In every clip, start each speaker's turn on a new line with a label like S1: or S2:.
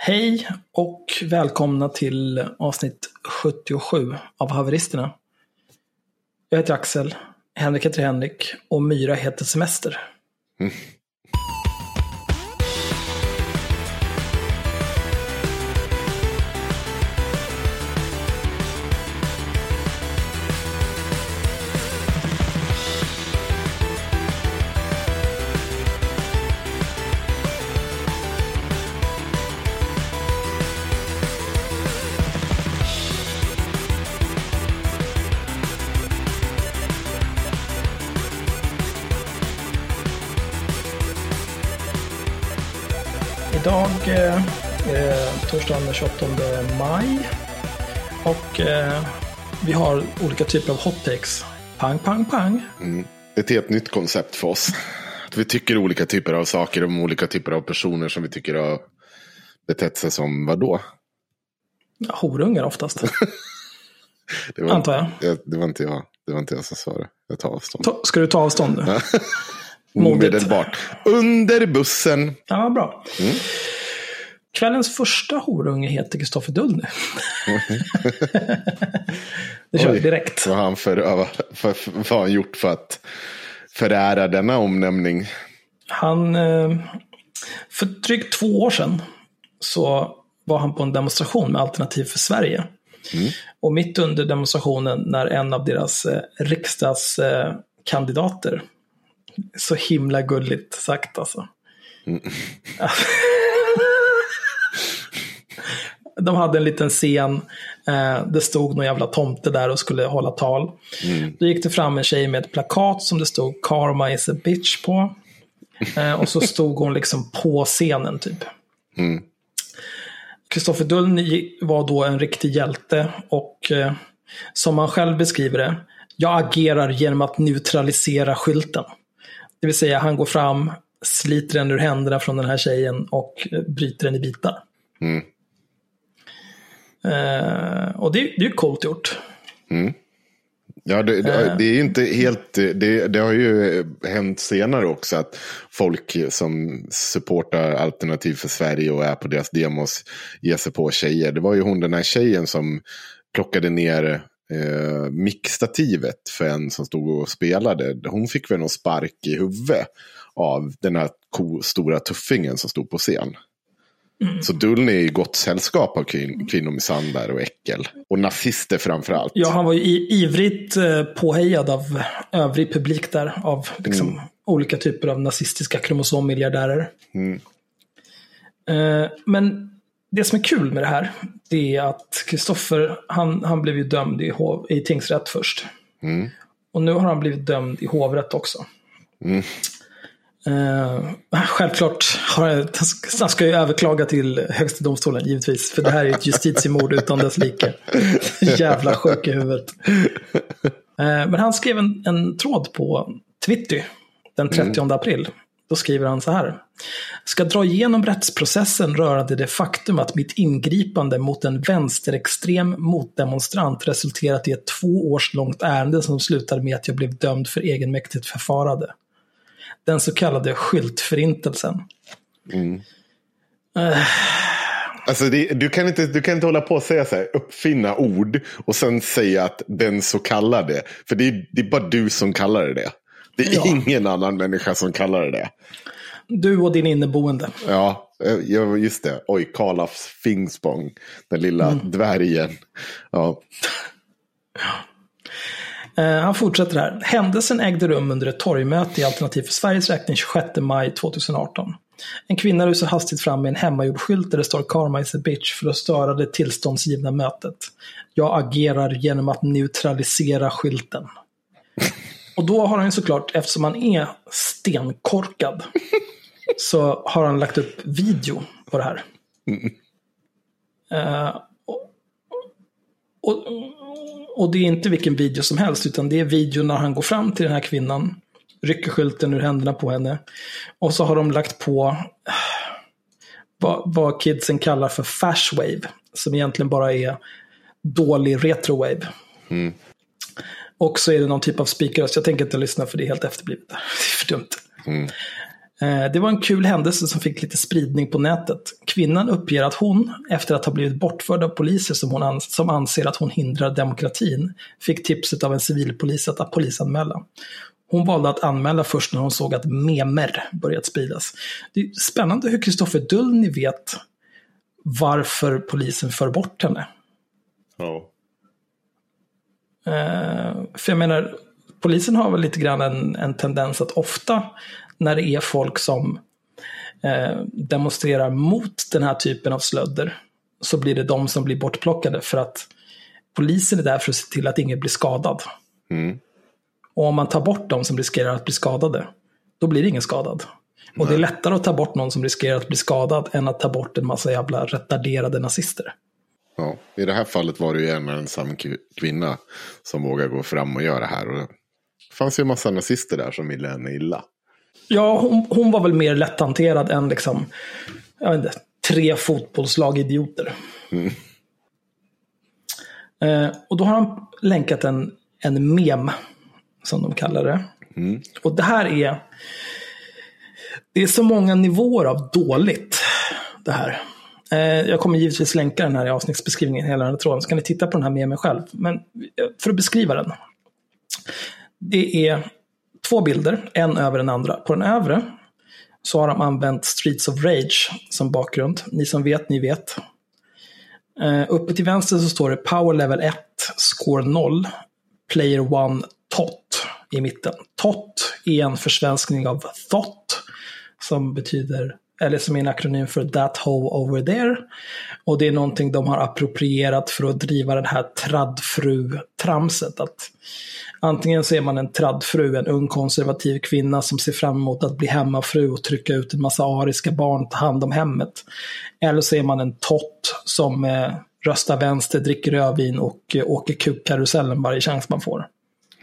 S1: Hej och välkomna till avsnitt 77 av Haveristerna. Jag heter Axel, Henrik heter Henrik och Myra heter Semester. Mm. 28 maj. Och eh, vi har olika typer av hot takes. Pang, pang, pang.
S2: Mm. Ett helt nytt koncept för oss. Att vi tycker olika typer av saker om olika typer av personer som vi tycker har betett sig som vadå?
S1: Ja, horungar oftast.
S2: det var,
S1: Antar jag.
S2: jag. Det var inte jag. Det var inte jag som sa det. Jag tar avstånd. Ta,
S1: ska du ta avstånd nu?
S2: Omedelbart. Under bussen.
S1: Ja, bra. Mm. Kvällens första horunge heter Kristoffer Dullny. det kör vi direkt.
S2: Vad har han, för, för, för, vad han gjort för att förära denna omnämning?
S1: Han, eh, för drygt två år sedan så var han på en demonstration med Alternativ för Sverige. Mm. Och mitt under demonstrationen när en av deras eh, riksdagskandidater, så himla gulligt sagt alltså. Mm. de hade en liten scen. Eh, det stod någon jävla tomte där och skulle hålla tal. Mm. Då gick det fram en tjej med ett plakat som det stod Karma is a bitch på. Eh, och så stod hon liksom på scenen typ. Kristoffer mm. Dullny var då en riktig hjälte och eh, som han själv beskriver det, jag agerar genom att neutralisera skylten. Det vill säga han går fram, sliter den ur händerna från den här tjejen och eh, bryter den i bitar. Mm. Uh, och det, det är ju coolt gjort. Mm.
S2: Ja, det, det, eh. det, är inte helt, det, det har ju hänt senare också att folk som supportar Alternativ för Sverige och är på deras demos ger sig på tjejer. Det var ju hon den här tjejen som plockade ner eh, mickstativet för en som stod och spelade. Hon fick väl någon spark i huvudet av den här stora tuffingen som stod på scen. Mm. Så Dullny är i gott sällskap av kvin kvinnomisshandlare och äckel. Och nazister framför allt.
S1: Ja, han var ju ivrigt eh, påhejad av övrig publik där. Av liksom, mm. olika typer av nazistiska kromosommiljardärer. Mm. Eh, men det som är kul med det här, det är att Kristoffer, han, han blev ju dömd i, hov, i tingsrätt först. Mm. Och nu har han blivit dömd i hovrätt också. Mm. Uh, självklart har jag, han ska ju överklaga till högsta domstolen givetvis. För det här är ett justitiemord utan dess like. Jävla sjuk i huvudet. Uh, men han skrev en, en tråd på Twitter den 30 mm. april. Då skriver han så här. Ska dra igenom rättsprocessen rörande det faktum att mitt ingripande mot en vänsterextrem motdemonstrant resulterat i ett två års långt ärende som slutade med att jag blev dömd för egenmäktigt förfarande den så kallade skyltförintelsen. Mm.
S2: Uh. Alltså det, du, kan inte, du kan inte hålla på och säga så här, uppfinna ord och sen säga att den så kallade. För det är, det är bara du som kallar det det. Det är ja. ingen annan människa som kallar det det.
S1: Du och din inneboende.
S2: Ja, just det. Oj, Karlafs Finspång. Den lilla mm. dvärgen. Ja.
S1: Eh, han fortsätter här. Händelsen ägde rum under ett torgmöte i Alternativ för Sveriges räkning 26 maj 2018. En kvinna rusar hastigt fram med en hemmagjord skylt där det står Karma is a bitch för att störa det tillståndsgivna mötet. Jag agerar genom att neutralisera skylten. Och då har han såklart, eftersom han är stenkorkad, så har han lagt upp video på det här. Mm. Uh, och, och, det är inte vilken video som helst, utan det är video när han går fram till den här kvinnan, rycker skylten ur händerna på henne. Och så har de lagt på vad, vad kidsen kallar för fashwave, som egentligen bara är dålig retrowave. Mm. Och så är det någon typ av speakerröst. Jag tänker inte lyssna för det är helt efterblivet. Det är för dumt. Mm. Eh, det var en kul händelse som fick lite spridning på nätet. Kvinnan uppger att hon, efter att ha blivit bortförd av poliser som, hon ans som anser att hon hindrar demokratin, fick tipset av en civilpolis att polisanmäla. Hon valde att anmäla först när hon såg att memer börjat spridas. Det är spännande hur Kristoffer Dullny vet varför polisen för bort henne.
S2: Ja.
S1: Uh, för jag menar, polisen har väl lite grann en, en tendens att ofta när det är folk som uh, demonstrerar mot den här typen av slödder så blir det de som blir bortplockade för att polisen är där för att se till att ingen blir skadad.
S2: Mm.
S1: Och om man tar bort de som riskerar att bli skadade, då blir ingen skadad. Och det är lättare att ta bort någon som riskerar att bli skadad än att ta bort en massa jävla retarderade nazister.
S2: Ja, I det här fallet var det ju en ensam kvinna som vågade gå fram och göra det här. Och det fanns ju en massa nazister där som ville henne illa.
S1: Ja, hon, hon var väl mer lätthanterad än liksom, jag vet inte, tre fotbollslag idioter.
S2: Mm.
S1: Eh, och då har han länkat en, en mem, som de kallar det.
S2: Mm.
S1: Och det här är, det är så många nivåer av dåligt, det här. Eh, jag kommer givetvis länka den här i avsnittsbeskrivningen, hela den här tråden, så kan ni titta på den här med mig själv. Men eh, för att beskriva den. Det är två bilder, en över den andra. På den övre så har de använt Streets of Rage som bakgrund. Ni som vet, ni vet. Uh, uppe till vänster så står det Power Level 1, Score 0, Player 1, TOT i mitten. TOT är en försvenskning av THOT, som betyder eller som är en akronym för That Hoe Over There. Och det är någonting de har approprierat för att driva den här traddfru-tramset. Att antingen så är man en traddfru, en ung konservativ kvinna som ser fram emot att bli hemmafru och trycka ut en massa ariska barn, ta hand om hemmet. Eller så är man en tott som eh, röstar vänster, dricker rödvin och eh, åker kukkarusellen varje chans man får.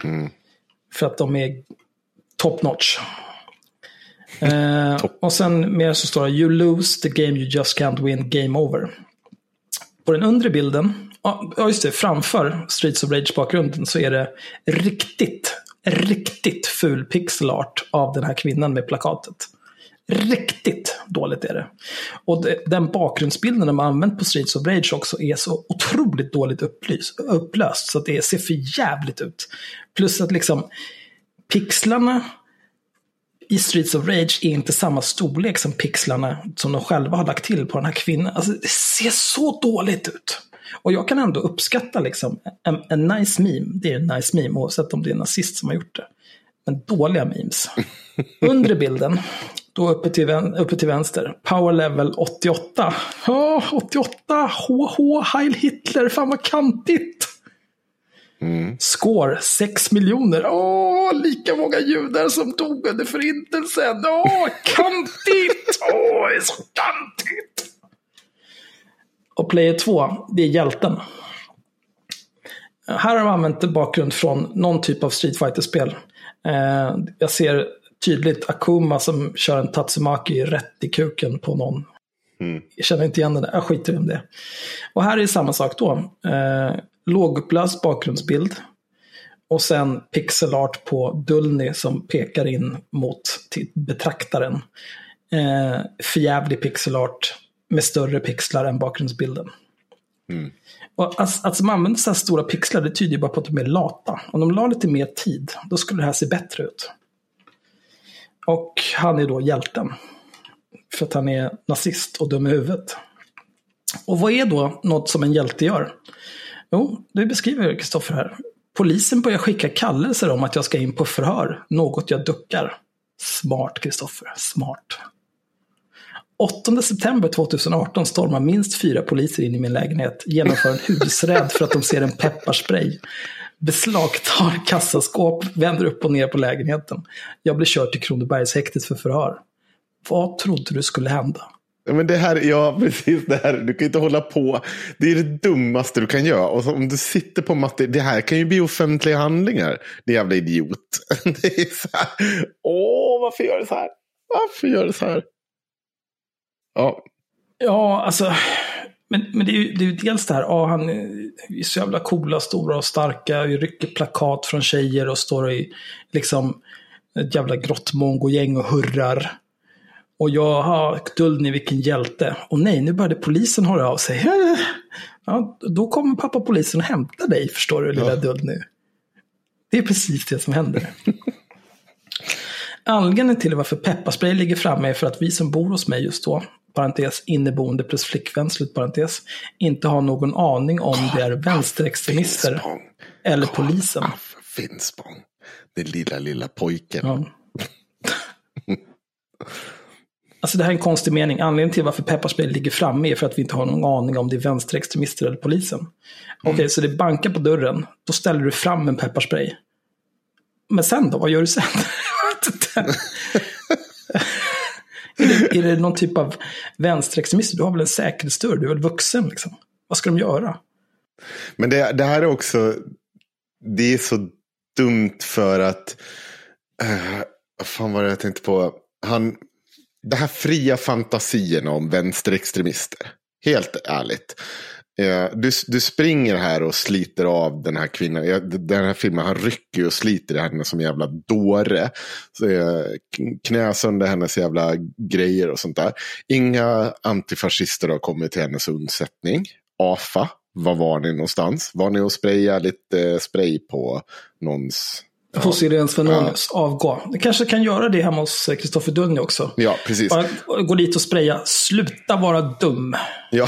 S2: Mm.
S1: För att de är top notch. Eh, och sen mer så står det You lose the game you just can't win, game over. På den undre bilden, ja just det, framför Streets of Rage-bakgrunden så är det riktigt, riktigt ful pixelart av den här kvinnan med plakatet. Riktigt dåligt är det. Och det, den bakgrundsbilden de har använt på Streets of Rage också är så otroligt dåligt upplys, upplöst så att det ser för jävligt ut. Plus att liksom pixlarna i Streets of Rage är inte samma storlek som pixlarna som de själva har lagt till på den här kvinnan. Alltså, det ser så dåligt ut. Och jag kan ändå uppskatta liksom en, en nice meme. Det är en nice meme oavsett om det är en nazist som har gjort det. Men dåliga memes. Under bilden, då uppe till, uppe till vänster, power level 88. Ja, oh, 88, HH, Heil Hitler, fan vad kantigt.
S2: Mm.
S1: Score 6 miljoner. Åh, lika många judar som dog under förintelsen. Åh, kantigt! Åh, det är så kantigt! Och player 2, det är hjälten. Här har de använt bakgrund från någon typ av Street Fighter-spel. Eh, jag ser tydligt Akuma som kör en Tatsumaki rätt i kuken på någon.
S2: Mm.
S1: Jag känner inte igen den där, jag skiter i det. Och här är samma sak då. Eh, lågupplöst bakgrundsbild. Och sen pixelart på Dullny som pekar in mot betraktaren. Eh, förjävlig pixelart med större pixlar än bakgrundsbilden.
S2: Mm.
S1: Och att, att de använder så här stora pixlar det tyder ju bara på att de är lata. Om de la lite mer tid, då skulle det här se bättre ut. Och han är då hjälten. För att han är nazist och dum i huvudet. Och vad är då något som en hjälte gör? Jo, det beskriver Kristoffer här. Polisen börjar skicka kallelser om att jag ska in på förhör, något jag duckar. Smart, Kristoffer. Smart. 8 september 2018 stormar minst fyra poliser in i min lägenhet, genomför en husräd för att de ser en pepparspray, beslagtar kassaskåp, vänder upp och ner på lägenheten. Jag blir körd till Kronobergshäktet för förhör. Vad trodde du skulle hända?
S2: Ja, men det här, ja, precis det här. Du kan inte hålla på. Det är det dummaste du kan göra. Och om du sitter på matte, det här kan ju bli offentliga handlingar. Det jävla idiot. Det är så här. Åh, varför gör du så här? Varför gör du så här? Ja.
S1: Ja, alltså. Men, men det, är ju, det är ju dels det här, ja, han är så jävla coola, stora och starka, rycker plakat från tjejer och står i liksom ett jävla grottmongo-gäng och hurrar. Och jag har Duldny, vilken hjälte. Och nej, nu började polisen höra av sig. Ja, då kommer pappa polisen och hämtar dig, förstår du, lilla ja. Duldny. Det är precis det som händer. Anledningen till varför pepparspray ligger framme är för att vi som bor hos mig just då, parentes inneboende plus flickvän, slutparentes, inte har någon aning om det är vänsterextremister eller polisen.
S2: Finspång. Den lilla, lilla pojken. Ja.
S1: Alltså det här är en konstig mening. Anledningen till varför pepparspray ligger framme är för att vi inte har någon aning om det är vänsterextremister eller polisen. Mm. Okej, okay, så det bankar på dörren. Då ställer du fram en pepparspray. Men sen då? Vad gör du sen? är, det, är det någon typ av vänsterextremister? Du har väl en säkerhetsdörr? Du är väl vuxen liksom? Vad ska de göra?
S2: Men det, det här är också, det är så dumt för att, uh, vad fan var det jag tänkte på? Han, det här fria fantasierna om vänsterextremister. Helt ärligt. Du, du springer här och sliter av den här kvinnan. Den här filmen, han rycker och sliter i henne som jävla dåre. Knä sönder hennes jävla grejer och sånt där. Inga antifascister har kommit till hennes undsättning. AFA, var var ni någonstans? Var ni och sprayade lite spray på någons
S1: Hos Irene Svenonius, ja. avgå. Det kanske kan göra det hemma hos Kristoffer Dunny också.
S2: Ja, precis.
S1: Bara gå dit och spraya. Sluta vara dum.
S2: Ja.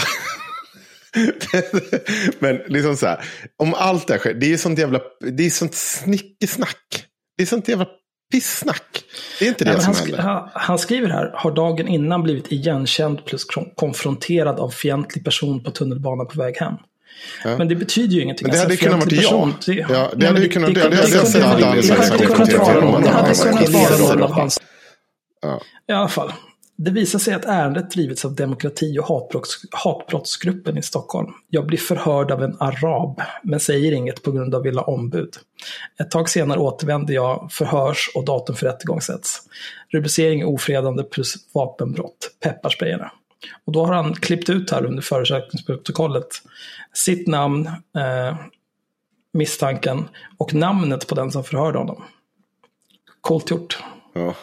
S2: Men liksom så här, om allt det här sker, det är sånt jävla, det är sånt snickesnack. Det är sånt jävla pissnack. Det är inte det Nej, som
S1: han,
S2: händer.
S1: Han skriver här, har dagen innan blivit igenkänd plus konfronterad av fientlig person på tunnelbanan på väg hem. Ja. Men det betyder ju ingenting.
S2: Men det hade
S1: alltså,
S2: kunnat varit jag. Det, ja, det hade ju kunnat vara det. Hade
S1: kunnat vara någon av I alla fall. Det visar sig att ärendet drivits av demokrati och hatbrotts, hatbrottsgruppen i Stockholm. Jag blir förhörd av en arab, men säger inget på grund av vilja ombud. Ett tag senare återvänder jag, förhörs och datum för rättegång sätts. Rubricering ofredande plus vapenbrott, pepparsprayerna. Och då har han klippt ut här under förundersökningsprotokollet sitt namn, eh, misstanken och namnet på den som förhörde honom. Coolt gjort. Ja.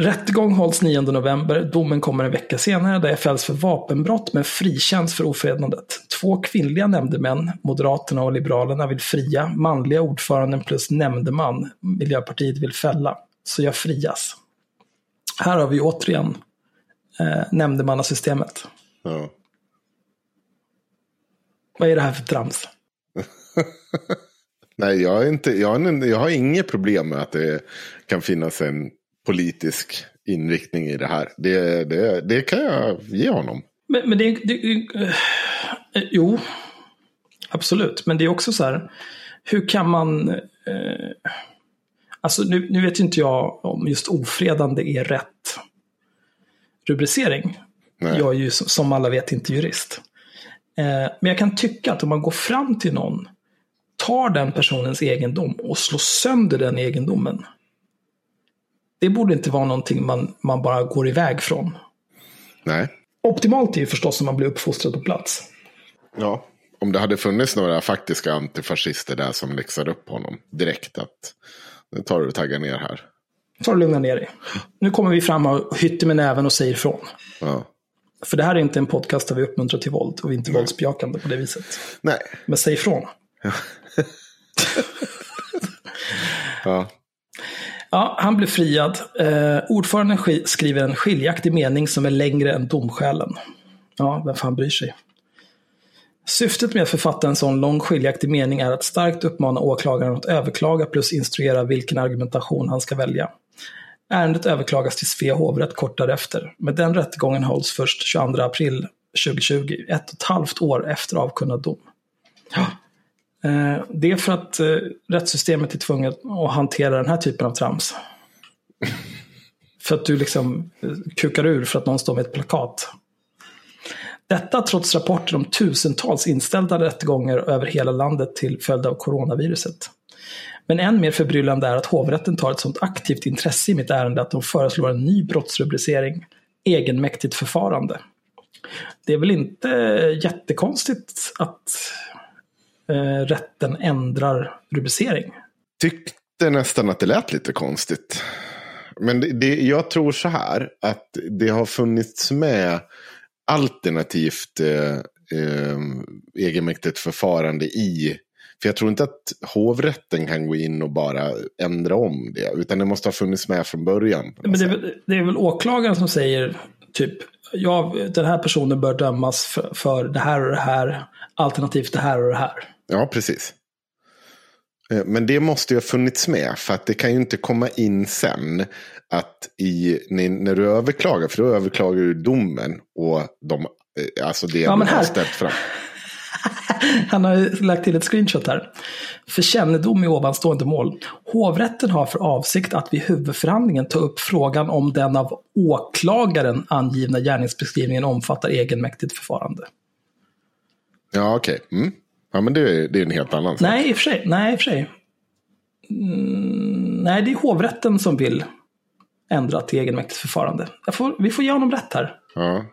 S1: Rättegång hålls 9 november. Domen kommer en vecka senare där jag fälls för vapenbrott men frikänns för ofredandet. Två kvinnliga nämndemän, Moderaterna och Liberalerna, vill fria. Manliga ordföranden plus nämndeman, Miljöpartiet, vill fälla. Så jag frias. Här har vi återigen eh, nämndemannasystemet. Ja. Vad är det här för trams?
S2: Nej, jag, är inte, jag, har, jag har inget problem med att det kan finnas en politisk inriktning i det här. Det, det, det kan jag ge honom.
S1: Men, men det, det äh, Jo, absolut. Men det är också så här, hur kan man... Äh, alltså nu, nu vet inte jag om just ofredande är rätt rubricering. Nej. Jag är ju som alla vet inte jurist. Eh, men jag kan tycka att om man går fram till någon, tar den personens egendom och slår sönder den egendomen. Det borde inte vara någonting man, man bara går iväg från.
S2: Nej.
S1: Optimalt är ju förstås om man blir uppfostrad på plats.
S2: Ja, om det hade funnits några faktiska antifascister där som läxade upp honom direkt att nu tar du och taggar ner här.
S1: Ta det lugna ner dig. Nu kommer vi fram och hytter med näven och säger ifrån. Ja. För det här är inte en podcast där vi uppmuntrar till våld och vi är inte våldsbejakande på det viset.
S2: Nej.
S1: Men säg ifrån.
S2: Ja. ja.
S1: Ja, han blev friad. Eh, ordföranden skriver en skiljaktig mening som är längre än domskälen. Ja, vem fan bryr sig? Syftet med att författa en sån lång skiljaktig mening är att starkt uppmana åklagaren att överklaga plus instruera vilken argumentation han ska välja. Ärendet överklagas till Svea hovrätt kort därefter, men den rättegången hålls först 22 april 2020, ett och ett halvt år efter avkunnad dom. Ja. Eh, det är för att eh, rättssystemet är tvunget att hantera den här typen av trams. För att du liksom eh, kukar ur för att någon står med ett plakat. Detta trots rapporter om tusentals inställda rättegångar över hela landet till följd av coronaviruset. Men än mer förbryllande är att hovrätten tar ett sådant aktivt intresse i mitt ärende att de föreslår en ny brottsrubricering, egenmäktigt förfarande. Det är väl inte eh, jättekonstigt att eh, rätten ändrar rubricering?
S2: Tyckte nästan att det lät lite konstigt. Men det, det, jag tror så här att det har funnits med alternativt eh, eh, egenmäktigt förfarande i för jag tror inte att hovrätten kan gå in och bara ändra om det. Utan det måste ha funnits med från början.
S1: Men det är, väl, det är väl åklagaren som säger typ ja, den här personen bör dömas för, för det här och det här. Alternativt det här och det här.
S2: Ja, precis. Eh, men det måste ju ha funnits med. För att det kan ju inte komma in sen. Att i, när du överklagar, för då överklagar du domen och de, eh, alltså det ja,
S1: man har ställt fram. Han har lagt till ett screenshot här. För kännedom i ovanstående mål. Hovrätten har för avsikt att vid huvudförhandlingen ta upp frågan om den av åklagaren angivna gärningsbeskrivningen omfattar egenmäktigt förfarande.
S2: Ja, okej. Okay. Mm. Ja, men det är, det är en helt annan sak.
S1: Nej, i och för sig. Nej, i för sig. Mm, nej, det är hovrätten som vill ändra till egenmäktigt förfarande. Får, vi får ge honom rätt här.
S2: Ja.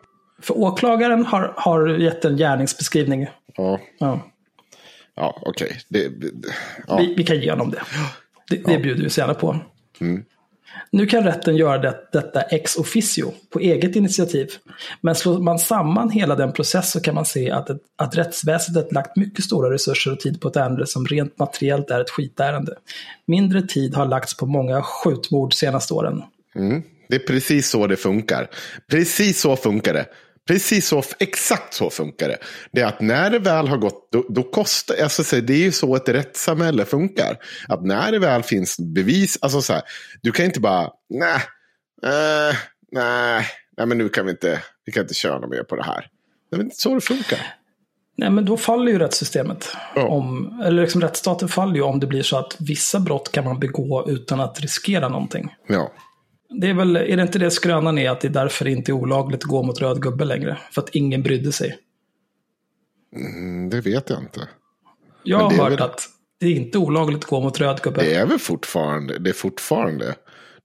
S1: För åklagaren har, har gett en gärningsbeskrivning.
S2: Ja.
S1: Ja,
S2: ja okej. Okay.
S1: Ja. Vi, vi, kan ge honom det. Det, det ja. bjuder vi så gärna på.
S2: Mm.
S1: Nu kan rätten göra det, detta ex officio, på eget initiativ. Men slår man samman hela den process så kan man se att, ett, att rättsväsendet lagt mycket stora resurser och tid på ett ärende som rent materiellt är ett skitärende. Mindre tid har lagts på många skjutmord senaste åren.
S2: Mm. Det är precis så det funkar. Precis så funkar det. Precis så, exakt så funkar det. Det är att när det väl har gått, då, då kostar, alltså det är ju så ett rättssamhälle funkar. Att när det väl finns bevis, alltså så här, du kan inte bara, nej, äh, nej, nej men nu kan vi inte, vi kan inte köra mer på det här. Det är inte så det funkar.
S1: Nej, men då faller ju rättssystemet. Ja. Om, eller liksom rättsstaten faller ju om det blir så att vissa brott kan man begå utan att riskera någonting.
S2: Ja.
S1: Det är väl, är det inte det skrönan är att det är därför det inte är olagligt att gå mot röd gubbe längre? För att ingen brydde sig.
S2: Mm, det vet jag inte.
S1: Jag har hört väl... att det är inte olagligt att gå mot röd gubbe.
S2: Det är väl fortfarande, det är fortfarande.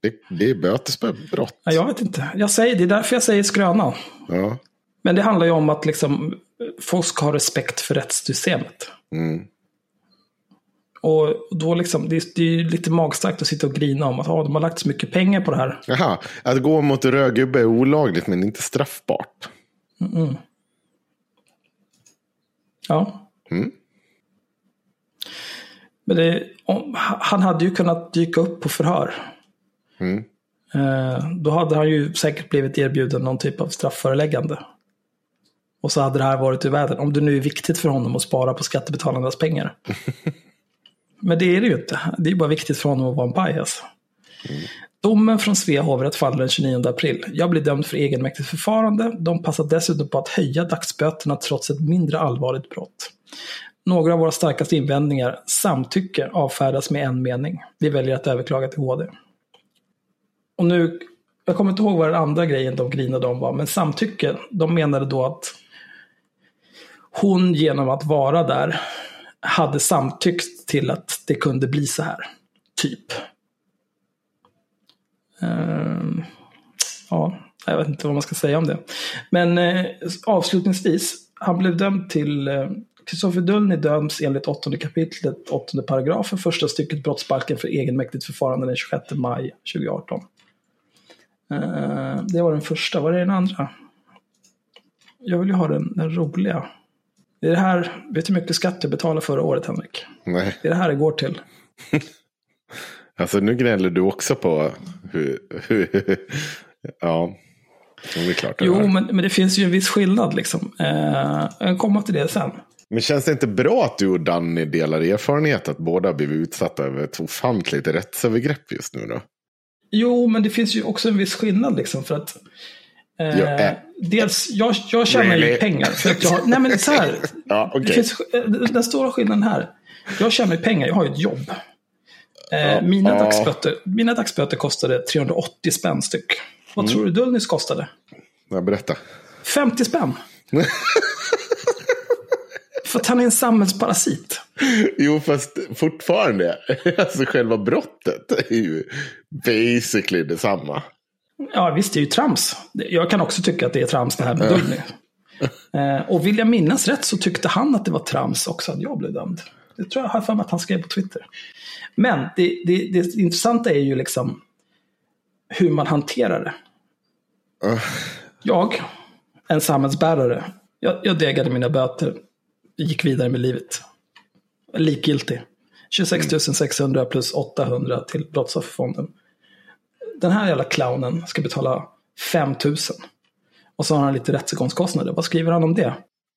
S2: Det, det är bötesbrott.
S1: Ja, jag vet inte. Jag säger, det är därför jag säger skröna.
S2: Ja.
S1: Men det handlar ju om att liksom, folk ska ha respekt för rättssystemet.
S2: Mm.
S1: Och då liksom, det är, det är lite magstarkt att sitta och grina om att ah, de har lagt så mycket pengar på det här.
S2: Jaha, att gå mot röd gubbe är olagligt men inte straffbart.
S1: Mm. Ja.
S2: Mm.
S1: Men det, om, han hade ju kunnat dyka upp på förhör.
S2: Mm.
S1: Eh, då hade han ju säkert blivit erbjuden någon typ av straffföreläggande. Och så hade det här varit i världen. Om det nu är viktigt för honom att spara på skattebetalarnas pengar. Men det är det ju inte. Det är bara viktigt för honom att vara en pajas. Mm. Domen från Svea hovrätt faller den 29 april. Jag blir dömd för egenmäktigt förfarande. De passar dessutom på att höja dagsböterna trots ett mindre allvarligt brott. Några av våra starkaste invändningar, samtycke, avfärdas med en mening. Vi väljer att överklaga till HD. Och nu, jag kommer inte ihåg vad den andra grejen de grinade om var, men samtycke, de menade då att hon genom att vara där hade samtyckt till att det kunde bli så här. Typ. Uh, ja, jag vet inte vad man ska säga om det. Men uh, avslutningsvis, han blev dömd till eh, Kristoffer uh, Dullny döms enligt 8 kapitlet 8 paragrafen första stycket brottsbalken för egenmäktigt förfarande den 26 maj 2018. Ehm, det var den första, vad är den andra? Jag vill ju ha den, den roliga. Det är det här, vet du hur mycket skatt du betalade förra året Henrik?
S2: Nej.
S1: Det är det här det går till.
S2: alltså nu gnäller du också på hur, ja. Det är klart det
S1: jo, men, men det finns ju en viss skillnad liksom. Eh, jag kommer till det sen.
S2: Men känns det inte bra att du och Danny delar erfarenhet att båda blivit utsatta över ett ofantligt rättsövergrepp just nu då?
S1: Jo, men det finns ju också en viss skillnad liksom för att Eh, äh. Dels, jag, jag tjänar really? ju pengar. För att jag, nej men så här.
S2: ja, okay.
S1: finns, eh, den stora skillnaden här. Jag tjänar ju pengar, jag har ju ett jobb. Eh, mina, ja. dagsböter, mina dagsböter kostade 380 spänn styck. Vad mm. tror du Dullnys kostade?
S2: Ja, berätta.
S1: 50 spänn. För att han är en samhällsparasit.
S2: Jo, fast fortfarande. Alltså själva brottet är ju basically detsamma.
S1: Ja, visst, det är ju trams. Jag kan också tycka att det är trams det här med Dullny. eh, och vill jag minnas rätt så tyckte han att det var trams också att jag blev dömd. Det tror jag har för mig att han skrev på Twitter. Men det, det, det intressanta är ju liksom hur man hanterar det.
S2: Uh.
S1: Jag, en samhällsbärare, jag, jag degade mina böter, gick vidare med livet. Likgiltig. 26 600 plus 800 till Brottsofferfonden. Den här jävla clownen ska betala 5 000. Och så har han lite rättegångskostnader. Vad skriver han om det?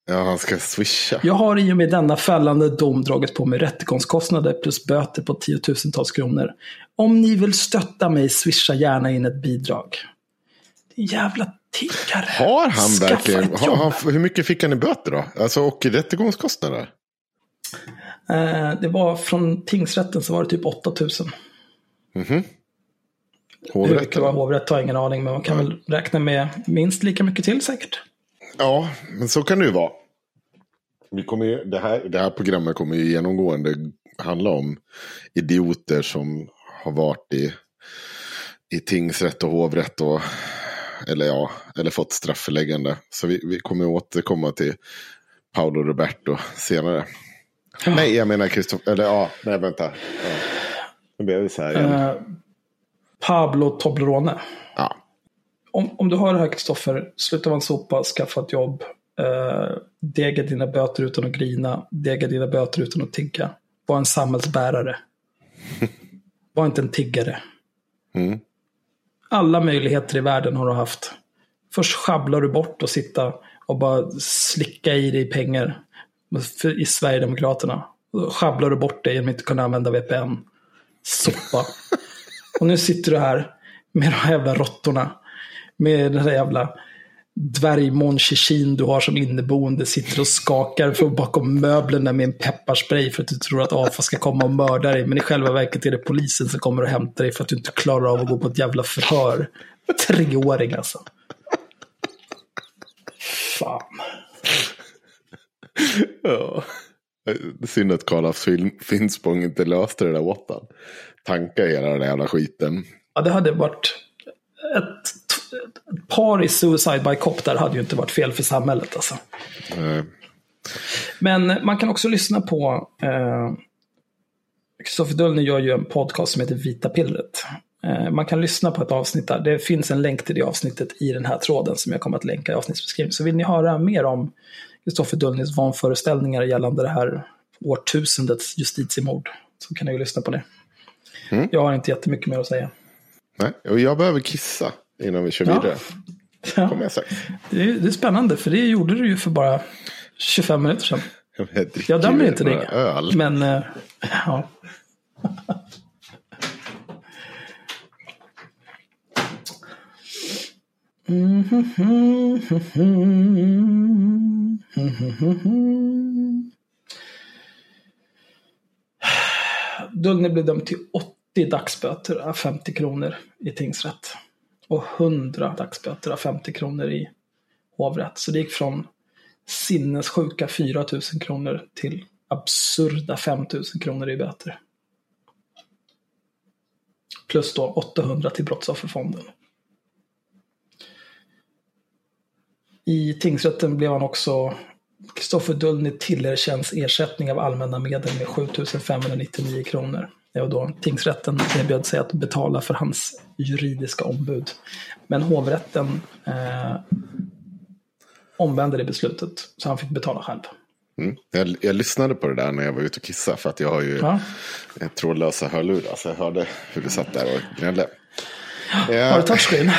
S2: Ja, han ska swisha.
S1: Jag har i och med denna fällande dom dragit på mig rättegångskostnader plus böter på tiotusentals kronor. Om ni vill stötta mig, swisha gärna in ett bidrag. Din jävla tiggare.
S2: Har han Skaffa verkligen? Har han, hur mycket fick han i böter då? Alltså och rättegångskostnader?
S1: Eh, det var från tingsrätten så var det typ 8000.
S2: Mm -hmm.
S1: Hovrätten? Hur mycket var hovrätt har ingen aning, men man kan ja. väl räkna med minst lika mycket till säkert.
S2: Ja, men så kan det ju vara. Vi kommer ju, det, här, det här programmet kommer ju genomgående handla om idioter som har varit i, i tingsrätt och hovrätt. Och, eller ja, eller fått straffförläggande. Så vi, vi kommer återkomma till Paolo Roberto senare. Ja. Nej, jag menar Kristoffer. Eller ja, nej vänta. Ja. Nu blev det så här igen. Uh,
S1: Pablo Toblerone.
S2: Ja.
S1: Om, om du har det här Kristoffer, sluta vara en sopa, skaffa ett jobb. Uh, dega dina böter utan att grina. Dega dina böter utan att tigga. Var en samhällsbärare. Var inte en tiggare.
S2: Mm.
S1: Alla möjligheter i världen har du haft. Först schabblar du bort och sitta och bara slicka i dig pengar i Sverigedemokraterna. Då sjabblar du bort det genom att inte kunna använda VPN. Soppa. och nu sitter du här med de här jävla råttorna. Med den där jävla dvärgmån du har som inneboende sitter och skakar från bakom möblerna med en pepparspray för att du tror att AFA ska komma och mörda dig. Men i själva verket är det polisen som kommer och hämtar dig för att du inte klarar av att gå på ett jävla förhör. Treåring alltså. Fan
S2: ja. Synd att Karl af Finspång inte löste det där Tanka hela den där jävla skiten.
S1: Ja, det hade varit ett, ett par i Suicide by Cop där hade ju inte varit fel för samhället alltså.
S2: Nej.
S1: Men man kan också lyssna på Kristoffer eh, Dullner gör ju en podcast som heter Vita pillret. Eh, man kan lyssna på ett avsnitt där. Det finns en länk till det avsnittet i den här tråden som jag kommer att länka i avsnittsbeskrivningen. Så vill ni höra mer om Kristoffer Dullnys vanföreställningar gällande det här årtusendets justitiemord. Så kan ni ju lyssna på det. Mm. Jag har inte jättemycket mer att säga.
S2: Nej, och jag behöver kissa innan vi kör vidare.
S1: Ja. Kommer jag sagt. Det, är, det är spännande, för det gjorde du ju för bara 25 minuter sedan.
S2: Jag,
S1: jag dömer inte dig. Men, äh, ja. Dullny blev dömd till 80 dagsböter av 50 kronor i tingsrätt. Och 100 dagsböter av 50 kronor i hovrätt. Så det gick från sinnessjuka 4 000 kronor till absurda 5 000 kronor i böter. Plus då 800 till Brottsofferfonden. I tingsrätten blev han också Kristoffer Dullny tillerkänns ersättning av allmänna medel med 7599 kronor. Var då tingsrätten erbjöd sig att betala för hans juridiska ombud. Men hovrätten eh, omvände det beslutet, så han fick betala själv.
S2: Mm. Jag, jag, lyssnade på det där när jag var ute och kissade för att jag har ju ja. trådlösa hörlurar. Så jag hörde hur du satt där och gnällde.
S1: Ja. Har du touchscreen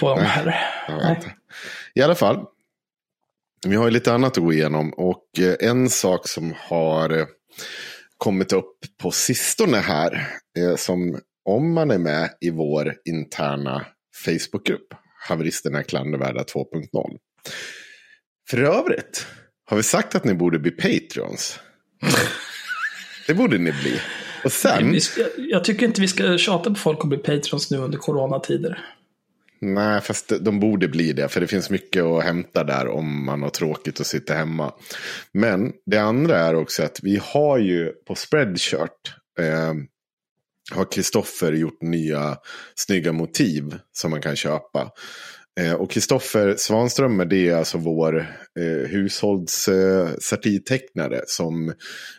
S1: på dem? Eller?
S2: Nej. I alla fall. Vi har ju lite annat att gå igenom. Och eh, en sak som har eh, kommit upp på sistone här. Som om man är med i vår interna Facebookgrupp. Haveristerna klandervärda 2.0. För övrigt har vi sagt att ni borde bli Patreons. Det borde ni bli. Och sen...
S1: Jag tycker inte vi ska tjata på folk att bli Patreons nu under coronatider.
S2: Nej, fast de borde bli det. För det finns mycket att hämta där om man har tråkigt och sitter hemma. Men det andra är också att vi har ju på Spreadshirt. Eh, har Kristoffer gjort nya snygga motiv som man kan köpa. Eh, och Kristoffer Svanströmer det är alltså vår eh, hushållssatirtecknare eh, som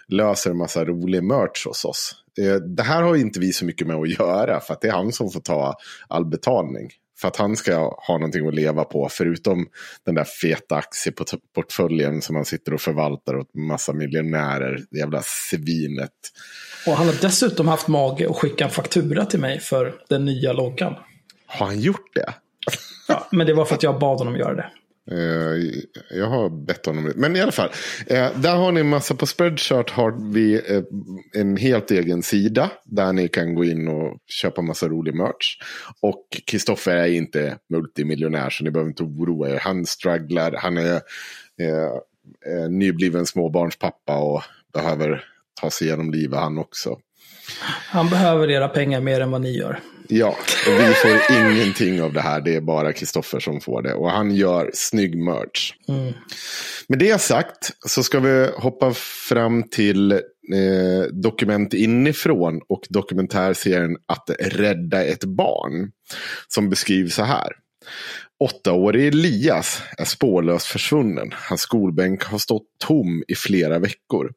S2: löser en massa rolig merch hos oss. Eh, det här har inte vi så mycket med att göra för att det är han som får ta all betalning. För att han ska ha någonting att leva på förutom den där feta aktieportföljen som han sitter och förvaltar åt massa miljonärer. Det jävla svinet.
S1: Och han har dessutom haft mage att skicka en faktura till mig för den nya loggan.
S2: Har han gjort det?
S1: Ja, men det var för att jag bad honom göra det.
S2: Eh, jag har bett honom det. Men i alla fall. Eh, där har ni en massa. På Spreadshirt har vi eh, en helt egen sida. Där ni kan gå in och köpa massa rolig merch. Och Kristoffer är inte multimiljonär. Så ni behöver inte oroa er. Han strugglar. Han är nybliven småbarnspappa. Och behöver ta sig igenom livet han också.
S1: Han behöver era pengar mer än vad ni gör.
S2: Ja, och vi får ingenting av det här. Det är bara Kristoffer som får det. Och han gör snygg merch. Mm. Med det sagt så ska vi hoppa fram till eh, Dokument inifrån och dokumentärserien Att rädda ett barn. Som beskrivs så här. Åttaårige Elias är spårlöst försvunnen. Hans skolbänk har stått tom i flera veckor.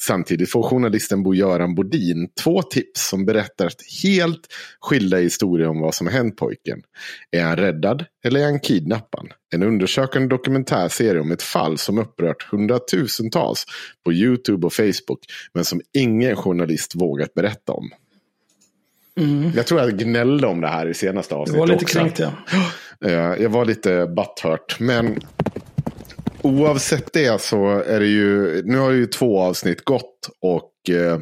S2: Samtidigt får journalisten Bo-Göran Bodin två tips som berättar helt skilda historier om vad som har hänt pojken. Är han räddad eller är han kidnappad? En undersökande dokumentärserie om ett fall som upprört hundratusentals på YouTube och Facebook men som ingen journalist vågat berätta om. Mm. Jag tror jag gnällde om det här i senaste avsnittet.
S1: Du var lite kränkt ja.
S2: Eh, jag var lite butthurt. Men oavsett det så är det ju, nu har ju två avsnitt gått och eh,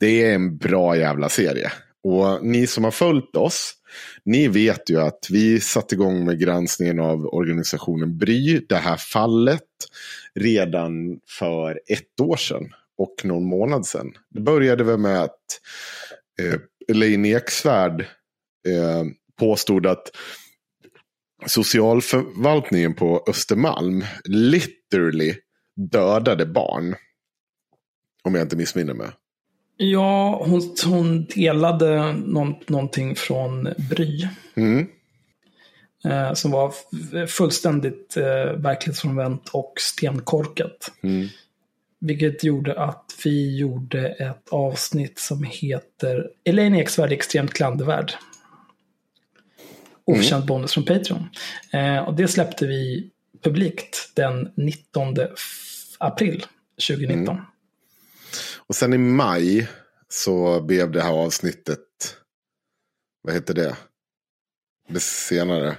S2: det är en bra jävla serie. Och ni som har följt oss, ni vet ju att vi satte igång med granskningen av organisationen Bry, det här fallet, redan för ett år sedan och någon månad sedan. Det började väl med att eh, Elaine Eksvärd eh, påstod att socialförvaltningen på Östermalm literally dödade barn. Om jag inte missminner mig.
S1: Ja, hon, hon delade någon, någonting från Bry. Mm. Eh, som var fullständigt eh, verklighetsfrånvänt och stenkorkat. Mm. Vilket gjorde att vi gjorde ett avsnitt som heter Elaine Eksvärd extremt klandervärd. Oförtjänt mm. bonus från Patreon. Eh, och det släppte vi publikt den 19 april 2019. Mm.
S2: Och sen i maj så blev det här avsnittet, vad heter det? Det senare.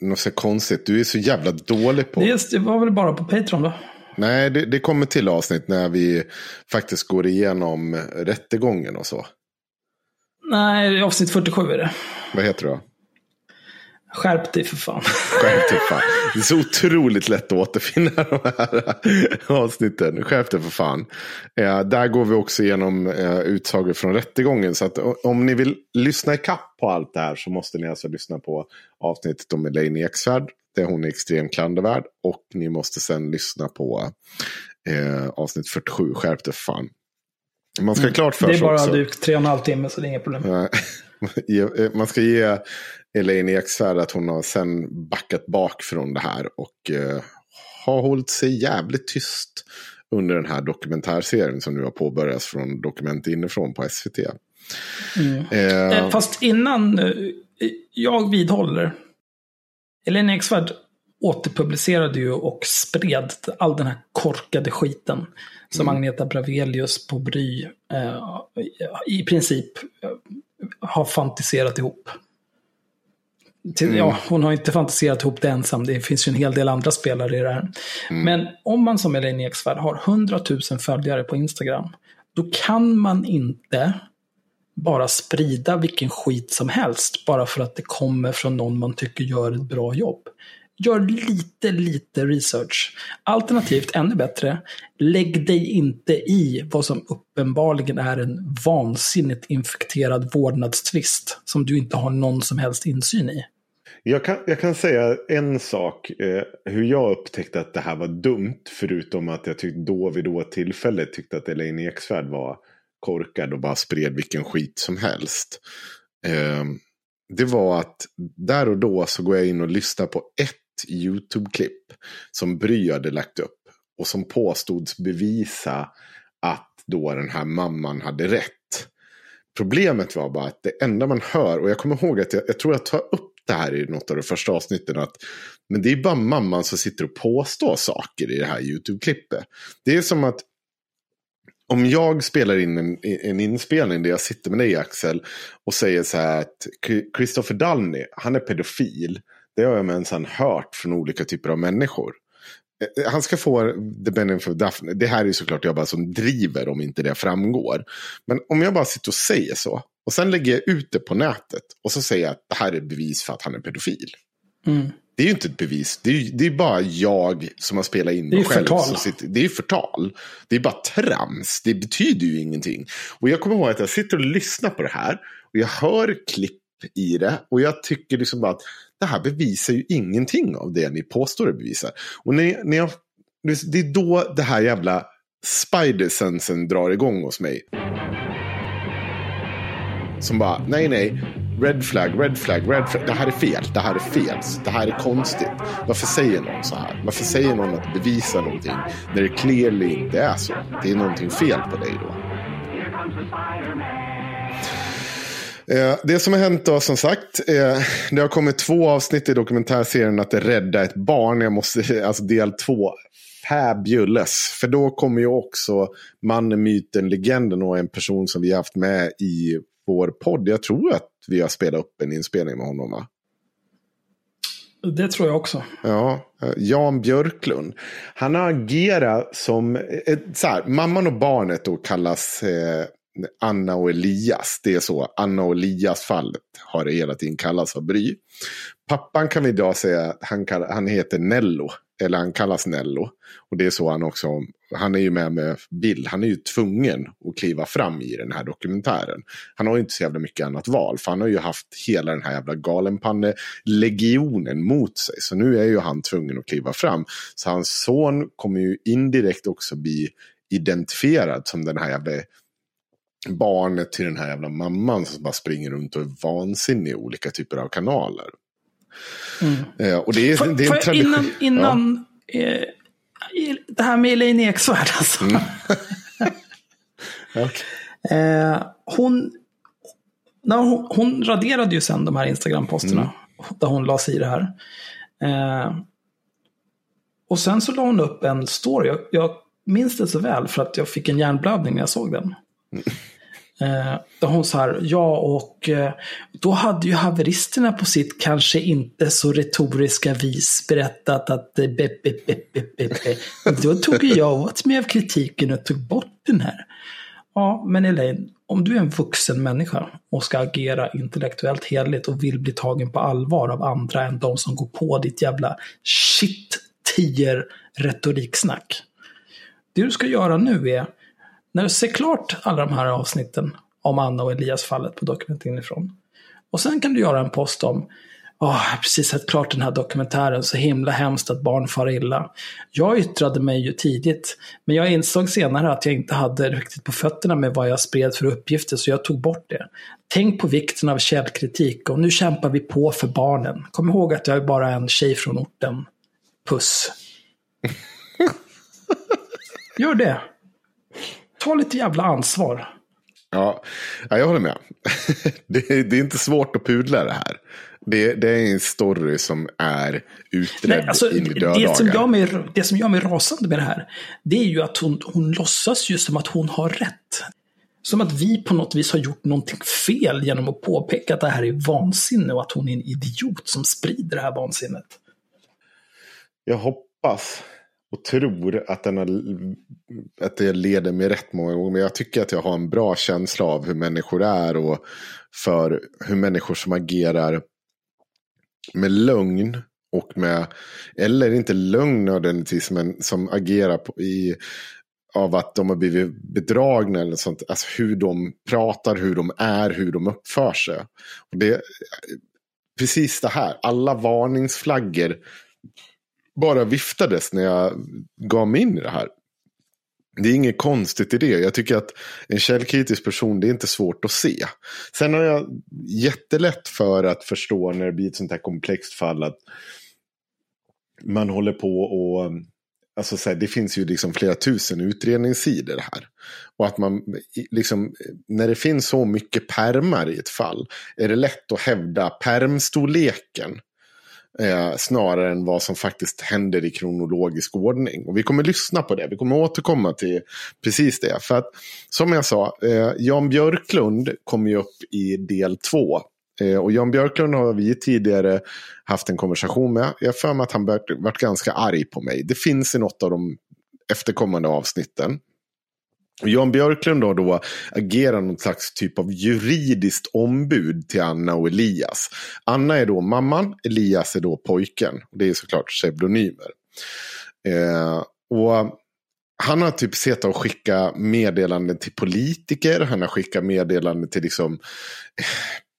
S2: Något så konstigt, du är så jävla dålig på.
S1: Det, det var väl bara på Patreon då?
S2: Nej, det, det kommer till avsnitt när vi faktiskt går igenom rättegången och så.
S1: Nej, avsnitt 47 är det.
S2: Vad heter det då?
S1: Skärp dig för fan.
S2: Skärp dig för fan. Det är så otroligt lätt att återfinna de här avsnitten. Skärp dig för fan. Eh, där går vi också igenom eh, utsagor från rättegången. Så att om ni vill lyssna i kapp på allt det här så måste ni alltså lyssna på avsnittet om Elaine Eksvärd. Där hon är extremt klandervärd. Och ni måste sen lyssna på eh, avsnitt 47. Skärp dig för fan. Man ska mm. klart för
S1: sig Det är bara
S2: också.
S1: drygt tre och en halv timme så det är inga problem.
S2: Eh, man ska ge Elaine Eksvärd att hon har sen backat bak från det här och uh, har hållit sig jävligt tyst under den här dokumentärserien som nu har påbörjats från Dokument inifrån på SVT.
S1: Mm. Uh, Fast innan, jag vidhåller. Elaine Eksvärd återpublicerade ju och spred all den här korkade skiten som mm. Agneta Bravelius på Bry eh, i princip har fantiserat ihop. Till, mm. Ja, hon har inte fantiserat ihop det ensam. Det finns ju en hel del andra spelare i det här. Mm. Men om man som Elaine Eksvärd har 100 000 följare på Instagram. Då kan man inte bara sprida vilken skit som helst. Bara för att det kommer från någon man tycker gör ett bra jobb. Gör lite, lite research. Alternativt, ännu bättre, lägg dig inte i vad som uppenbarligen är en vansinnigt infekterad vårdnadstvist som du inte har någon som helst insyn i.
S2: Jag kan, jag kan säga en sak, eh, hur jag upptäckte att det här var dumt, förutom att jag tyckte då vid då tillfället tyckte att Elaine Eksvärd var korkad och bara spred vilken skit som helst. Eh, det var att där och då så går jag in och lyssnar på ett YouTube-klipp som Bry hade lagt upp. Och som påstods bevisa att då den här mamman hade rätt. Problemet var bara att det enda man hör, och jag kommer ihåg att jag, jag tror jag tar upp det här i något av de första avsnitten. Att, men det är bara mamman som sitter och påstår saker i det här YouTube-klippet. Det är som att om jag spelar in en, en inspelning där jag sitter med dig Axel och säger så här att Kristoffer Dalny, han är pedofil. Det har jag minsann hört från olika typer av människor. Eh, han ska få the benefit of Daphne. Det här är såklart jag bara som driver om inte det framgår. Men om jag bara sitter och säger så. Och sen lägger jag ut det på nätet. Och så säger jag att det här är bevis för att han är pedofil. Mm. Det är ju inte ett bevis. Det är, det är bara jag som har spelat in
S1: mig själv.
S2: Sitter, det är förtal. Det är bara trams. Det betyder ju ingenting. Och jag kommer ihåg att jag sitter och lyssnar på det här. Och jag hör klipp i det. Och jag tycker liksom bara att det här bevisar ju ingenting av det ni påstår det bevisar. Och när, när jag, det är då det här jävla spider-sensen drar igång hos mig. Som bara, nej nej, red flag, red flag, red flag. Det här är fel, det här är fel, det här är konstigt. Varför säger någon så här? Varför säger någon att bevisa någonting när det clearly inte är så? Det är någonting fel på dig då. Eh, det som har hänt då som sagt. Eh, det har kommit två avsnitt i dokumentärserien att rädda ett barn. Jag måste, alltså del två. Fabulous. För då kommer ju också mannen, myten, legenden och en person som vi har haft med i vår podd. Jag tror att vi har spelat upp en inspelning med honom va?
S1: Det tror jag också.
S2: Ja, eh, Jan Björklund. Han har agerat som, så här, mamman och barnet då kallas eh, Anna och Elias. Det är så. Anna och Elias-fallet har det hela tiden kallats av Bry. Pappan kan vi idag säga, han, kall, han heter Nello. Eller han kallas Nello. Och det är så han också, han är ju med med Bill. Han är ju tvungen att kliva fram i den här dokumentären. Han har ju inte så jävla mycket annat val. För han har ju haft hela den här jävla galenpanne-legionen mot sig. Så nu är ju han tvungen att kliva fram. Så hans son kommer ju indirekt också bli identifierad som den här jävla barnet till den här jävla mamman som bara springer runt och är vansinnig i olika typer av kanaler. Mm. Eh, och det är, för, det är en tradition.
S1: Innan, innan ja. eh, det här med Elaine Eksvärd alltså. Mm. okay. eh, hon, hon, hon, raderade ju sen de här Instagram-posterna. Mm. Där hon la sig i det här. Eh, och sen så la hon upp en story. Jag, jag minns det så väl för att jag fick en hjärnblödning när jag såg den. Mm. Eh, hon så här, ja och eh, då hade ju haveristerna på sitt kanske inte så retoriska vis berättat att eh, be, be, be, be, be, be. Då tog jag åt mig av kritiken och tog bort den här. Ja, men Elaine, om du är en vuxen människa och ska agera intellektuellt heligt och vill bli tagen på allvar av andra än de som går på ditt jävla shit tier retoriksnack. Det du ska göra nu är när du ser klart alla de här avsnitten om Anna och Elias-fallet på Dokument inifrån. Och sen kan du göra en post om Oh, jag har precis sett klart den här dokumentären, så himla hemskt att barn far illa. Jag yttrade mig ju tidigt, men jag insåg senare att jag inte hade riktigt på fötterna med vad jag spred för uppgifter, så jag tog bort det. Tänk på vikten av källkritik och nu kämpar vi på för barnen. Kom ihåg att jag är bara en tjej från orten. Puss. Gör det. Ta lite jävla ansvar.
S2: Ja, ja jag håller med. det, är, det är inte svårt att pudla det här. Det, det, är en story som är utredd Nej, alltså, in i döddagar.
S1: Det som, gör mig, det som gör mig rasande med det här, det är ju att hon, hon låtsas ju som att hon har rätt. Som att vi på något vis har gjort någonting fel genom att påpeka att det här är vansinne och att hon är en idiot som sprider det här vansinnet.
S2: Jag hoppas och tror att, den har, att det leder mig rätt många gånger. Men jag tycker att jag har en bra känsla av hur människor är och för hur människor som agerar med lögn och med, eller inte lögn nödvändigtvis, men som agerar på, i, av att de har blivit bedragna eller sånt. Alltså hur de pratar, hur de är, hur de uppför sig. Och det, precis det här, alla varningsflaggor bara viftades när jag gav mig in i det här. Det är inget konstigt i det. Jag tycker att en källkritisk person, det är inte svårt att se. Sen har jag jättelätt för att förstå när det blir ett sånt här komplext fall att man håller på och Alltså så här, det finns ju liksom flera tusen utredningssidor här. Och att man, liksom, när det finns så mycket permar i ett fall, är det lätt att hävda permstorleken. Eh, snarare än vad som faktiskt händer i kronologisk ordning. Och vi kommer lyssna på det, vi kommer återkomma till precis det. För att, som jag sa, eh, Jan Björklund kom ju upp i del två eh, och Jan Björklund har vi tidigare haft en konversation med. Jag har för mig att han varit ganska arg på mig. Det finns i något av de efterkommande avsnitten. Jan Björklund har då agerat någon slags typ av juridiskt ombud till Anna och Elias. Anna är då mamman, Elias är då pojken. Det är såklart pseudonymer. Eh, och han har typ sett och skicka meddelanden till politiker. Han har skickat meddelanden till liksom eh,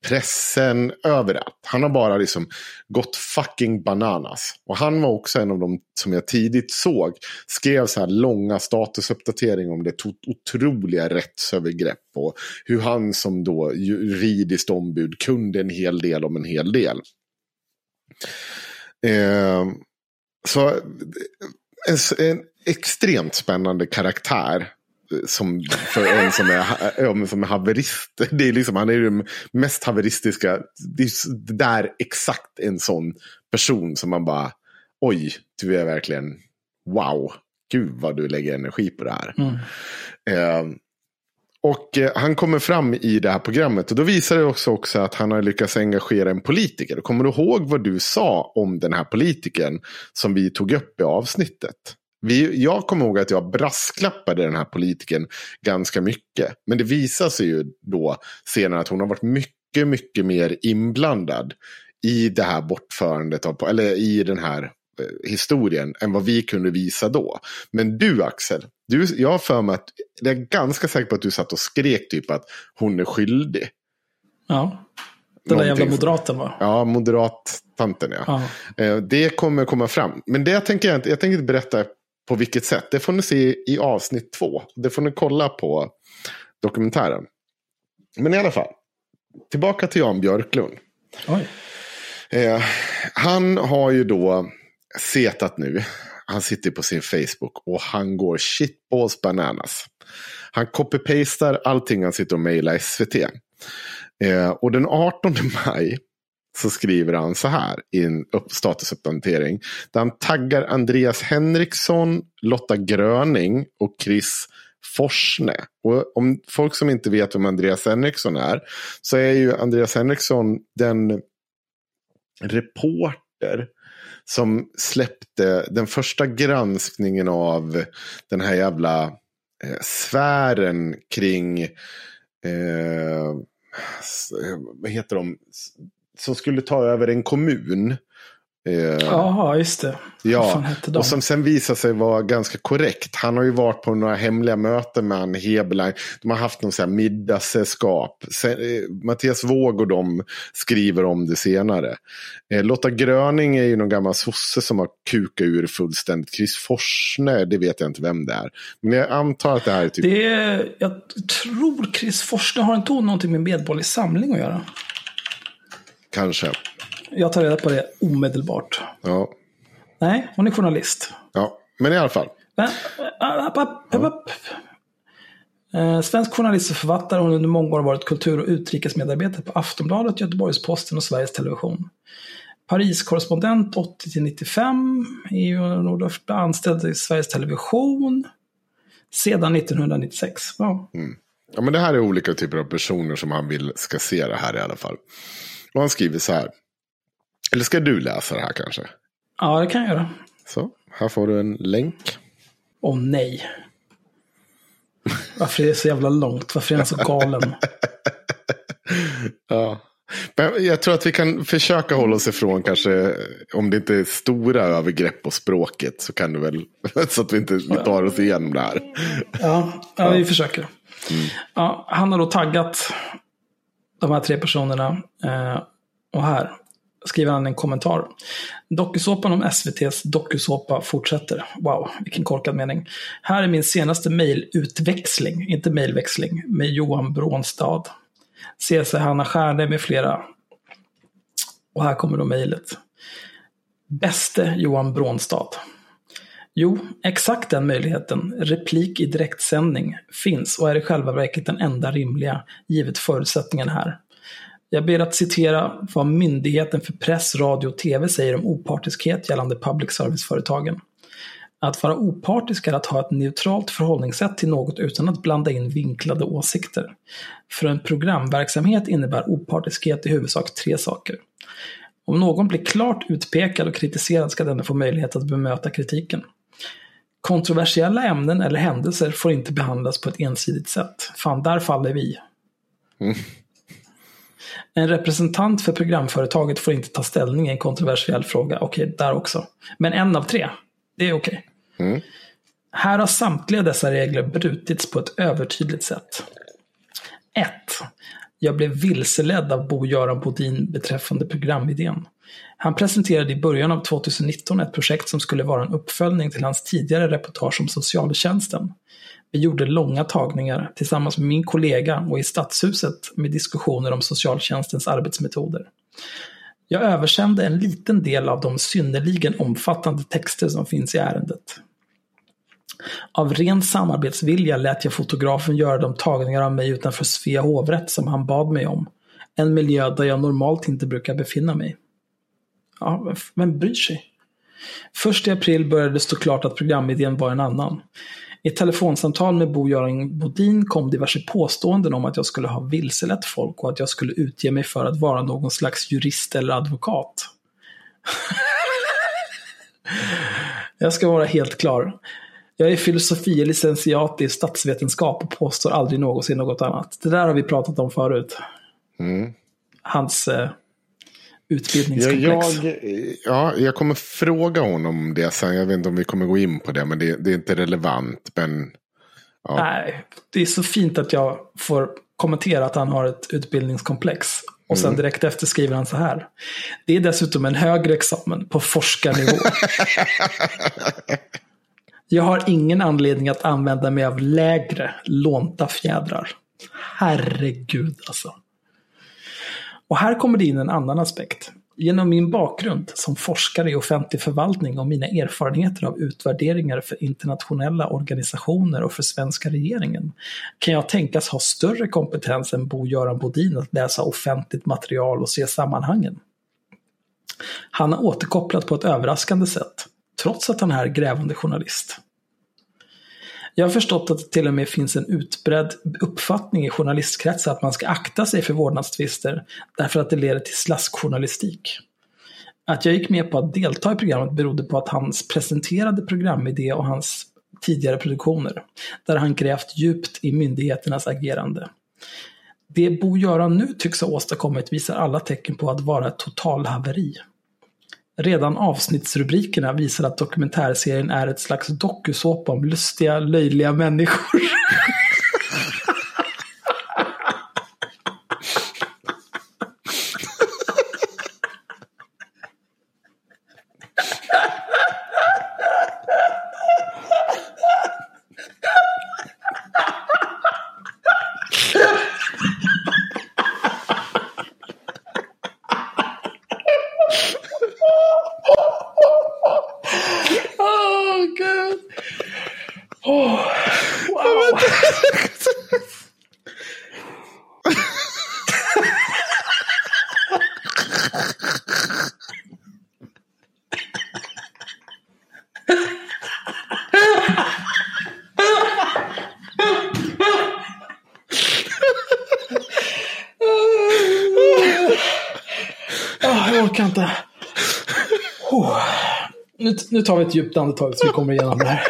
S2: pressen, överallt. Han har bara liksom gått fucking bananas. Och han var också en av de som jag tidigt såg skrev så här långa statusuppdateringar om det otroliga rättsövergrepp och hur han som då juridiskt ombud kunde en hel del om en hel del. Eh, så en, en extremt spännande karaktär som för en som är, som är haverist. Det är liksom, han är den mest haveristiska. Det är där exakt en sån person som man bara, oj, du är verkligen, wow, gud vad du lägger energi på det här. Mm. Eh, och eh, han kommer fram i det här programmet och då visar det också, också att han har lyckats engagera en politiker. Kommer du ihåg vad du sa om den här politikern som vi tog upp i avsnittet? Vi, jag kommer ihåg att jag brasklappade den här politiken ganska mycket. Men det visar sig ju då senare att hon har varit mycket, mycket mer inblandad i det här bortförandet, av, eller i den här eh, historien än vad vi kunde visa då. Men du Axel, du, jag har för mig att, jag är ganska säker på att du satt och skrek typ att hon är skyldig.
S1: Ja, den där jävla moderaten va?
S2: Ja, moderat-tanten ja. ja. Eh, det kommer komma fram. Men det tänker jag inte, jag tänker inte berätta på vilket sätt? Det får ni se i avsnitt två. Det får ni kolla på dokumentären. Men i alla fall. Tillbaka till Jan Björklund. Eh, han har ju då setat nu. Han sitter på sin Facebook och han går shitballs bananas. Han copy-pastar allting han sitter och mejlar SVT. Eh, och den 18 maj så skriver han så här i en statusuppdatering. Där han taggar Andreas Henriksson, Lotta Gröning och Chris Forsne. Och om folk som inte vet vem Andreas Henriksson är. Så är ju Andreas Henriksson den reporter som släppte den första granskningen av den här jävla eh, sfären kring eh, vad heter de? Som skulle ta över en kommun.
S1: Eh, Jaha, just det.
S2: Ja, och som sen visade sig vara ganska korrekt. Han har ju varit på några hemliga möten med Ann Heberlein. De har haft någon sån här middagssällskap. Eh, Mattias Våg och de skriver om det senare. Eh, Lotta Gröning är ju någon gammal sosse som har kukat ur fullständigt. Chris Forsne, det vet jag inte vem det är. Men jag antar att det här är typ...
S1: Det är, jag tror Chris Forsne har inte hon någonting med Medborgerlig Samling att göra.
S2: Kanske.
S1: Jag tar reda på det omedelbart.
S2: Ja.
S1: Nej, hon är journalist.
S2: Ja, men i alla fall. Men,
S1: upp, upp, upp. Eh, svensk journalist och författare. Har under många år varit kultur och utrikesmedarbetare på Aftonbladet, Göteborgs-Posten och Sveriges Television. Paris-korrespondent 80-95. EU anställd i Sveriges Television. Sedan 1996. Ja.
S2: Mm. ja, men det här är olika typer av personer som han vill ska se det här i alla fall. Och han skriver så här. Eller ska du läsa det här kanske?
S1: Ja, det kan jag göra.
S2: Så, här får du en länk.
S1: Åh nej. Varför är det så jävla långt? Varför är han så galen?
S2: ja. Men jag tror att vi kan försöka hålla oss ifrån kanske, om det inte är stora övergrepp på språket så kan du väl, så att vi inte tar oss igenom det här.
S1: Ja, ja vi försöker. Mm. Ja, han har då taggat de här tre personerna. Eh, och här. skriver han en kommentar. Dokusåpan om SVTs dokusåpa fortsätter. Wow, vilken korkad mening. Här är min senaste mejlutväxling, inte mejlväxling, med Johan Brånstad. CC Hanna Stjärne med flera. Och här kommer då mejlet. Bäste Johan Brånstad. Jo, exakt den möjligheten, replik i direktsändning, finns och är i själva verket den enda rimliga, givet förutsättningen här. Jag ber att citera vad Myndigheten för press, radio och tv säger om opartiskhet gällande public service-företagen. Att vara opartisk är att ha ett neutralt förhållningssätt till något utan att blanda in vinklade åsikter. För en programverksamhet innebär opartiskhet i huvudsak tre saker. Om någon blir klart utpekad och kritiserad ska denna få möjlighet att bemöta kritiken. Kontroversiella ämnen eller händelser får inte behandlas på ett ensidigt sätt. Fan, där faller vi. Mm. En representant för programföretaget får inte ta ställning i en kontroversiell fråga. Okej, där också. Men en av tre, det är okej. Mm. Här har samtliga dessa regler brutits på ett övertydligt sätt. 1. Jag blev vilseledd av Bo-Göran Bodin beträffande programidén. Han presenterade i början av 2019 ett projekt som skulle vara en uppföljning till hans tidigare reportage om socialtjänsten. Vi gjorde långa tagningar tillsammans med min kollega och i Stadshuset med diskussioner om socialtjänstens arbetsmetoder. Jag översände en liten del av de synnerligen omfattande texter som finns i ärendet. Av ren samarbetsvilja lät jag fotografen göra de tagningar av mig utanför Svea hovrätt som han bad mig om. En miljö där jag normalt inte brukar befinna mig. Ja, vem bryr sig? Först i april började det stå klart att programidén var en annan. I ett telefonsamtal med Bo-Göran Bodin kom diverse påståenden om att jag skulle ha vilselett folk och att jag skulle utge mig för att vara någon slags jurist eller advokat. jag ska vara helt klar. Jag är filosofie licentiat i statsvetenskap och påstår aldrig någonsin något annat. Det där har vi pratat om förut. Mm. Hans eh, utbildningskomplex.
S2: Ja jag, ja, jag kommer fråga honom om det sen. Jag vet inte om vi kommer gå in på det, men det, det är inte relevant. Men,
S1: ja. Nej, det är så fint att jag får kommentera att han har ett utbildningskomplex. Och sen mm. direkt efter skriver han så här. Det är dessutom en högre examen på forskarnivå. jag har ingen anledning att använda mig av lägre lånta fjädrar. Herregud alltså. Och här kommer det in en annan aspekt. Genom min bakgrund som forskare i offentlig förvaltning och mina erfarenheter av utvärderingar för internationella organisationer och för svenska regeringen kan jag tänkas ha större kompetens än Bo-Göran Bodin att läsa offentligt material och se sammanhangen. Han har återkopplat på ett överraskande sätt, trots att han är grävande journalist. Jag har förstått att det till och med finns en utbredd uppfattning i journalistkretsar att man ska akta sig för vårdnadstvister därför att det leder till slaskjournalistik. Att jag gick med på att delta i programmet berodde på att hans presenterade programidé och hans tidigare produktioner, där han grävt djupt i myndigheternas agerande. Det Bo-Göran nu tycks ha åstadkommit visar alla tecken på att vara ett totalhaveri. Redan avsnittsrubrikerna visar att dokumentärserien är ett slags dokusåpa om lustiga, löjliga människor. nu tar vi ett djupt andetag så vi kommer igenom det här.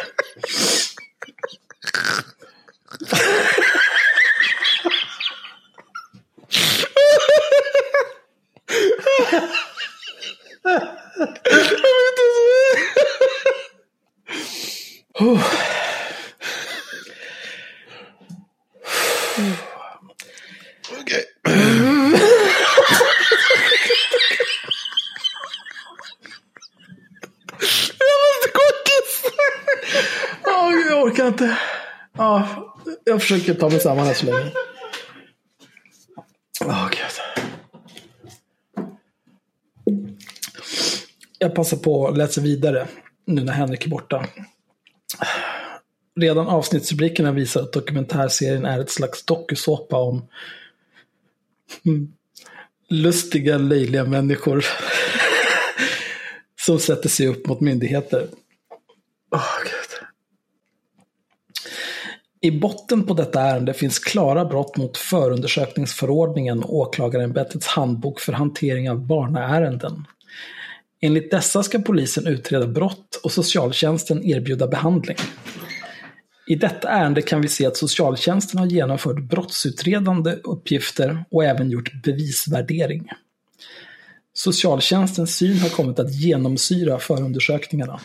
S1: Försöker samman här så länge. Oh, Gud. Jag passar på att läsa vidare nu när Henrik är borta. Redan avsnittsrubrikerna visar att dokumentärserien är ett slags dokusåpa om lustiga, löjliga människor som sätter sig upp mot myndigheter. Oh, i botten på detta ärende finns klara brott mot förundersökningsförordningen och åklagarämbetets handbok för hantering av barnaärenden. Enligt dessa ska polisen utreda brott och socialtjänsten erbjuda behandling. I detta ärende kan vi se att socialtjänsten har genomfört brottsutredande uppgifter och även gjort bevisvärdering. Socialtjänstens syn har kommit att genomsyra förundersökningarna.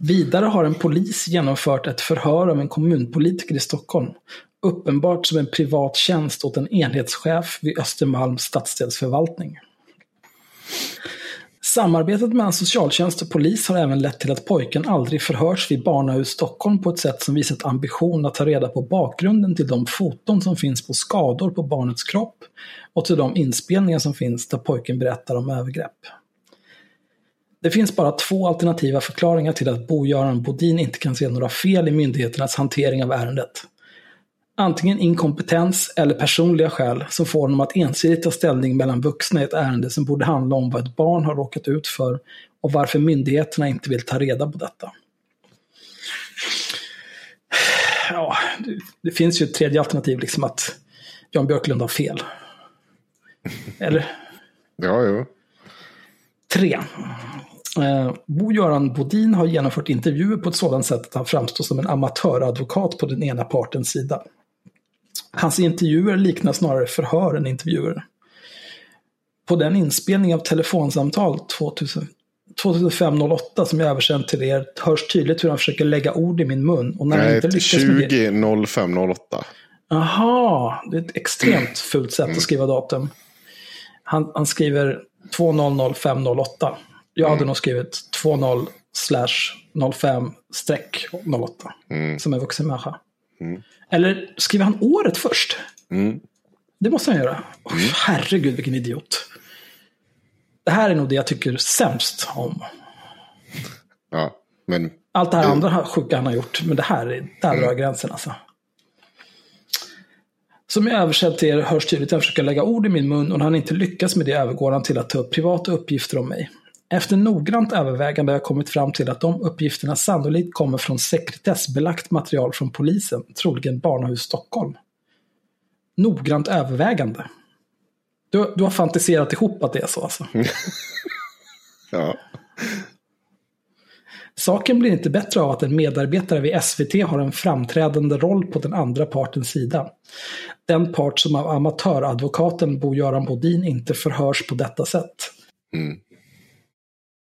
S1: Vidare har en polis genomfört ett förhör av en kommunpolitiker i Stockholm, uppenbart som en privat tjänst åt en enhetschef vid Östermalms stadsdelsförvaltning. Samarbetet mellan socialtjänst och polis har även lett till att pojken aldrig förhörs vid Barnahus Stockholm på ett sätt som visat ambition att ta reda på bakgrunden till de foton som finns på skador på barnets kropp och till de inspelningar som finns där pojken berättar om övergrepp. Det finns bara två alternativa förklaringar till att Bo-Göran Bodin inte kan se några fel i myndigheternas hantering av ärendet. Antingen inkompetens eller personliga skäl som får honom att ensidigt ta ställning mellan vuxna i ett ärende som borde handla om vad ett barn har råkat ut för och varför myndigheterna inte vill ta reda på detta. Ja, det, finns ju ett tredje alternativ, liksom att Jan Björklund har fel. Eller?
S2: Ja, jo.
S1: Tre. Eh, Bo-Göran Bodin har genomfört intervjuer på ett sådant sätt att han framstår som en amatöradvokat på den ena partens sida. Hans intervjuer liknar snarare förhör än intervjuer. På den inspelning av telefonsamtal 2000, 2005-08 som jag översänt till er hörs tydligt hur han försöker lägga ord i min mun. Och när
S2: Nej,
S1: inte lyckas
S2: 20
S1: med det...
S2: 05 08.
S1: Aha, det är ett extremt fult sätt att skriva datum. Han, han skriver 200508. Jag hade nog skrivit 20 slash 05 streck 08. Som en vuxen människa. Eller skriver han året först? Det måste han göra. Oh, herregud vilken idiot. Det här är nog det jag tycker sämst om.
S2: Ja, men
S1: Allt det här andra sjuka han har gjort, men det här, är- där drar jag gränsen alltså. Som jag översatt till er hörs tydligt att jag försöker lägga ord i min mun och när han inte lyckas med det övergår han till att ta upp privata uppgifter om mig. Efter noggrant övervägande har jag kommit fram till att de uppgifterna sannolikt kommer från sekretessbelagt material från polisen, troligen Barnahus Stockholm. Noggrant övervägande. Du, du har fantiserat ihop att det är så alltså?
S2: ja.
S1: Saken blir inte bättre av att en medarbetare vid SVT har en framträdande roll på den andra partens sida. Den part som av amatöradvokaten Bo-Göran Bodin inte förhörs på detta sätt.
S2: Mm.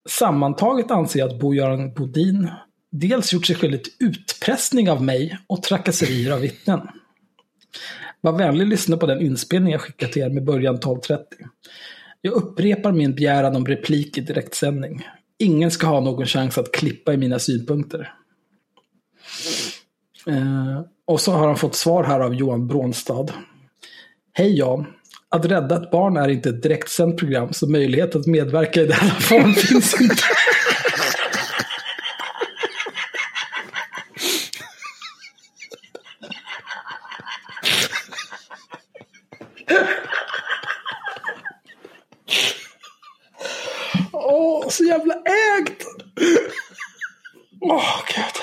S1: Sammantaget anser jag att Bo-Göran Bodin dels gjort sig skyldig till utpressning av mig och trakasserier av vittnen. Var vänlig lyssna på den inspelning jag skickat till er med början 12.30. Jag upprepar min begäran om replik i direktsändning. Ingen ska ha någon chans att klippa i mina synpunkter. Eh, och så har han fått svar här av Johan Brånstad. Hej Jan. Att rädda ett barn är inte ett direktsänt program, så möjlighet att medverka i denna form finns inte. Åh, så jävla ägt! Åh, gud.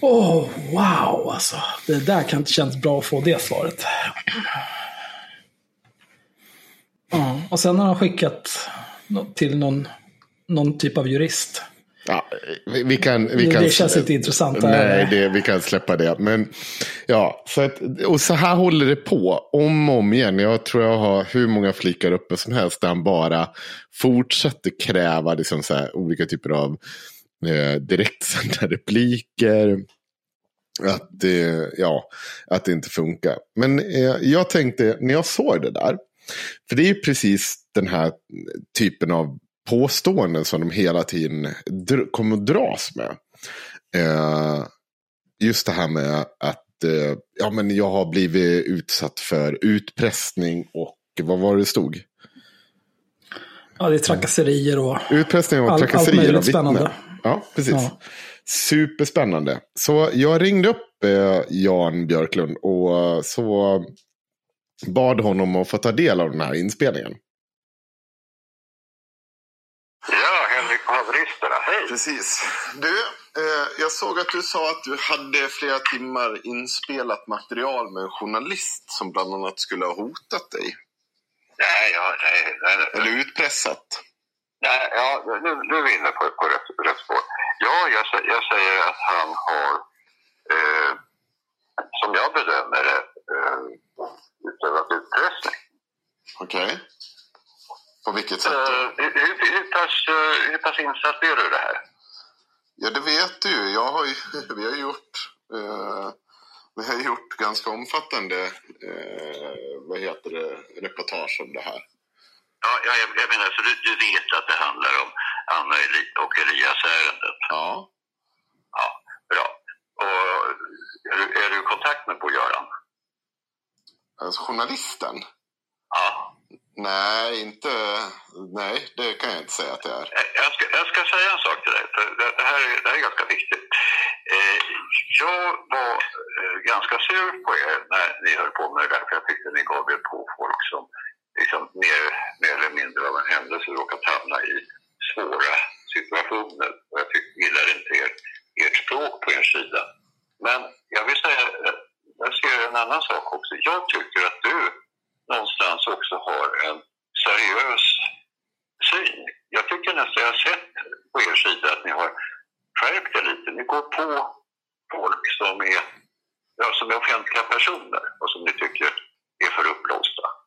S1: Åh, wow alltså. Det där kan inte kännas bra att få det svaret. Ja, och sen har han skickat till någon, någon typ av jurist.
S2: Ja, vi, vi kan, vi
S1: Det-
S2: kan,
S1: det känns inte intressant.
S2: Nej, det, vi kan släppa det. Men, ja, så att, och så här håller det på om och om igen. Jag tror jag har hur många flikar uppe som helst där han bara fortsätter kräva liksom så här, olika typer av eh, direktsända repliker. Att, eh, ja, att det inte funkar. Men eh, jag tänkte, när jag såg det där, för det är ju precis den här typen av påståenden som de hela tiden kommer att dras med. Eh, just det här med att eh, ja, men jag har blivit utsatt för utpressning och vad var det stod?
S1: Ja, det är trakasserier och
S2: Utpressning och all, trakasserier allt av vittnen. Ja, precis. Ja. Superspännande. Så jag ringde upp eh, Jan Björklund och så bad honom att få ta del av den här inspelningen.
S3: Ja, Henrik på haveristerna. Hej!
S2: Precis. Du, eh, jag såg att du sa att du hade flera timmar inspelat material med en journalist som bland annat skulle ha hotat dig.
S3: Nej, ja, nej, nej, nej.
S2: Eller utpressat.
S3: Nej, ja, nu, nu är vi inne på, på rätt, rätt spår. Ja, jag, jag säger att han har, eh, som jag bedömer det, eh, utövat utpressning.
S2: Okej. Okay. På vilket sätt?
S3: Uh, hur, hur, pass, uh, hur pass insatt är du i det här?
S2: Ja, det vet du. Jag har ju, vi har gjort, uh, vi har gjort ganska omfattande uh, vad heter det, reportage om det här.
S3: Ja, jag, jag menar, så du, du vet att det handlar om Anna och Elias-ärendet?
S2: Ja.
S3: Ja, bra. Och är du, är du i kontakt med Bo-Göran?
S2: Alltså journalisten?
S3: Ja.
S2: Nej, inte... Nej, det kan jag inte säga att det är.
S3: Jag ska, jag ska säga en sak till dig, för det, det här, är, det här är ganska viktigt. Eh, jag var eh, ganska sur på er när ni höll på med det där, för jag tyckte ni gav er på folk som liksom mer, mer eller mindre av en händelse råkat hamna i svåra situationer. Och jag tyckte, gillar inte er, ert språk på er sida. Men jag vill säga, eh, jag ser en annan sak också. Jag tycker att du någonstans också har en seriös syn. Jag tycker nästan jag har sett på er sida att ni har skärpt er lite. Ni går på folk som är, ja, som är offentliga personer och som ni tycker är för uppblåsta.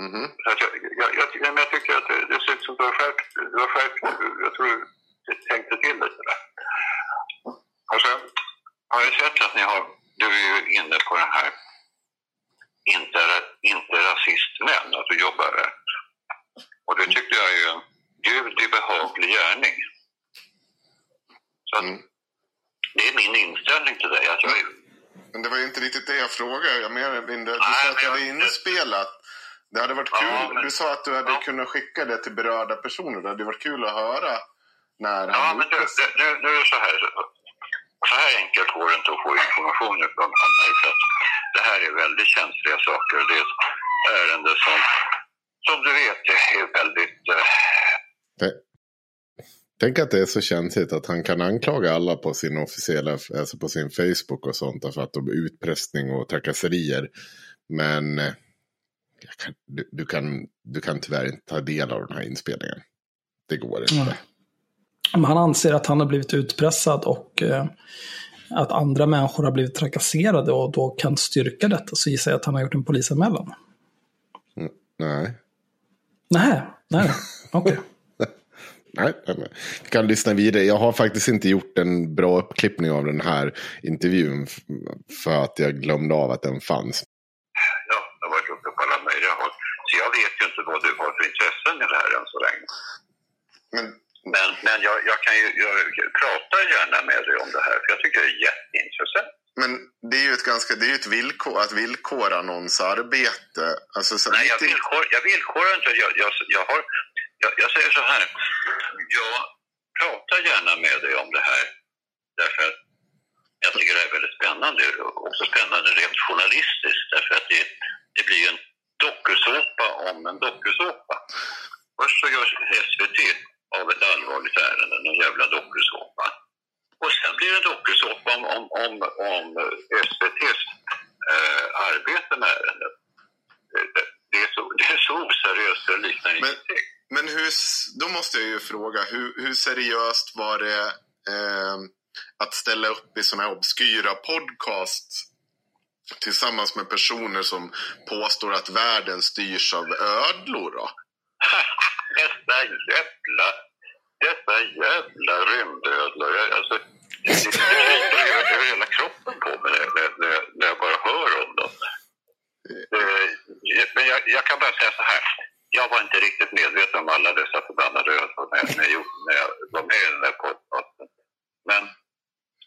S3: Mm -hmm. jag, jag, jag, jag, tycker att det, det ser ut som du har skärpt, du har skärpt jag tror du tänkte till lite där. Och sen har jag sett att ni har, du är ju inne på den här inte, inte rasistmän, att du jobbar där. Och det tycker jag är en gudi behaglig gärning. Så att, mm. det är min inställning till dig. Att jag är...
S2: Men det var ju inte riktigt det jag frågade. Jag menar, du sa att jag hade inspelat. Det hade varit kul. Ja, men... Du sa att du hade ja. kunnat skicka det till berörda personer. Det hade varit kul att höra när han
S3: Ja, men nu, nu, nu är så här. Så här enkelt går det inte att få information från mig. För det här är väldigt känsliga saker. Det är ett ärende som, som du vet, är väldigt... Eh...
S2: Tänk att det är så känsligt att han kan anklaga alla på sin officiella, alltså på sin Facebook och sånt för att de är utpressning och trakasserier. Men eh, du, du, kan, du kan tyvärr inte ta del av den här inspelningen. Det går inte. Mm.
S1: Men han anser att han har blivit utpressad och eh, att andra människor har blivit trakasserade och då kan styrka detta så gissar jag att han har gjort en polisanmälan.
S2: Mm, nej.
S1: Nej, nej, okej. Okay.
S2: Nej, nej, Vi kan lyssna vidare. Jag har faktiskt inte gjort en bra uppklippning av den här intervjun för att jag glömde av att den fanns.
S3: Ja, det har varit uppe på alla möjliga håll. Så jag vet ju inte vad du har för intressen i det här än så länge. Men men, men jag, jag kan ju jag pratar gärna med dig om det här, för jag tycker det är jätteintressant.
S2: Men det är ju ett ganska, det är ett villkor, att villkora någons arbete. Alltså,
S3: så Nej, jag, villkor, jag villkorar inte. Jag, jag, jag, har, jag, jag säger så här. Jag pratar gärna med dig om det här. Därför att jag tycker det är väldigt spännande. Också spännande rent journalistiskt. Därför att det, det blir en dokusåpa om en dokusåpa. Först så gör SVT av ett allvarligt ärende, någon jävla dokusåpa. Och sen blir det dokusåpa om, om, om, om SVTs eh, arbete med ärendet. Det, det, är så, det är så oseriöst, det liknar ingenting.
S2: Men hur, då måste jag ju fråga, hur, hur seriöst var det eh, att ställa upp i sådana här obskyra podcast tillsammans med personer som påstår att världen styrs av ödlor?
S3: Dessa jävla, dessa jävla rymdödlor. Alltså, det kryper över, hela kroppen på mig när, när, när jag bara hör om dem. Men jag, jag kan bara säga så här. Jag var inte riktigt medveten om alla dessa förbannade
S2: ödlor när, när, när jag
S3: var med i den där podcasten. Men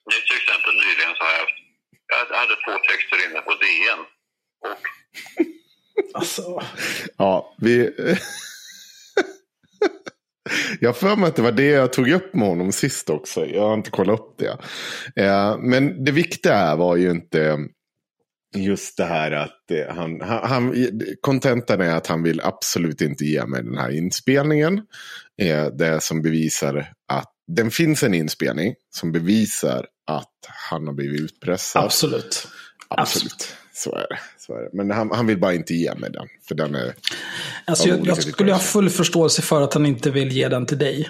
S3: nu till exempel nyligen så
S2: har
S3: jag jag hade två texter inne på DN. Och...
S1: Alltså.
S2: Ja, vi för mig att det var det jag tog upp med honom sist också. Jag har inte kollat upp det. Eh, men det viktiga var ju inte just det här att eh, han, han, kontentan är att han vill absolut inte ge mig den här inspelningen. Eh, det som bevisar att den finns en inspelning som bevisar att han har blivit utpressad.
S1: Absolut.
S2: Absolut. Så är det. Så. Men han, han vill bara inte ge mig den. För den är
S1: alltså, jag, jag skulle ha full förståelse för att han inte vill ge den till dig.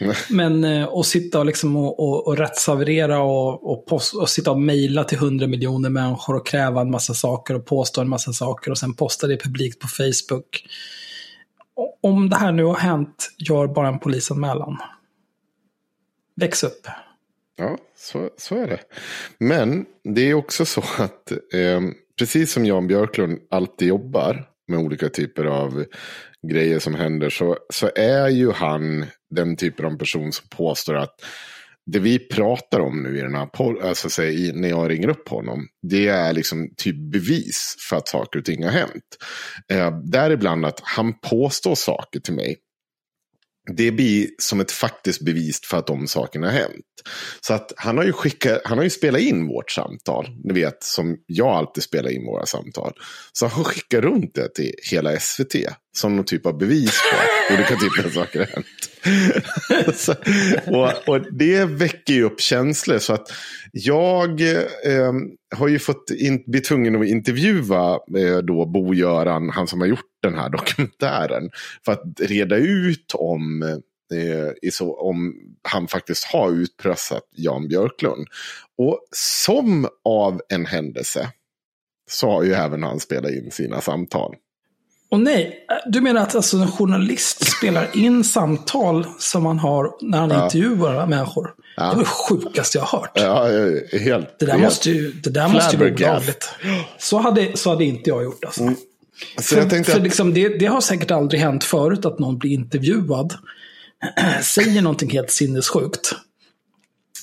S1: Men eh, att sitta och, liksom och, och, och rättshaverera och, och, post, och sitta och mejla till hundra miljoner människor och kräva en massa saker och påstå en massa saker och sen posta det publikt på Facebook. Om det här nu har hänt, gör bara en polisanmälan. Väx upp.
S2: Ja, så, så är det. Men det är också så att eh, precis som Jan Björklund alltid jobbar med olika typer av grejer som händer så, så är ju han den typen av person som påstår att det vi pratar om nu i den här alltså säg, när jag ringer upp honom, det är liksom typ bevis för att saker och ting har hänt. Eh, däribland att han påstår saker till mig det blir som ett faktiskt bevis för att de sakerna har hänt. Så att han har ju, skickat, han har ju spelat in vårt samtal. Ni vet, som jag alltid spelar in våra samtal. Så han skickar runt det till hela SVT. Som någon typ av bevis på att olika typer av saker har hänt. så, och, och, det väcker ju upp känslor. Så att jag eh, har ju fått in, bli tvungen att intervjua eh, då Bo-Göran, han som har gjort den här dokumentären. För att reda ut om, eh, så, om han faktiskt har utpressat Jan Björklund. Och som av en händelse så har ju även han spelat in sina samtal.
S1: Och nej, du menar att alltså en journalist spelar in samtal som man har när han ja. intervjuar människor? Ja. Det var det sjukaste jag har hört.
S2: Ja, helt.
S1: Det där,
S2: helt
S1: måste, ju, det där måste ju vara olagligt. Så hade, så hade inte jag gjort alltså. Mm. Så för, för att... liksom, det, det, har säkert aldrig hänt förut att någon blir intervjuad, säger någonting helt sinnessjukt.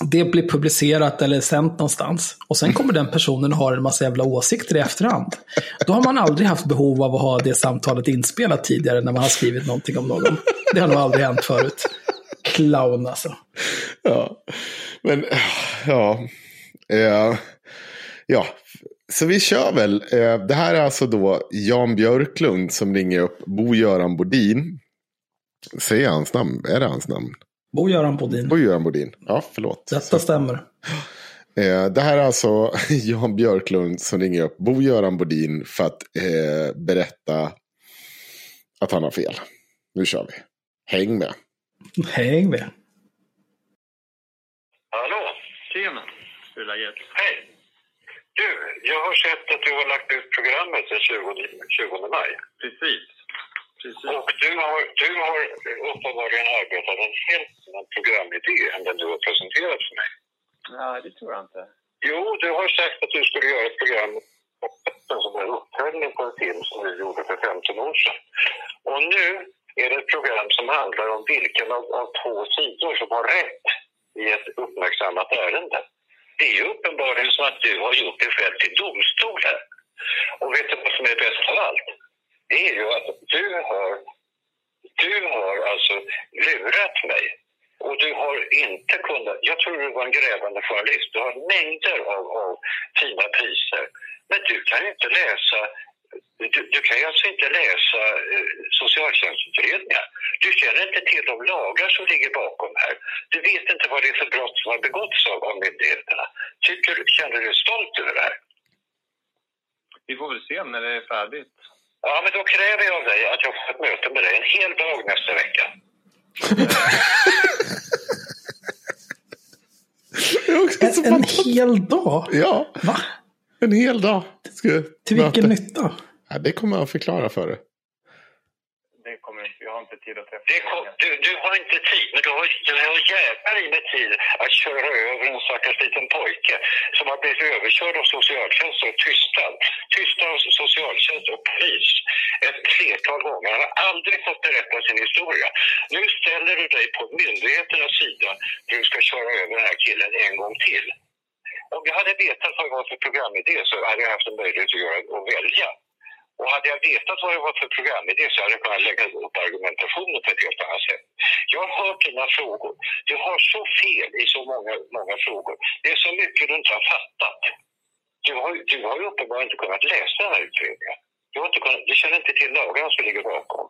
S1: Det blir publicerat eller sänt någonstans. Och sen kommer den personen ha en massa jävla åsikter i efterhand. Då har man aldrig haft behov av att ha det samtalet inspelat tidigare när man har skrivit någonting om någon. Det har nog aldrig hänt förut. Clown alltså.
S2: Ja, men ja. Ja, ja så vi kör väl. Eh, det här är alltså då Jan Björklund som ringer upp Bo-Göran Bodin. Säger hans namn? Är det hans namn?
S1: Bo-Göran Bodin.
S2: Bo-Göran Bodin. Ja, förlåt.
S1: Detta stämmer.
S2: Eh, det här är alltså Jan Björklund som ringer upp Bo-Göran Bodin för att eh, berätta att han har fel. Nu kör vi. Häng med.
S1: Häng med.
S4: Hallå?
S5: Tjena. Hur är läget?
S4: Hej. Du, jag har sett att du har lagt ut programmet den 20, 20 maj.
S5: Precis. Precis.
S4: Och du har, du har uppenbarligen arbetat en helt annan programidé än den du har presenterat för mig.
S5: Nej, det tror jag inte.
S4: Jo, du har sagt att du skulle göra ett program som en uppföljning på en film som du gjorde för 15 år sedan. Och nu är det ett program som handlar om vilken av, av två sidor som har rätt i ett uppmärksammat ärende det är ju uppenbarligen så att du har gjort dig själv till domstol här. Och vet du vad som är bäst av allt? Det är ju att du har, du har alltså lurat mig. Och du har inte kunnat, jag tror du var en grävande journalist, du har mängder av, av fina priser. Men du kan ju inte läsa du, du, kan ju alltså inte läsa eh, socialtjänstutredningar. Du känner inte till de lagar som ligger bakom här. Du vet inte vad det är för brott som har begåtts av, av myndigheterna. Tycker, känner du dig stolt över det här?
S5: Vi får väl se när det är färdigt.
S4: Ja, men då kräver jag av dig att jag får ett möte med dig en hel dag nästa vecka.
S1: en, en hel dag?
S2: Ja.
S1: Va?
S2: En hel dag.
S1: Ska Till vilken möte. nytta?
S2: Ja, det kommer jag att förklara för dig.
S5: Det kommer inte, jag har inte tid att träffa
S4: kom, du, du har inte tid, men du har, du har jävlar i med tid att köra över en stackars liten pojke som har blivit överkörd av socialtjänst och tystad. Tystad av socialtjänst och polis ett flertal gånger. Han har aldrig fått berätta sin historia. Nu ställer du dig på myndigheternas sida för du ska köra över den här killen en gång till om jag hade vetat vad det var för programidé så hade jag haft en möjlighet att, göra, att välja. Och hade jag vetat vad det var för programidé så hade jag kunnat lägga upp argumentationen på ett helt annat sätt. Jag har hört dina frågor. Du har så fel i så många, många frågor. Det är så mycket du inte har fattat. Du har, du har ju uppenbarligen inte kunnat läsa den här utredningen. Du, har inte kunnat, du känner inte till lagarna som ligger bakom.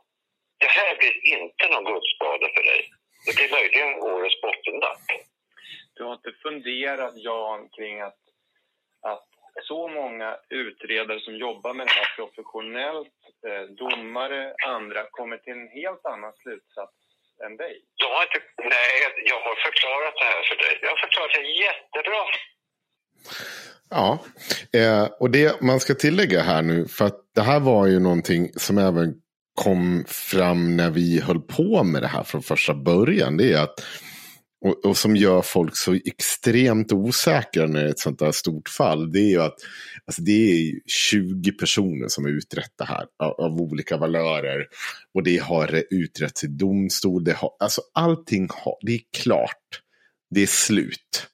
S4: Det här blir inte någon guldspade för dig. Det blir möjligen årets bottennapp.
S5: Du har inte funderat, Jan, kring att, att så många utredare som jobbar med det här professionellt, eh, domare, andra, kommer till en helt annan slutsats än dig?
S4: Jag har inte, nej, jag har förklarat det här för dig. Jag har förklarat det jättebra.
S2: Ja, eh, och det man ska tillägga här nu, för att det här var ju någonting som även kom fram när vi höll på med det här från första början. Det är att och, och, som gör folk så extremt osäkra när det är ett sånt här stort fall. Det är ju att alltså det är 20 personer som har utrett det här av, av olika valörer. Och det har utretts i domstol. Det har, alltså allting har, det är klart. Det är slut.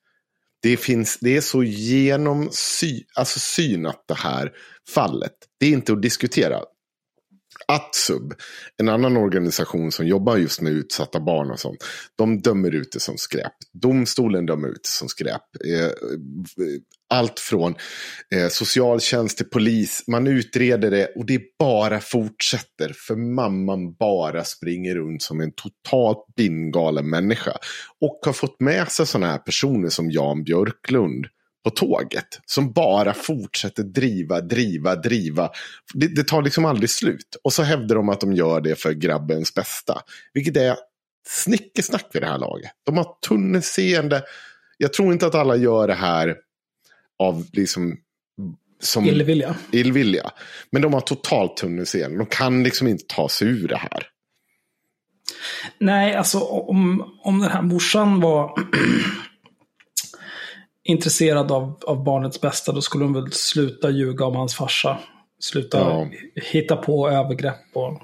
S2: Det, finns, det är så genomsynat alltså det här fallet. Det är inte att diskutera. Atsub, en annan organisation som jobbar just med utsatta barn och sånt, de dömer ut det som skräp. Domstolen dömer ut det som skräp. Eh, allt från eh, socialtjänst till polis, man utreder det och det bara fortsätter. För mamman bara springer runt som en totalt bindgalen människa. Och har fått med sig sådana här personer som Jan Björklund på tåget. Som bara fortsätter driva, driva, driva. Det, det, tar liksom aldrig slut. Och så hävdar de att de gör det för grabbens bästa. Vilket är snickesnack vid det här laget. De har tunnelseende. Jag tror inte att alla gör det här av liksom
S1: som illvilja.
S2: illvilja. Men de har totalt tunnelseende. De kan liksom inte ta sig ur det här.
S1: Nej, alltså om, om den här morsan var intresserad av, av barnets bästa, då skulle hon väl sluta ljuga om hans farsa. Sluta ja. hitta på övergrepp och,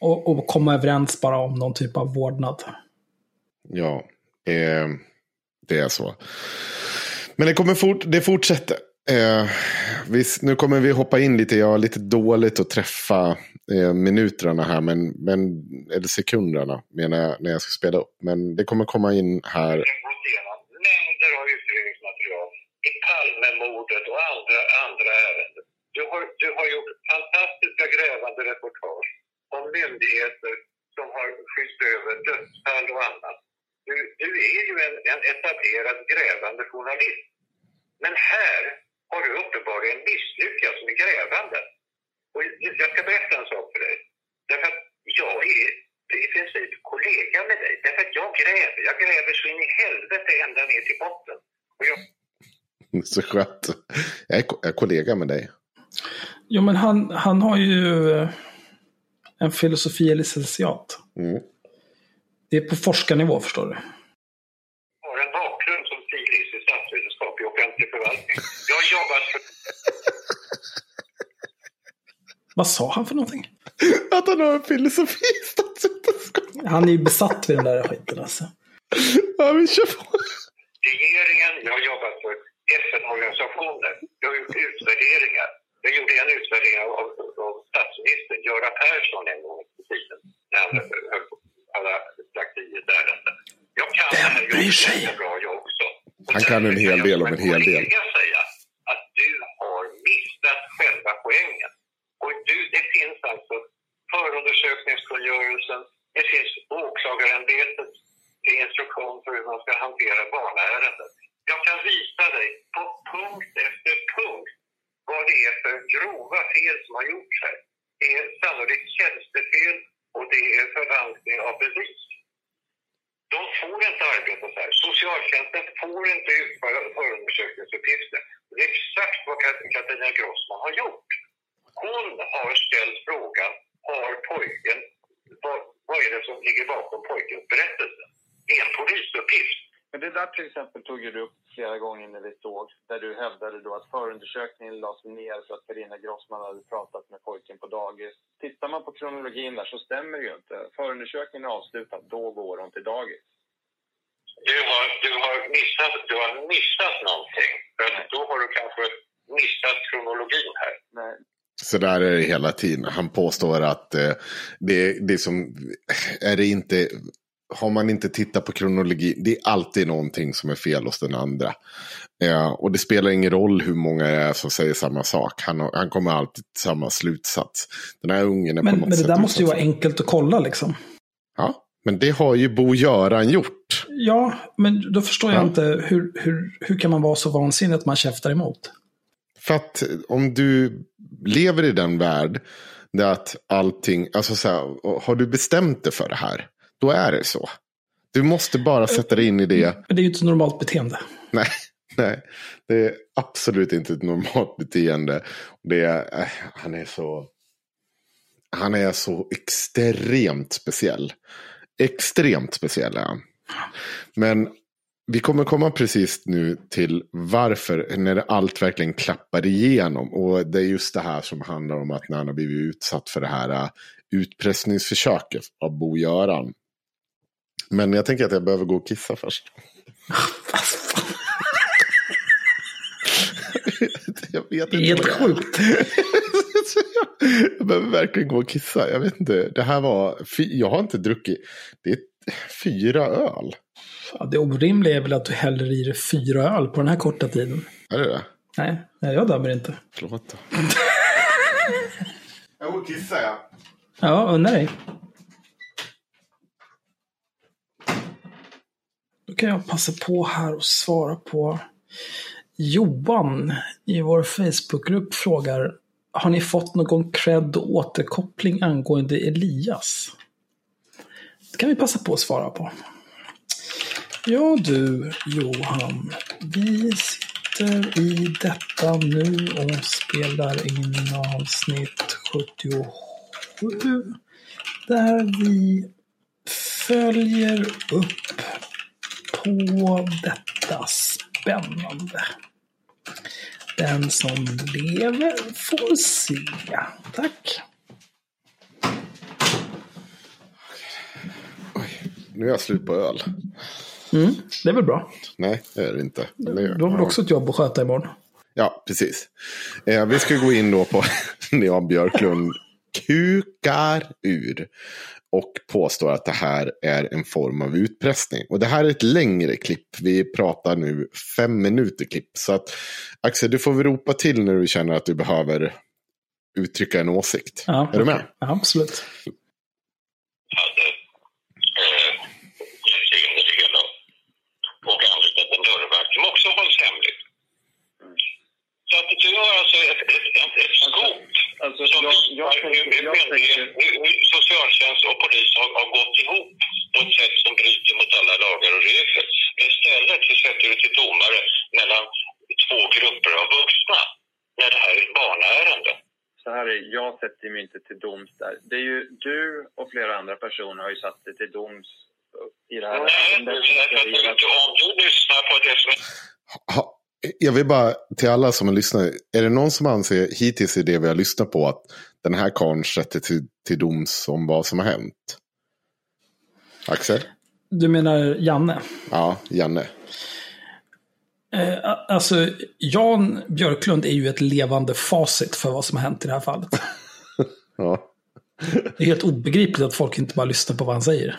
S1: och, och, komma överens bara om någon typ av vårdnad.
S2: Ja, eh, det är så. Men det, kommer fort, det fortsätter. Eh, visst, nu kommer vi hoppa in lite. Jag har lite dåligt att träffa eh, minuterna här. Men, men, eller sekunderna menar jag när jag ska spela upp. Men det kommer komma in här
S4: mordet och andra, andra ärenden. Du har, du har gjort fantastiska grävande reportage om myndigheter som har skytt över dödsfall och annat. Du, du är ju en, en etablerad grävande journalist. Men här har du uppenbarligen misslyckats med grävande. Och jag ska berätta en sak för dig. Därför att jag är i princip kollega med dig. Därför att jag gräver. Jag gräver så in i helvete ända ner till botten. Och jag
S2: Så skönt. Jag är, jag är kollega med dig.
S1: Jo, men han, han har ju eh, en filosofie licentiat. Mm. Det är på forskarnivå, förstår du.
S4: Jag har en bakgrund som civilis i statsvetenskap i offentlig förvaltning. Jag har jobbat för...
S1: Vad sa han för någonting?
S2: Att han har en filosofi i statsvetenskap.
S1: Han är ju besatt vid den där skiten alltså.
S2: Ja, vi kör på.
S4: Regeringen, jag har jobbat för FN-organisationer. Gjort utvärderingar. Jag gjorde en utvärdering av, av statsministern Göran Persson en gång i tiden. När han höll på alla ett ärende. Jag kan det här jobbet bra jag också.
S2: Och Han kan en hel del om en hel del.
S4: Jag säga att du har missat själva poängen. Och du, det finns alltså förundersökningskungörelsen, det finns åklagarämbetets instruktion för hur man ska hantera barnärenden. Jag kan visa dig på punkt efter punkt vad det är för grova fel som har gjorts här. Det är sannolikt tjänstefel och det är förvanskning av bevis. De får inte arbeta så här. Socialtjänsten får inte utföra förundersökningsuppgifter. Det är exakt vad Katarina Grossman har gjort. Hon har ställt frågan, har pojken, vad, vad är det som ligger bakom pojkens berättelse? Det är en polisuppgift.
S5: Men det där till exempel tog du upp flera gånger när vi såg där du hävdade då att förundersökningen lades ner för att Carina Grossman hade pratat med pojken på dagis. Tittar man på kronologin där så stämmer det ju inte. Förundersökningen är avslutad, då går hon till dagis.
S4: Du har, du har, missat, du har missat någonting. För då har du kanske missat kronologin här.
S2: Nej. Så där är det hela tiden. Han påstår att eh, det, det som, är det inte, har man inte tittat på kronologi, det är alltid någonting som är fel hos den andra. Ja, och det spelar ingen roll hur många det är som säger samma sak. Han, han kommer alltid till samma slutsats. Den här ungen är
S1: men,
S2: på något
S1: men det där måste ju vara enkelt att kolla liksom.
S2: Ja, men det har ju Bo-Göran gjort.
S1: Ja, men då förstår jag
S2: Ja.
S1: inte hur, hur, hur kan man vara så vansinnig att man käftar emot?
S2: För att om du lever i den värld där att allting, alltså så här, har du bestämt dig för det här, då är det så. Du måste bara sätta dig in i det.
S1: Men det är ju inte ett normalt beteende.
S2: Nej, nej, det är absolut inte ett normalt beteende. Det är, äh, han är så, han är så extremt speciell. Extremt speciell är han. Men vi kommer komma precis nu till varför, när allt verkligen klappar igenom. Och det är just det här som handlar om att när han har blivit utsatt för det här äh, utpressningsförsöket av Bo-Göran. Men jag tänker att jag behöver gå och kissa först. jag vet inte.
S1: helt
S2: jag-
S1: sjukt.
S2: jag behöver verkligen gå och kissa. Jag vet inte. Det här var, jag har inte druckit, det är fyra öl.
S1: Det orimliga är väl att du häller i dig fyra öl på den här korta tiden.
S2: Är det det?
S1: Nej, nej jag dömer inte.
S2: Förlåt då. jag går och kissar ja.
S1: Ja, unna dig. Då kan jag passa på här och svara på Johan i vår Facebookgrupp frågar Har ni fått någon cred och återkoppling angående Elias? Det kan vi passa på att svara på. Ja du Johan, vi sitter i detta nu och spelar in avsnitt 77 där vi följer upp på detta spännande. Den som lever får se. Tack.
S2: Nu är jag slut på öl.
S1: Mm, det är väl bra.
S2: Nej, det är det inte. Det-
S1: Du har väl också ett jobb att sköta imorgon?
S2: Ja, precis. Eh, vi ska gå in då på Jan Björklund kukar ur. Och påstår att det här är en form av utpressning. Och det här är ett längre klipp. Vi pratar nu fem minuter klipp. Så att Axel, du får väl ropa till när du känner att du behöver uttrycka en åsikt.
S1: Ja,
S2: är du med?
S1: Ja, absolut.
S4: Så att du har alltså ett, ett, ett, ett skop
S5: Alltså, jag, jag, tänker,
S4: hur
S5: jag tänker...
S4: hur- hur socialtjänst och polis har, har gått ihop på ett sätt som bryter mot alla lagar och regler. Men istället så sätter du till domare mellan två grupper av vuxna när det här är ett barnärende.
S5: Så här är, jag sätter mig inte till doms där. Det är ju du och flera andra personer har ju satt dig till doms i det här
S4: Nej,
S5: ärendet.
S4: att om du lyssnar på det som
S2: Ha, jag vill bara till alla som lyssnar. Är det någon som anser hittills i det vi har lyssnat på att den här karln sätter till, till doms om vad som har hänt? Axel?
S1: Du menar Janne?
S2: Ja, Janne.
S1: Eh, alltså, Jan Björklund är ju ett levande facit för vad som har hänt i det här fallet.
S2: Ja.
S1: Det är helt obegripligt att folk inte bara lyssnar på vad han säger.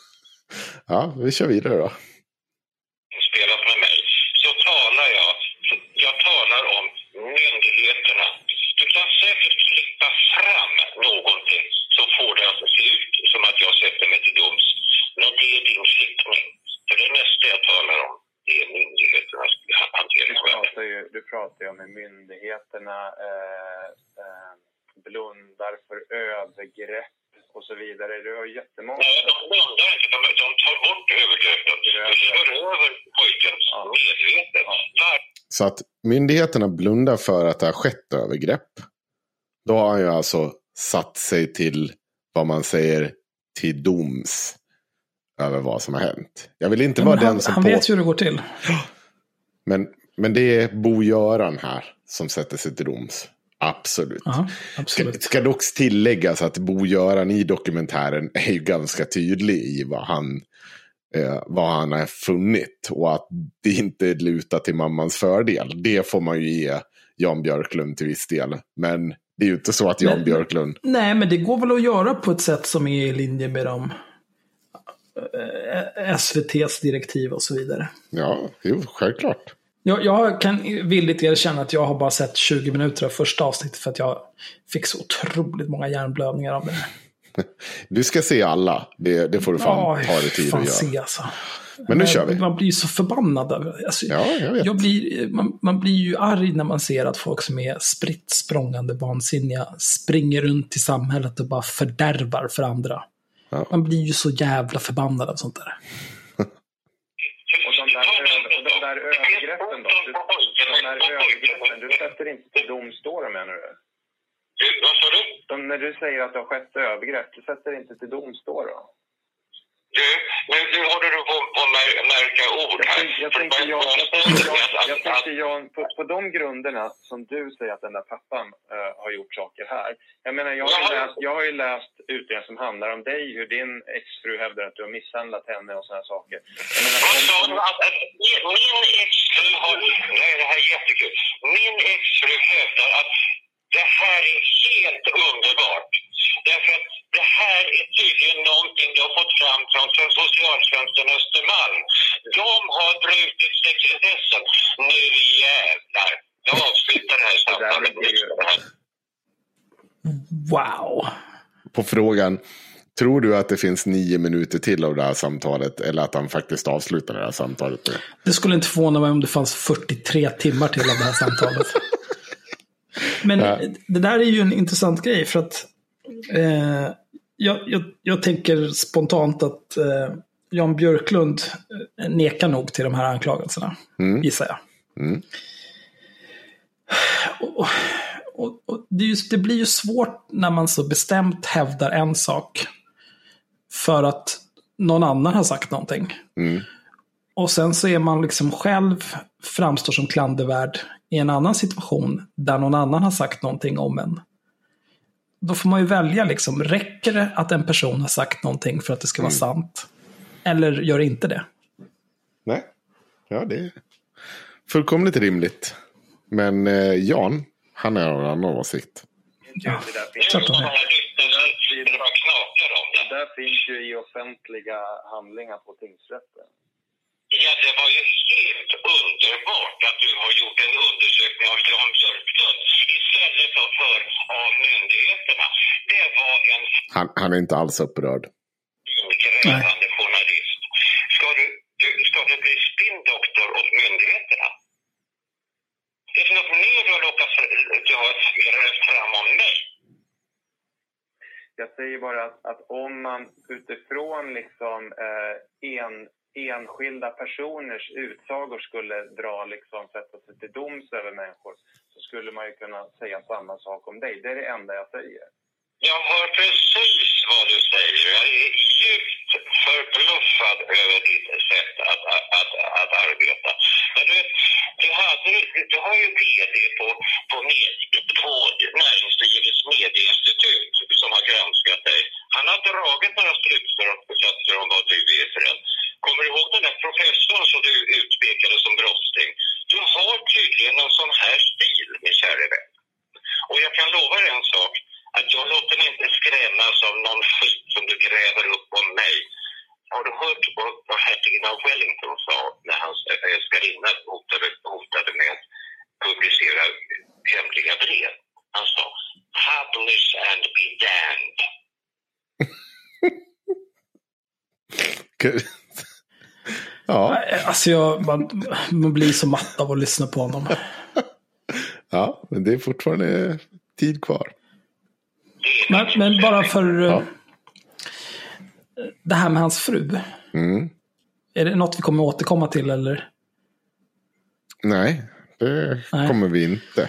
S2: ja, vi kör vidare då.
S4: spelat med mig så talar jag, jag talar om myndigheterna. Du kan säkert klippa fram någonting som får det att se ut som att jag sätter mig till doms. Men det är din klippning. För det mesta jag talar om det är myndigheternas
S5: Du
S4: hanteringsvägar.
S5: Pratar ju, du pratar ju om hur myndigheterna eh, eh, blundar för övergrepp och så vidare. Du har jättemånga...
S4: Nej, de blundar inte. De, de tar bort övergreppen. De kör över pojken
S5: Ja.
S4: medvetet.
S5: Ja.
S2: Så att myndigheterna blundar för att det har skett övergrepp. Då har han ju alltså satt sig till vad man säger till doms över vad som har hänt. Jag vill inte
S1: Ja,
S2: vara
S1: men han
S2: den som
S1: han
S2: på...
S1: vet ju hur det går till.
S2: Men, men det är Bo-Göran här som sätter sig till doms. Absolut. Ska,
S1: absolut.
S2: ska dock tilläggas att Bo-Göran i dokumentären är ju ganska tydlig i vad han, eh, vad han har funnit. Och att det inte lutar till mammans fördel. Det får man ju ge Jan Björklund till viss del. Men Det är ju inte så att Jan
S1: Men-
S2: Björklund...
S1: Nej, men det går väl att göra på ett sätt som är i linje med de eh, SVTs direktiv och så vidare.
S2: Ja, jo, självklart.
S1: Jag, jag kan villigt erkänna att jag har bara sett 20 minuter av första avsnittet för att jag fick så otroligt många hjärnblödningar av det.
S2: Du ska se alla. Det, det får du fan
S1: Ja,
S2: ta dig tid
S1: fan
S2: att göra.
S1: se alltså.
S2: Men nu kör vi.
S1: Man blir ju så förbannad. Alltså,
S2: Ja, jag vet.
S1: jag blir, man, man blir ju arg när man ser att folk som är spritt språngande vansinniga springer runt i samhället och bara fördärvar för andra.
S2: Ja.
S1: Man blir ju så jävla förbannad av sånt där.
S5: Och de där, över, och de där övergreppen då? Du, de där övergreppen, du sätter inte till doms då menar du?
S4: Vad sa du?
S5: När du säger att det har skett övergrepp, du sätter inte till doms då?
S4: Du, nu, nu håller du på på att mär- märka ord här.
S5: jag tänkte, jag jag tänkte Jan på, på de grunderna som du säger att den där pappan eh, har gjort saker här. Jag menar, jag har, ju läst, jag har läst utredningar som handlar om dig, hur din exfru hävdar att du har misshandlat henne och sådana saker.
S4: Vad sa du? Min exfru har... Nej, det här är jättekul. Min exfru hävdar att det här är helt underbart. Därför att det här är tydligen någonting du har fått fram från socialtjänsten Östermalm. De har brutit sekretessen. Nu jävlar. Jag avslutar det här samtalet.
S1: Wow!
S2: På frågan, tror du att det finns nio minuter till av det här samtalet? Eller att han faktiskt avslutar det här samtalet nu?
S1: Det skulle inte förvåna mig om det fanns 43 timmar till av det här samtalet. Men
S2: Ja.
S1: det där är ju en intressant grej för att eh, jag, jag, jag tänker spontant att eh, Jan Björklund eh, nekar nog till de här anklagelserna,
S2: Mm.
S1: gissar jag.
S2: Mm.
S1: Och, och, och, det, just, det blir ju svårt när man så bestämt hävdar en sak för att någon annan har sagt någonting.
S2: Mm.
S1: Och sen så är man liksom själv framstår som klandervärd i en annan situation där någon annan har sagt någonting om en. Då får man ju välja liksom, räcker det att en person har sagt någonting för att det ska vara sant? Eller gör det inte det?
S2: Nej, ja det är fullkomligt rimligt. Men eh, Jan, han är av en annan åsikt.
S1: Ja,
S5: det där finns,
S1: klart De är.
S4: det
S5: där finns ju i offentliga handlingar på tingsrätten.
S4: Ja, det var ju helt underbart att du har gjort en undersökning av Jan Björklund istället för, för av myndigheterna. Det var en
S2: Han, han är inte alls upprörd.
S4: grävande journalist. Ska du, du, ska du bli spinndoktor åt myndigheterna? Är det något mer du har lockat du har grävt fram om mig?
S5: Jag säger bara att, att om man utifrån liksom, eh, en, enskilda personers utsagor skulle dra, liksom, sätta sig till doms över människor så skulle man ju kunna säga samma sak om dig. Det är det enda jag säger.
S4: Jag hör precis vad du säger. Jag är djupt förbluffad över ditt sätt att, att, att, att arbeta. Men du, du, hade, du har ju vd på, på, på Näringslivets medieinstitut som har granskat dig. Han har dragit några slutsatser om vad du är för en. Kommer du ihåg den där professorn som du utpekade som brottsling? Du har tydligen en sån här stil, min käre vän. Och jag kan lova dig en sak, att jag låter mig inte skrämmas av någon skit som du gräver upp om mig. Har du hört vad, vad hertigen av Wellington sa när hans älskarinna hotade, hotade med att publicera hemliga brev? Han sa “Publish and be damned”.
S2: Ja,
S1: Alltså jag, man, man blir så matt av att lyssna på honom.
S2: ja, men det är fortfarande tid kvar.
S1: Men, men bara för eh,
S2: Ja.
S1: det här med hans fru.
S2: Mm.
S1: Är det något vi kommer återkomma till eller?
S2: Nej, det
S1: Nej.
S2: kommer vi inte.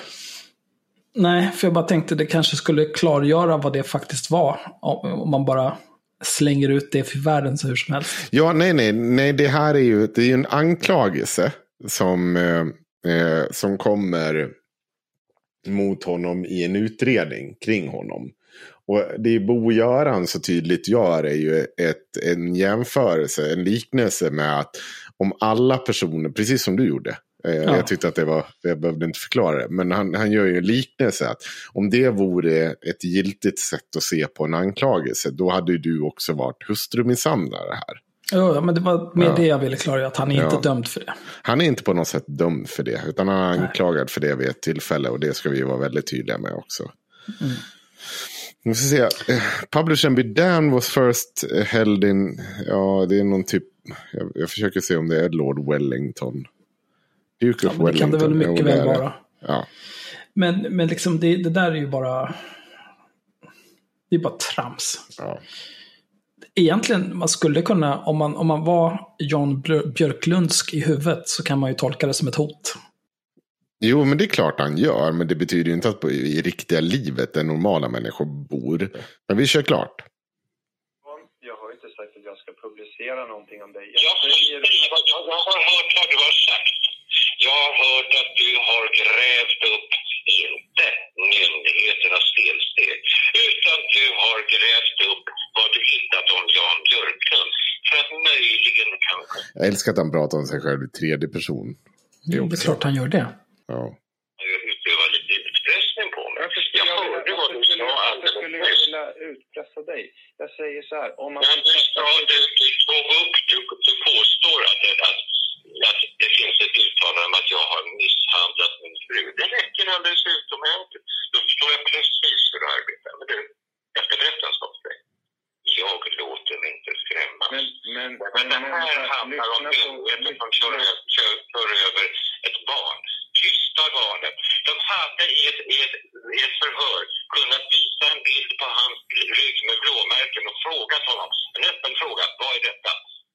S1: Nej, för jag bara tänkte det kanske skulle klargöra vad det faktiskt var. Om man bara slänger ut det för världen så hur som helst.
S2: Ja, nej, nej, nej, det här är ju, det är ju en anklagelse som, eh, eh som kommer mot honom i en utredning kring honom. Och det Bo-Göran så tydligt gör är ju ett, en jämförelse, en liknelse med att om alla personer, precis som du gjorde, ja. Jag tyckte att det var, jag behövde inte förklara det. Men han, han gör ju en liknelse att om det vore ett giltigt sätt att se på en anklagelse, då hade du också varit hustrumisshandlare här.
S1: Ja, men det var mer ja. det jag ville klargöra, att han är ja. inte dömd för det.
S2: Han är inte på något sätt dömd för det, utan han är anklagad för det vid ett tillfälle och det ska vi vara väldigt tydliga med också. Mm. Nu ska se. Eh, Publish and Be Damned was first held in, ja det är någon typ, jag, jag försöker se om det är Lord Wellington.
S1: Duke of ja, Wellington. Det kan det väl mycket väl vara. Ja. Men, men liksom det, det där är ju bara, det är bara trams. Ja. Egentligen, man skulle kunna, om man, om man var Jan Björklundsk i huvudet så kan man ju tolka det som ett hot.
S2: Jo, men det är klart han gör. Men det betyder ju inte att i riktiga livet där normala människor bor. Men vi kör klart.
S5: Jag har inte sagt att jag ska publicera någonting om dig.
S4: Jag, jag, jag har hört vad du har sagt. Jag har hört att du har grävt upp, inte myndigheternas felsteg, utan du har grävt upp vad du hittat om Jan Björklund. För att möjligen kanske...
S2: Jag älskar att han pratar om sig själv i tredje person.
S1: Det är, det är klart han gör det.
S2: Ja.
S4: Utöva lite utpressning på mig.
S5: Varför skulle jag, jag, vilja, varför skulle, varför skulle jag vilja utpressa dig? Jag säger så här, om man... Men
S4: du, du, du du, du påstår att, att, att det finns ett uttalande om att jag har misshandlat min fru. Det räcker alldeles utomordentligt. Då förstår jag precis hur du arbetar. Men du, jag ska berätta en sak för dig. Jag låter mig inte skrämmas. Men, men, men, men det här handlar om myndigheter som kör, kör, kör över ett barn tysta barnet. De hade i ett, i, ett, i ett förhör kunnat visa en bild på hans rygg med blåmärken och frågat honom, en öppen fråga, vad är detta?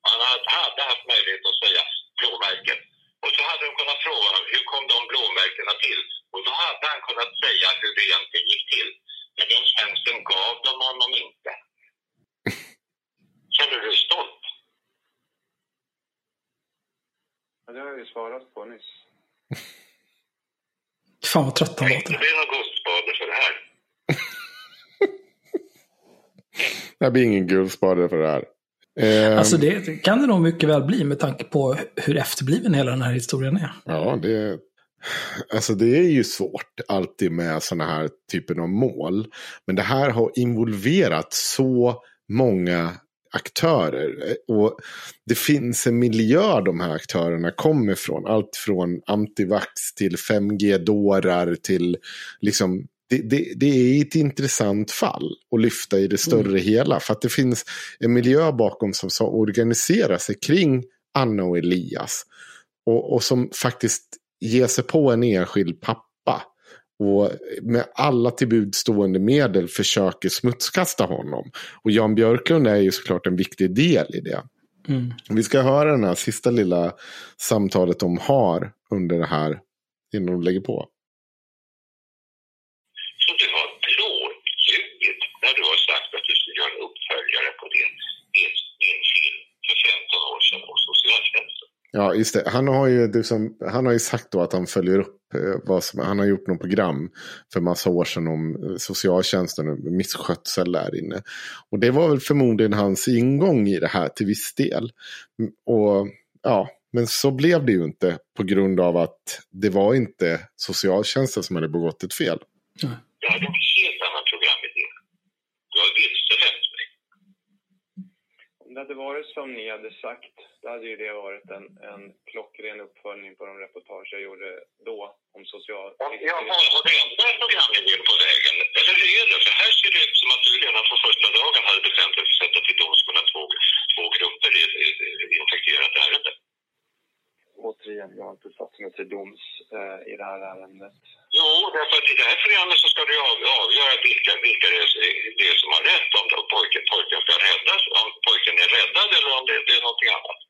S4: Han hade haft möjlighet att säga blåmärken. Och så hade de kunnat fråga honom, hur kom de blåmärkena till? Och då hade han kunnat säga hur det egentligen gick till. Men den tjänsten gav de honom inte. Känner du dig stolt?
S5: Ja, det har jag ju svarat på nyss.
S1: Fan vad trött han låter.
S4: Det blir någon guldspade för det här.
S2: det blir ingen guldspade för det här.
S1: Eh, alltså det kan det nog mycket väl bli med tanke på hur efterbliven hela den här historien är.
S2: Ja, det, alltså det är ju svårt alltid med sådana här typer av mål. Men det här har involverat så många aktörer. Och det finns en miljö de här aktörerna kommer från. Allt från antivax till 5G-dårar till liksom det, det, det, är ett intressant fall att lyfta i det större mm. hela. För att det finns en miljö bakom som, som organiserar sig kring Anna och Elias. Och, och som faktiskt ger sig på en enskild pappa och med alla tillbudstående medel försöker smutskasta honom. Och Jan Björklund är ju såklart en viktig del i det. Mm. Vi ska höra den här sista lilla samtalet de har under det här innan de lägger på.
S4: Så du har blåljugit när du har sagt att du ska göra en uppföljare på din, din, din film för 15 år sedan och socialtjänsten?
S2: Ja, just det. Han har ju, liksom, han har ju sagt då att han följer upp eh, vad som, han har gjort något program för massa år sedan om eh, socialtjänsten och misskötsel där inne. Och det var väl förmodligen hans ingång i det här till viss del. Och ja, men så blev det ju inte på grund av att det var inte socialtjänsten som hade begått ett fel.
S4: Mm. Jag hade en helt annan programidé. Du har vilselett mig.
S5: Om det hade varit som ni hade sagt då hade ju det varit en, en klockren uppföljning på de reportage jag gjorde då om social...
S4: Ja, och det är programidén på vägen. Eller hur är det? För här ser det ut som att du redan från första dagen hade bestämt dig för att sätta till doms mellan två, två grupper i ett infekterat ärende.
S5: Återigen, jag har inte satt mig till doms eh, i det här ärendet.
S4: Jo, därför att i det här programmet så ska du avgöra vilka, vilka det, är, det är som har rätt. Om pojken, pojken ska räddas, om pojken är räddad eller om det, det är någonting annat.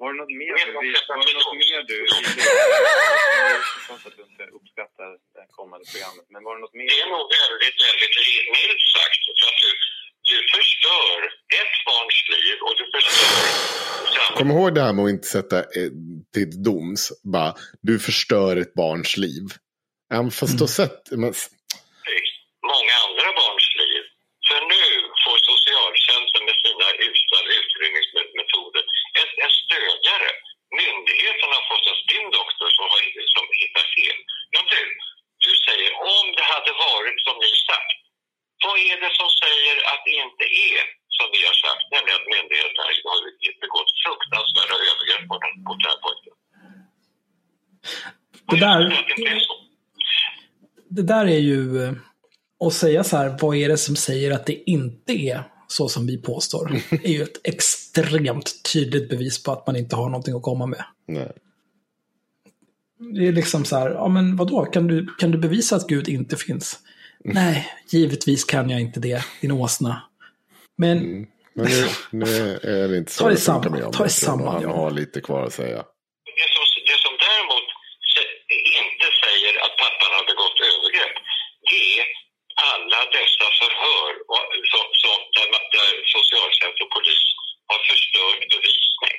S5: Var det något mer du, var det något mer du jag att du inte uppskattar det kommande programmet, men var det något mer?
S4: Det är nog väldigt, väldigt milt sagt. För att du, du förstör ett barns liv och du förstör...
S2: Kom ihåg det här med att inte sätta till doms. Bara, du förstör ett barns liv. Även fast mm. sett... Men...
S4: Många andra barns liv. För nu får socialtjänsten med sina utredningsmetoder en, en stödjare Myndigheterna har fått en spindoktor som, har, som hittar fel. Men du, du säger om det hade varit som ni sagt. Vad är det som säger att det inte är som vi har sagt, nämligen att myndigheterna har begått fruktansvärda övergrepp mot den här pojken?
S1: Det där, det där är ju eh, att säga så här, vad är det som säger att det inte är så som vi påstår, är ju ett extremt tydligt bevis på att man inte har någonting att komma med.
S2: Nej.
S1: Det är liksom så här, ja men vadå, kan du, kan du bevisa att Gud inte finns? Mm. Nej, givetvis kan jag inte det, din åsna. Men... Mm.
S2: Men nu, nu, är det inte så
S1: ta det samman, ta det samman.
S2: Han ja. har lite kvar att säga.
S4: Det som, det som däremot inte säger att pappan har begått övergrepp, det är alla dessa förhör som, som, där, där socialtjänst och polis har förstört bevisning.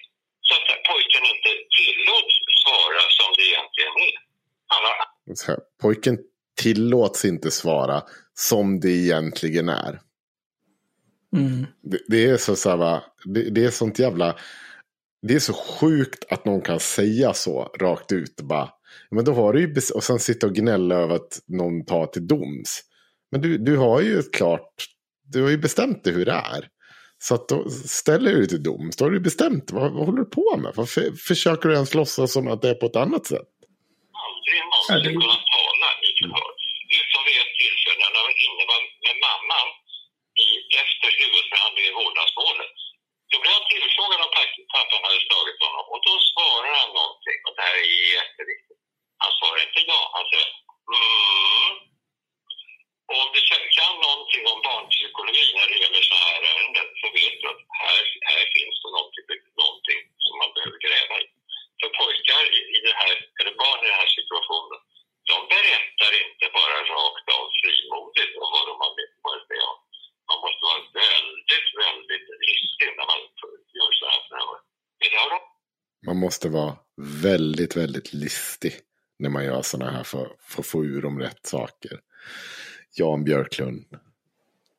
S4: Så att pojken inte tillåts svara som det egentligen är.
S2: Pojken tillåts inte svara som det egentligen är.
S1: Mm.
S2: Det, det, är så, så här, det, det, är sånt jävla... Det är så sjukt att någon kan säga så rakt ut. Bara, men då har du ju, och sen sitta och gnälla över att någon tar till doms. Men du, du har ju klart, du har ju bestämt dig hur det är. Så att då ställer du dig till doms, då har du bestämt vad, vad håller du på med? Varför försöker du ens låtsas som att det är på ett annat sätt?
S4: Aldrig någonsin kunnat tala i förhör. Utom vid ett tillfälle när han var med mamman i, efter huvudförhandlingen i vårdnadsmålet. Då blev han tillfrågad om pappan hade slagit honom och då svarar han någonting och det här är jätteviktigt. Han svarar inte ja, han säger mm. Och om du kan någonting om barnpsykologi när det gäller så här ärenden så vet du att här, här finns det någonting, någonting som man behöver gräva i. För pojkar i det här, eller barn i den här situationen, de berättar inte bara rakt av frimodigt om vad de har varit med om. Man måste vara väldigt, väldigt listig när man gör så här förhör.
S2: Man måste vara väldigt, väldigt listig när man gör sådana här för, för att få ur de rätt saker. Jan Björklund.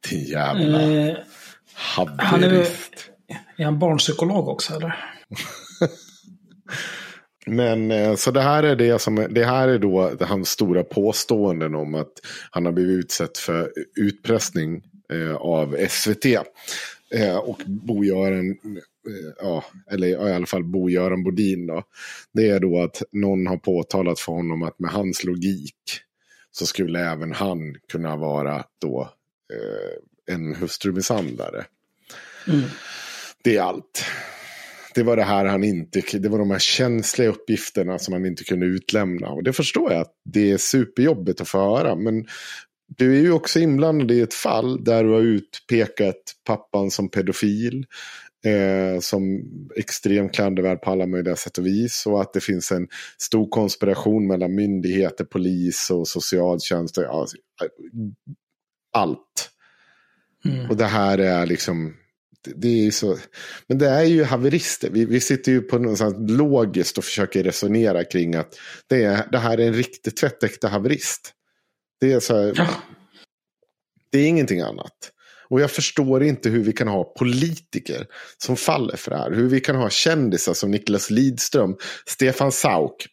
S2: Din jävla eh, haverist. Han är,
S1: är han barnpsykolog också eller?
S2: Men eh, så det här är det som det här är då hans stora påståenden om att han har blivit utsatt för utpressning eh, av SVT. Eh, och Bo-Göran, ja, eller i alla fall Bo-Göran Bodin då. Det är då att någon har påtalat för honom att med hans logik så skulle även han kunna vara då en hustrumisshandlare.
S1: Mm.
S2: Det är allt. Det var det här han inte, det var de här känsliga uppgifterna som han inte kunde utlämna. Och det förstår jag att det är superjobbigt att få höra. Men du är ju också inblandad i ett fall där du har utpekat pappan som pedofil eh, som extremt klandervärd på alla möjliga sätt och vis. Och att det finns en stor konspiration mellan myndigheter, polis och socialtjänst. Ja, allt. Mm. Och det här är liksom... Det är så, men det är ju haverister. Vi, vi sitter ju på något logiskt och försöker resonera kring att det, är, det här är en riktigt tvättäkta haverist. Det är så här, ja. Det är ingenting annat. Och jag förstår inte hur vi kan ha politiker som faller för det här. Hur vi kan ha kändisar som Niklas Lidström, Stefan Sauk.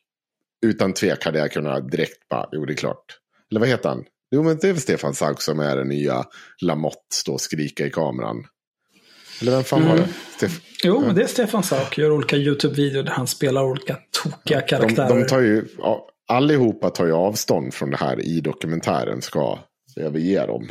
S2: Utan tvek hade jag kunnat direkt bara, jo det är klart. Eller vad heter han? Jo men det är väl Stefan Sauk som är den nya Lamotte, stå och skrika i kameran. Eller vem fan var det? Mm.
S1: Stef jo, men det är Stefan Sauk. Gör olika YouTube-videor där han spelar olika tokiga karaktärer.
S2: De, de tar ju, allihopa tar ju avstånd från det här i dokumentären, ska överge dem.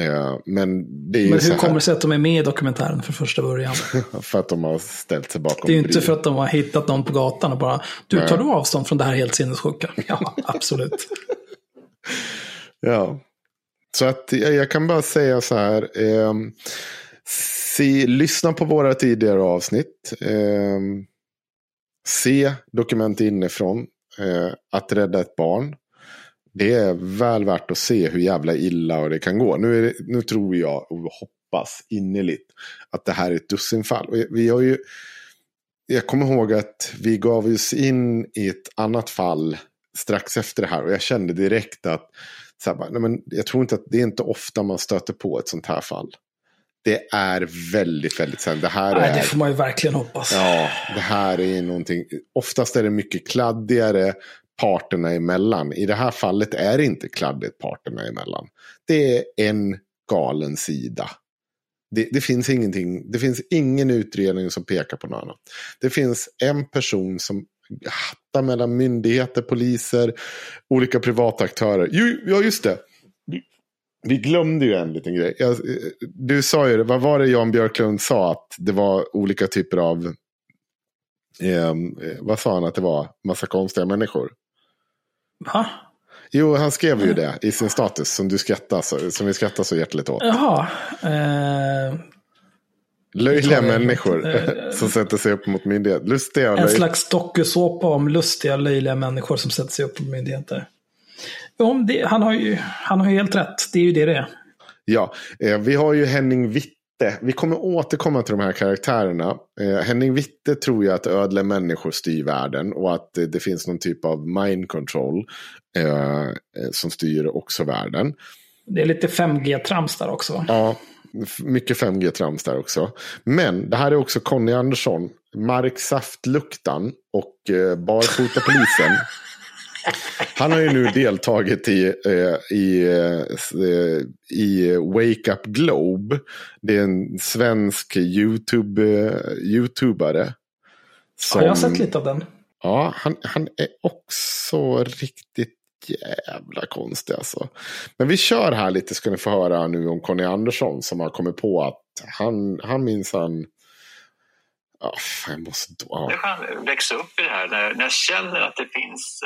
S2: Eh, men det är
S1: Men hur kommer det sig att de är med i dokumentären för första början?
S2: för att de har ställt sig bakom
S1: Det är ju inte för att de har hittat någon på gatan och bara, du tar du avstånd från det här helt sinnessjuka? Ja, absolut.
S2: ja. Så att jag kan bara säga så här. Eh, se, lyssna på våra tidigare avsnitt. Eh, se dokument inifrån. Eh, att rädda ett barn det är väl värt att se hur jävla illa det kan gå. Nu, det, nu tror jag och hoppas innerligt att det här är ett dussinfall. Och vi har ju, jag kommer ihåg att vi gav oss in i ett annat fall strax efter det här. Och jag kände direkt att så här, nej men jag tror inte att det är inte ofta man stöter på ett sånt här fall det är väldigt, väldigt sällan. Det här
S1: Nej,
S2: är...
S1: det får man ju verkligen hoppas.
S2: Ja, det här är någonting. Oftast är det mycket kladdigare parterna emellan. I det här fallet är det inte kladdigt parterna emellan. Det är en galen sida. Det, det, finns ingenting, det finns ingen utredning som pekar på något annat. Det finns en person som hattar mellan myndigheter, poliser, olika privata aktörer. Jo, ja, just det. Vi glömde ju en liten grej. Jag, du sa ju, vad var det Jan Björklund sa? Att det var olika typer av... Eh, vad sa han att det var? Massa konstiga människor.
S1: Va?
S2: Jo, han skrev ju det i sin status som du skrattar så, som vi skrattar så hjärtligt åt.
S1: Jaha. Eh,
S2: Löjliga människor eh, som sätter sig upp mot myndigheter. Lustiga
S1: en
S2: löj...
S1: slags dokusåpa om lustiga, löjliga människor som sätter sig upp mot myndigheter. Jo, det, han, har ju, han har ju helt rätt. Det är ju det det är.
S2: Ja, eh, vi har ju Henning Witte. Vi kommer återkomma till de här karaktärerna. Eh, Henning Witte tror ju att ödle människor styr världen och att eh, det finns någon typ av mind control eh, som styr också världen.
S1: Det är lite 5G-trams där också.
S2: Ja, mycket 5G-trams där också. Men det här är också Conny Andersson, Mark Saftluktan och eh, Barfotapolisen. Han har ju nu deltagit i, eh, i, eh, i Wake Up Globe. Det är en svensk YouTube, eh, YouTubare.
S1: Som, ja, jag har sett lite av den.
S2: Ja, han, han är också riktigt jävla konstig alltså. Men vi kör här lite ska ni få höra nu om Conny Andersson som har kommit på att han, han minns han Oh, jag måste...
S6: Ja. Jag växa upp i det här när, när jag känner att det finns...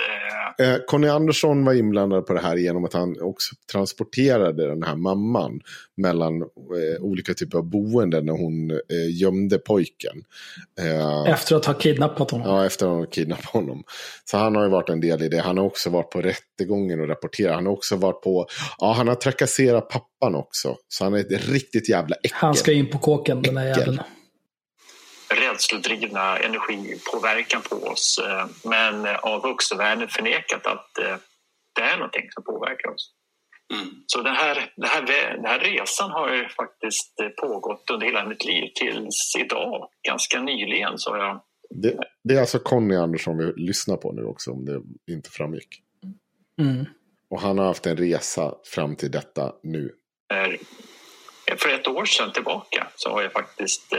S6: Eh...
S2: Eh, Conny Andersson var inblandad på det här genom att han också transporterade den här mamman mellan eh, olika typer av boenden när hon eh, gömde pojken.
S1: Eh, efter att ha kidnappat honom.
S2: Ja, efter att ha kidnappat honom. Så han har ju varit en del i det. Han har också varit på rättegången och rapporterat. Han har också varit på... Ja, han har trakasserat pappan också. Så han är ett riktigt jävla äckel.
S1: Han ska in på kåken, den här jäveln
S6: rädsledrivna energipåverkan på oss eh, men av vuxenvärlden förnekat att eh, det är någonting som påverkar oss. Mm. Så den här, den, här, den här resan har ju faktiskt eh, pågått under hela mitt liv tills idag. Ganska nyligen så jag...
S2: Det, det är alltså Conny Andersson vi lyssnar på nu också om det inte framgick.
S1: Mm.
S2: Och han har haft en resa fram till detta nu.
S6: För ett år sedan tillbaka så har jag faktiskt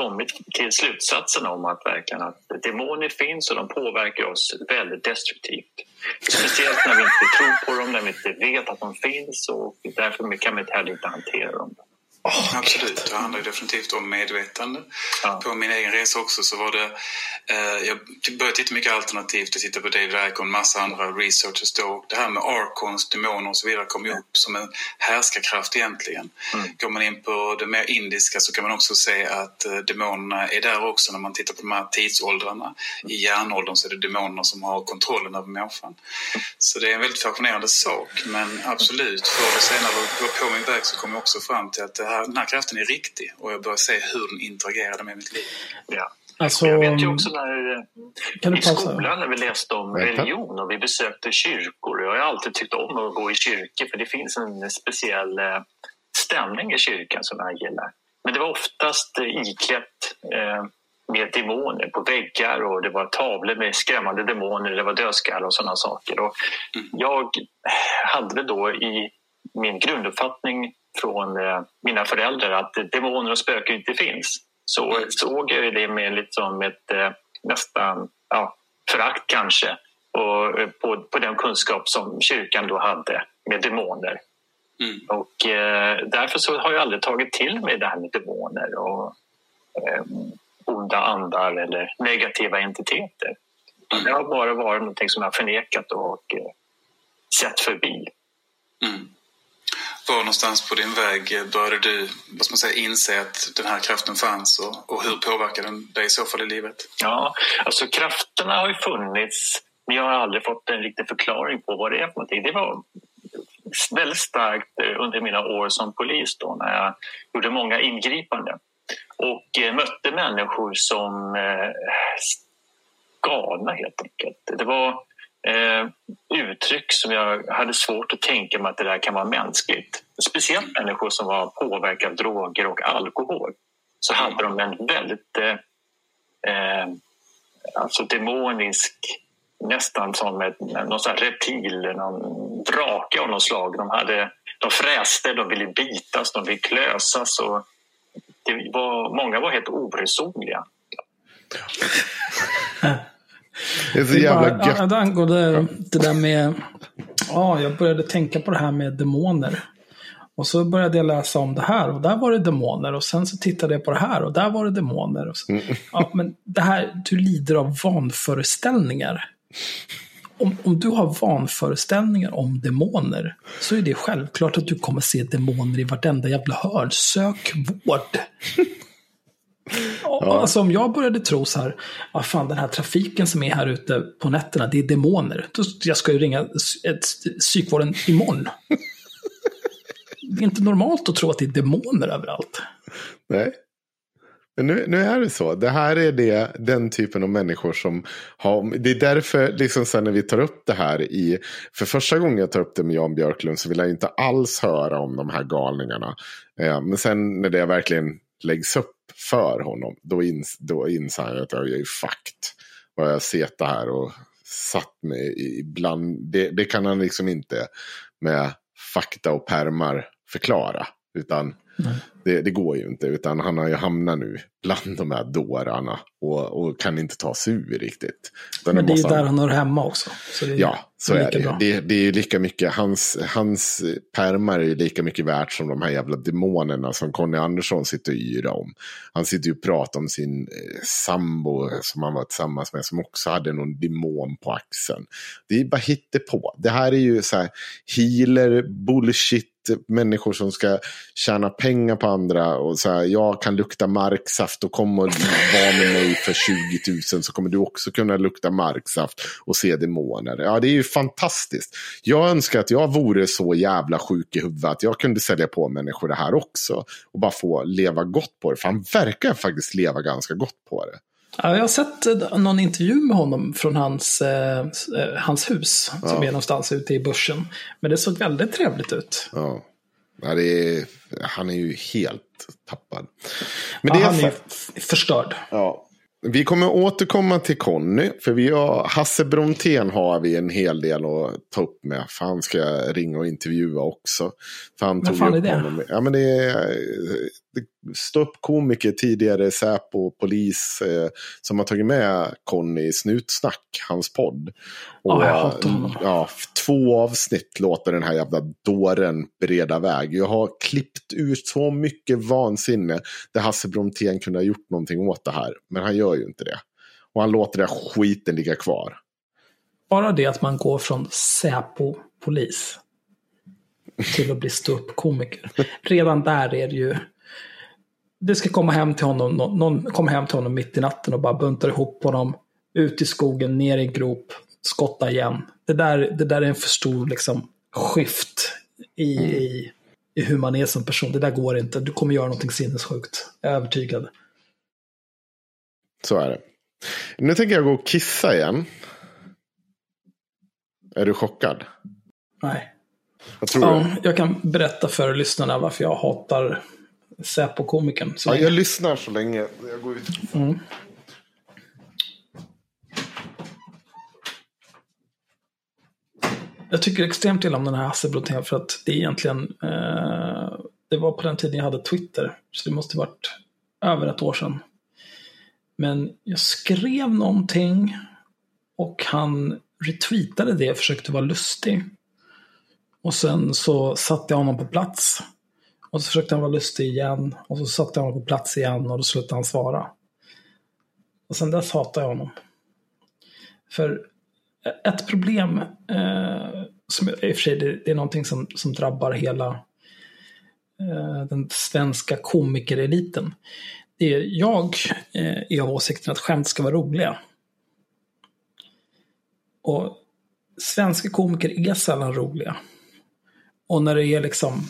S6: kommit till slutsatsen om att verkligen att demoner finns och de påverkar oss väldigt destruktivt. Speciellt när vi inte tror på dem, när vi inte vet att de finns och därför kan vi inte heller inte hantera dem.
S7: Oh, Absolut, det handlar definitivt om medvetande. Ja. På min egen resa också så var det... Eh, jag började titta mycket alternativt. Jag tittade på David en massa andra researchers då. Det här med arkons, demoner och så vidare kom ju upp som en härskarkraft egentligen. Mm. Går man in på det mer indiska så kan man också se att eh, demonerna är där också när man tittar på de här tidsåldrarna. I järnåldern så är det demonerna som har kontrollen över människan. Så det är en väldigt fascinerande sak. Men absolut, förr eller senare på min väg så kom jag också fram till att det här, den här kraften är riktig och jag börjar se hur den interagerade med mitt liv.
S6: Ja. Alltså, jag vet ju också när, kan i skolan när vi läste om religion och vi besökte kyrkor. Jag har alltid tyckt om att gå i kyrkor för det finns en speciell eh, stämning i kyrkan som jag gillar. Men det var oftast eh, iklätt eh, med demoner på väggar och det var tavlor med skrämmande demoner, det var dödskallar och sådana saker. Och mm. Jag hade då i min grunduppfattning från eh, mina föräldrar att demoner och spöken inte finns så såg jag det med liksom ett eh, nästan ja, förakt kanske och, eh, på, på den kunskap som kyrkan då hade med demoner. Mm. Och eh, därför så har jag aldrig tagit till mig det här med demoner och eh, onda andar eller negativa entiteter. Mm. Det har bara varit något som jag förnekat och eh, sett förbi.
S7: Mm. Var någonstans på din väg eh, började du vad ska man säga, inse att den här kraften fanns och, och hur påverkade den dig i så fall i livet?
S6: Ja, alltså krafterna har ju funnits men jag har aldrig fått en riktig förklaring på vad det är för någonting. Det var väldigt starkt eh, under mina år som polis då när jag gjorde många ingripanden och eh, mötte människor som eh, galna helt enkelt. Det var eh, uttryck som jag hade svårt att tänka mig att det där kan vara mänskligt. Speciellt människor som var påverkade av droger och alkohol. Så hade de en väldigt eh, eh alltså demonisk, nästan som ett, någon sån reptil, någon drake av något slag. De, hade, de fräste, de ville bitas, de ville klösas. Och det var, många var helt oresonliga.
S2: Det är så jävla bara, gött.
S1: Angående det där med... Ja, jag började tänka på det här med demoner. Och så började jag läsa om det här och där var det demoner. Och sen så tittade jag på det här och där var det demoner. Och så, mm. ja, men det här, du lider av vanföreställningar. Om, om du har vanföreställningar om demoner så är det självklart att du kommer se demoner i vartenda jävla hörn. Sök vård. Ja. Alltså om jag började tro så här, vad fan den här trafiken som är här ute på nätterna, det är demoner. Jag ska ju ringa psykvården imorgon. det är inte normalt att tro att det är demoner överallt.
S2: Nej. Men nu, nu är det så. Det här är det, den typen av människor som har... Det är därför, liksom sen när vi tar upp det här i... För första gången jag tar upp det med Jan Björklund så vill jag inte alls höra om de här galningarna. Eh, men sen när det verkligen läggs upp för honom, då, ins, då inser han att jag är fakt. Vad jag sett det här och satt mig ibland. Det, det kan han liksom inte med fakta och permar förklara. Utan det, det, går ju inte, utan han har ju hamnat nu bland de här dårarna och, och kan inte ta sig ur riktigt.
S1: Men det är ju där han hör hemma också.
S2: Så ja, så är det. det. Det är ju lika mycket, hans, hans permar är ju lika mycket värt som de här jävla demonerna som Conny Andersson sitter och yra om. Han sitter ju och pratar om sin eh, sambo som han var tillsammans med som också hade någon demon på axeln. Det är bara hittepå. Det här är ju så här healer bullshit människor som ska tjäna pengar på andra och så här, jag kan lukta marksaft och kom och var med mig för 20 000 så kommer du också kunna lukta marksaft och se demoner. Ja, det är ju fantastiskt. Jag önskar att jag vore så jävla sjuk i huvudet att jag kunde sälja på människor det här också och bara få leva gott på det. För han verkar faktiskt leva ganska gott på det.
S1: Ja, jag har sett eh, någon intervju med honom från hans, eh, eh, hans hus. Ja. Som är någonstans ute i börsen. Men det såg väldigt trevligt ut.
S2: Ja. ja är, han är ju helt tappad.
S1: Men ja, det är han är förstörd.
S2: Ja. Vi kommer återkomma till Conny. För vi har, Hasse Brontén har vi en hel del att ta upp med. För han ska ringa och intervjua också. För han
S1: tog fan är det? Honom.
S2: Ja, men det är ståuppkomiker, tidigare Säpo, polis. Eh, som har tagit med Conny i Snutsnack, hans podd.
S1: Och, oh, jag honom.
S2: ja, två avsnitt låter den här jävla dåren bereda väg. Jag har klippt ut så mycket vansinne där Hasse Brontén kunde ha gjort någonting åt det här. Men han gör ju inte det. Och han låter det skiten ligga kvar.
S1: Bara det att man går från Säpo-polis till att bli ståuppkomiker. Redan där är det ju... Det ska komma hem till honom, någon kommer hem till honom mitt i natten och bara buntar ihop honom. Ut i skogen, ner i en grop, skotta igen. Det där, det där är en för stor liksom, skift i, mm. i, i hur man är som person. Det där går inte. Du kommer göra någonting sinnessjukt. Jag är övertygad.
S2: Så är det. Nu tänker jag gå och kissa igen. Är du chockad?
S1: Nej.
S2: Vad tror ja?
S1: Jag kan berätta för lyssnarna varför jag hatar Säpo-komikern.
S2: Ja, jag lyssnar så länge. Jag går ut. Mm.
S1: Jag tycker extremt illa om den här Hasse Brontén för att det är egentligen eh, Det var på den tiden jag hade Twitter. Så det måste varit över ett år sedan. Men jag skrev någonting och han retweetade det och försökte vara lustig. Och sen så satte jag honom på plats. Och så försökte han vara lustig igen. Och så satte han honom på plats igen och då slutade han svara. Och sen dess hatar jag honom. För eh, ett problem, eh, som i och för sig det, det, är någonting som, som drabbar hela eh, den svenska komikereliten. Det är, jag eh, är av åsikten att skämt ska vara roliga. Och svenska komiker är sällan roliga. Och när det är liksom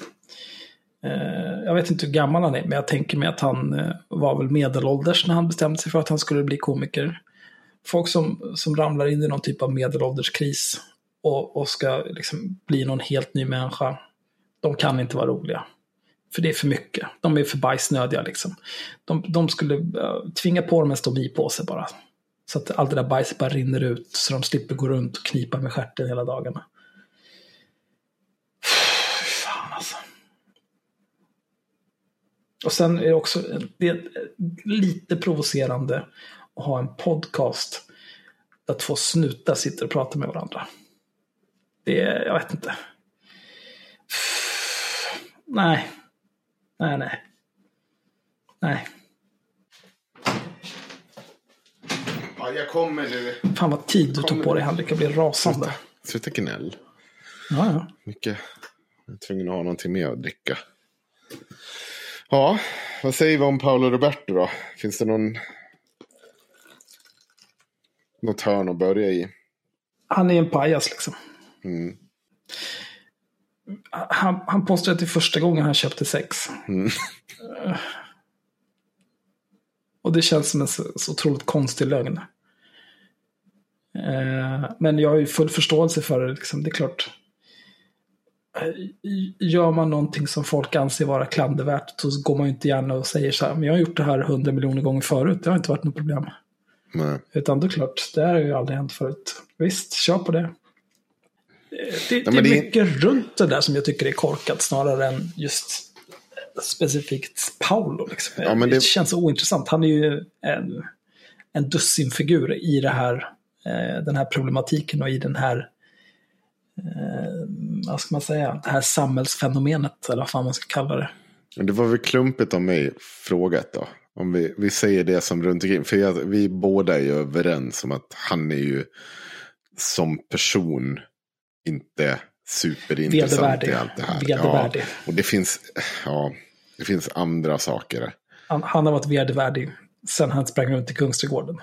S1: Eh, jag vet inte hur gammal han är, men jag tänker mig att han eh, var väl medelålders när han bestämde sig för att han skulle bli komiker. folk som, som ramlar in i någon typ av medelålderskris och, och ska liksom bli någon helt ny människa, de kan inte vara roliga. För det är för mycket. De är för bajsnödiga liksom. De, de skulle eh, tvinga på dem en stomipåse bara. Så att allt det där bajset bara rinner ut så de slipper gå runt och knipa med stjärten hela dagarna. Fan alltså. Och sen är det också det lite provocerande att ha en podcast där två snutar sitter och pratar med varandra. Det är, jag vet inte. Nej. Nej, nej. Nej.
S2: Ja, jag kommer nu.
S1: Fan vad tid du tog på dig Henrik. Jag blir rasande.
S2: Sluta gnäll.
S1: Ja, ja.
S2: Mycket. Jag är tvungen att ha någonting mer att dricka. Ja, vad säger vi om Paolo Roberto då? Finns det någon... Något hörn att börja i?
S1: Han är en pajas liksom.
S2: Mm.
S1: Han, han påstår att det är första gången han köpte sex.
S2: Mm.
S1: Och det känns som en så, så otroligt konstig lögn. Eh, men jag har ju full förståelse för det. Liksom. Det är klart. Gör man någonting som folk anser vara klandervärt så går man ju inte gärna och säger så här. Men jag har gjort det här hundra miljoner gånger förut. Det har inte varit något problem.
S2: Nej.
S1: Utan är klart, det här har ju aldrig hänt förut. Visst, kör på det. Det,
S2: Ja,
S1: det är
S2: det-
S1: mycket runt det där som jag tycker är korkat snarare än just specifikt Paolo. Liksom.
S2: Ja,
S1: det...
S2: det-
S1: känns ointressant. Han är ju en, en dussinfigur i det här, eh, den här problematiken och i den här, vad ska man säga, det här samhällsfenomenet, eller vad fan man ska kalla det.
S2: Det var väl klumpigt av mig frågat då. Om vi, vi säger det som runt omkring. För jag, vi båda är ju överens om att han är ju som person inte superintressant
S1: Vedervärdig.
S2: i allt det här.
S1: Vedervärdig.
S2: Ja, och det finns, ja, det finns andra saker.
S1: Han, han har varit vedervärdig sen han sprang runt i Kungsträdgården.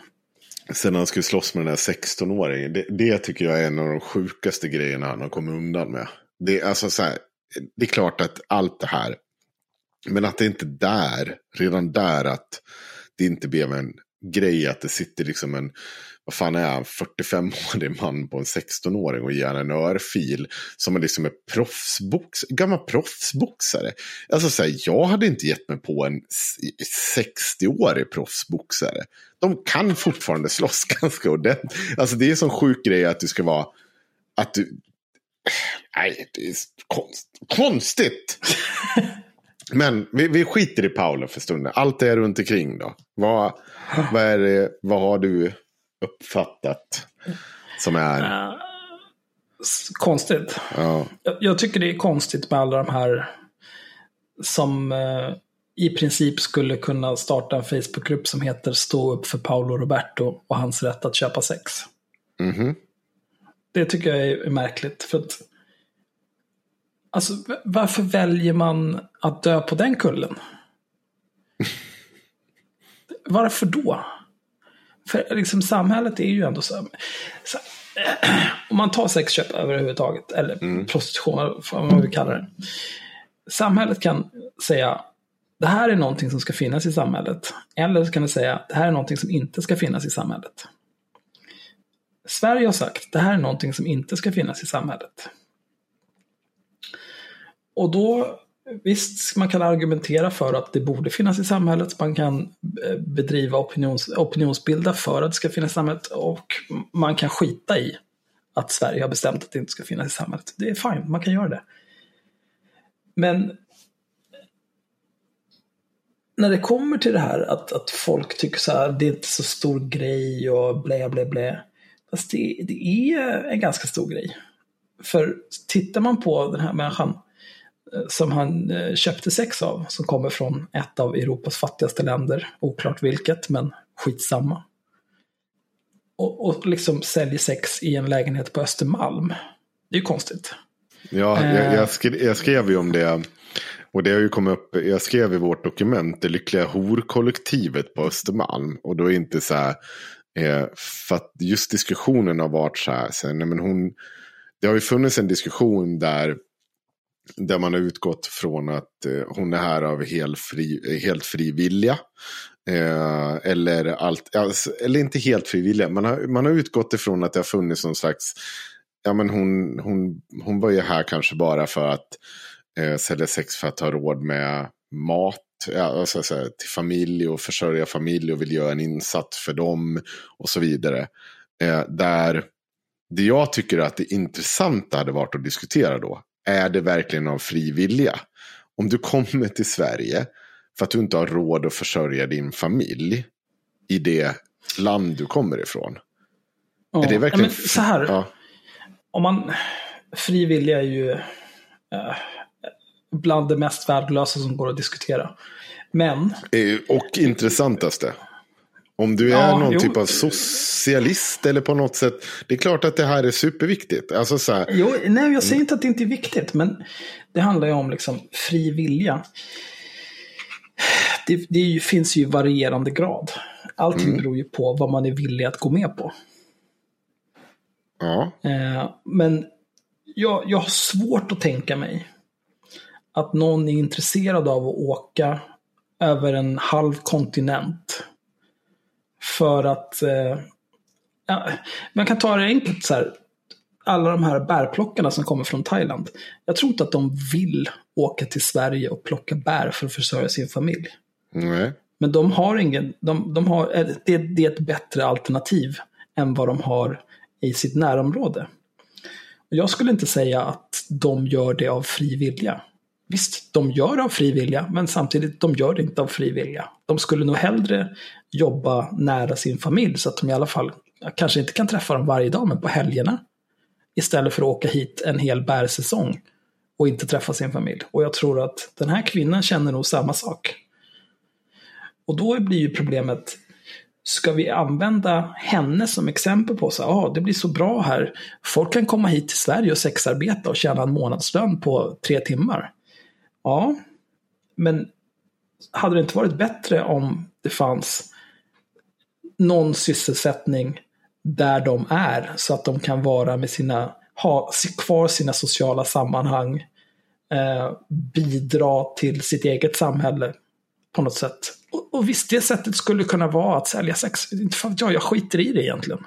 S2: Sen när han skulle slåss med den här 16-åringen. Det, det tycker jag är en av de sjukaste grejerna han har kommit undan med. Det är, alltså så här, det är klart att allt det här. Men att det inte där, redan där att det inte blev en grej att det sitter liksom en, vad fan är han, 45-årig man på en 16-åring och ger han en örfil. Som är liksom en proffsbox, gammal proffsboxare. Alltså så här, jag hade inte gett mig på en s- 60-årig proffsboxare. De kan fortfarande slåss ganska ordentligt. Alltså det är en sån sjuk grej att du ska vara, att du, nej det är konst, konstigt. Men vi, vi skiter i Paolo för stunden. Allt är runt omkring då. Vad, vad, är det, vad har du uppfattat som är...
S1: S- Konstigt.
S2: Ja,
S1: Jag, jag tycker det är konstigt med alla de här som eh, i princip skulle kunna starta en Facebookgrupp som heter Stå upp för Paolo Roberto och hans rätt att köpa sex.
S2: mhm.
S1: Det tycker jag är märkligt. För att, alltså, varför väljer man att dö på den kullen? Varför då? För liksom, samhället är ju ändå så, så om man tar sexköp överhuvudtaget, eller prostitution, vad man vill kalla det. Samhället kan säga, det här är någonting som ska finnas i samhället. Eller så kan det säga, det här är någonting som inte ska finnas i samhället. Sverige har sagt, det här är någonting som inte ska finnas i samhället. Och då, visst, man kan argumentera för att det borde finnas i samhället. Man kan eh, bedriva opinions, opinionsbilda för att det ska finnas i samhället. Och man kan skita i att Sverige har bestämt att det inte ska finnas i samhället. Det är fine, man kan göra det. Men när det kommer till det här att, att folk tycker så här, det är inte så stor grej och blä blä blä. Fast det, det är en ganska stor grej. För tittar man på den här människan som han eh, köpte sex av, som kommer från ett av Europas fattigaste länder, oklart vilket, men skitsamma. Och, och liksom säljer sex i en lägenhet på Östermalm. Det är ju konstigt.
S2: Ja,
S1: Eh.
S2: jag, jag, skrev, jag skrev ju om det. Och det har ju kommit upp, jag skrev i vårt dokument, det lyckliga horkollektivet på Östermalm. Och då är inte så här, eh, för att just diskussionen har varit så här, så här nej men hon, det har ju funnits en diskussion där där man har utgått från att eh, hon är här av hel fri, helt fri vilja. Eh, eller, allt, alltså, eller inte helt fri vilja, man har, man har utgått ifrån att det har funnits någon slags, ja men hon, hon, hon var ju här kanske bara för att eh, sälja sex för att ha råd med mat ja, alltså, till familj och försörja familj och vill göra en insats för dem och så vidare. Eh, där det jag tycker att det intressanta hade varit att diskutera då, är det verkligen av fri vilja? Om du kommer till Sverige för att du inte har råd att försörja din familj i det land du kommer ifrån.
S1: Ja, är det verkligen... men så här. Ja. Om man, fri vilja är ju äh, bland det mest värdelösa som går att diskutera. Men...
S2: Och intressantaste. Om du är ja, någon jo. typ av socialist eller på något sätt. Det är klart att det här är superviktigt. Alltså så här,
S1: jo, nej, jag säger inte att det inte är viktigt. Men det handlar ju om liksom fri vilja. Det, det finns ju varierande grad. Allting mm. beror ju på vad man är villig att gå med på.
S2: Ja.
S1: Eh, men jag, jag har svårt att tänka mig att någon är intresserad av att åka över en halv kontinent för att, eh, ja, man kan ta det enkelt så här, alla de här bärplockarna som kommer från Thailand. Jag tror inte att de vill åka till Sverige och plocka bär för att försörja sin familj.
S2: Nej.
S1: Men de har ingen, de, de har, det, det är ett bättre alternativ än vad de har i sitt närområde. Jag skulle inte säga att de gör det av fri vilja. Visst, de gör det av fri vilja, men samtidigt, de gör det inte av fri vilja. De skulle nog hellre jobba nära sin familj så att de i alla fall, kanske inte kan träffa dem varje dag, men på helgerna. Istället för att åka hit en hel bärsäsong och inte träffa sin familj. Och jag tror att den här kvinnan känner nog samma sak. Och då blir ju problemet, ska vi använda henne som exempel på så ah, det blir så bra här. Folk kan komma hit till Sverige och sexarbeta och tjäna en månadslön på tre timmar. Ja, men hade det inte varit bättre om det fanns någon sysselsättning där de är så att de kan vara med sina, ha kvar sina sociala sammanhang, eh, bidra till sitt eget samhälle på något sätt. Och, och visst, det sättet skulle kunna vara att sälja sex. Inte för att jag, jag skiter i det egentligen.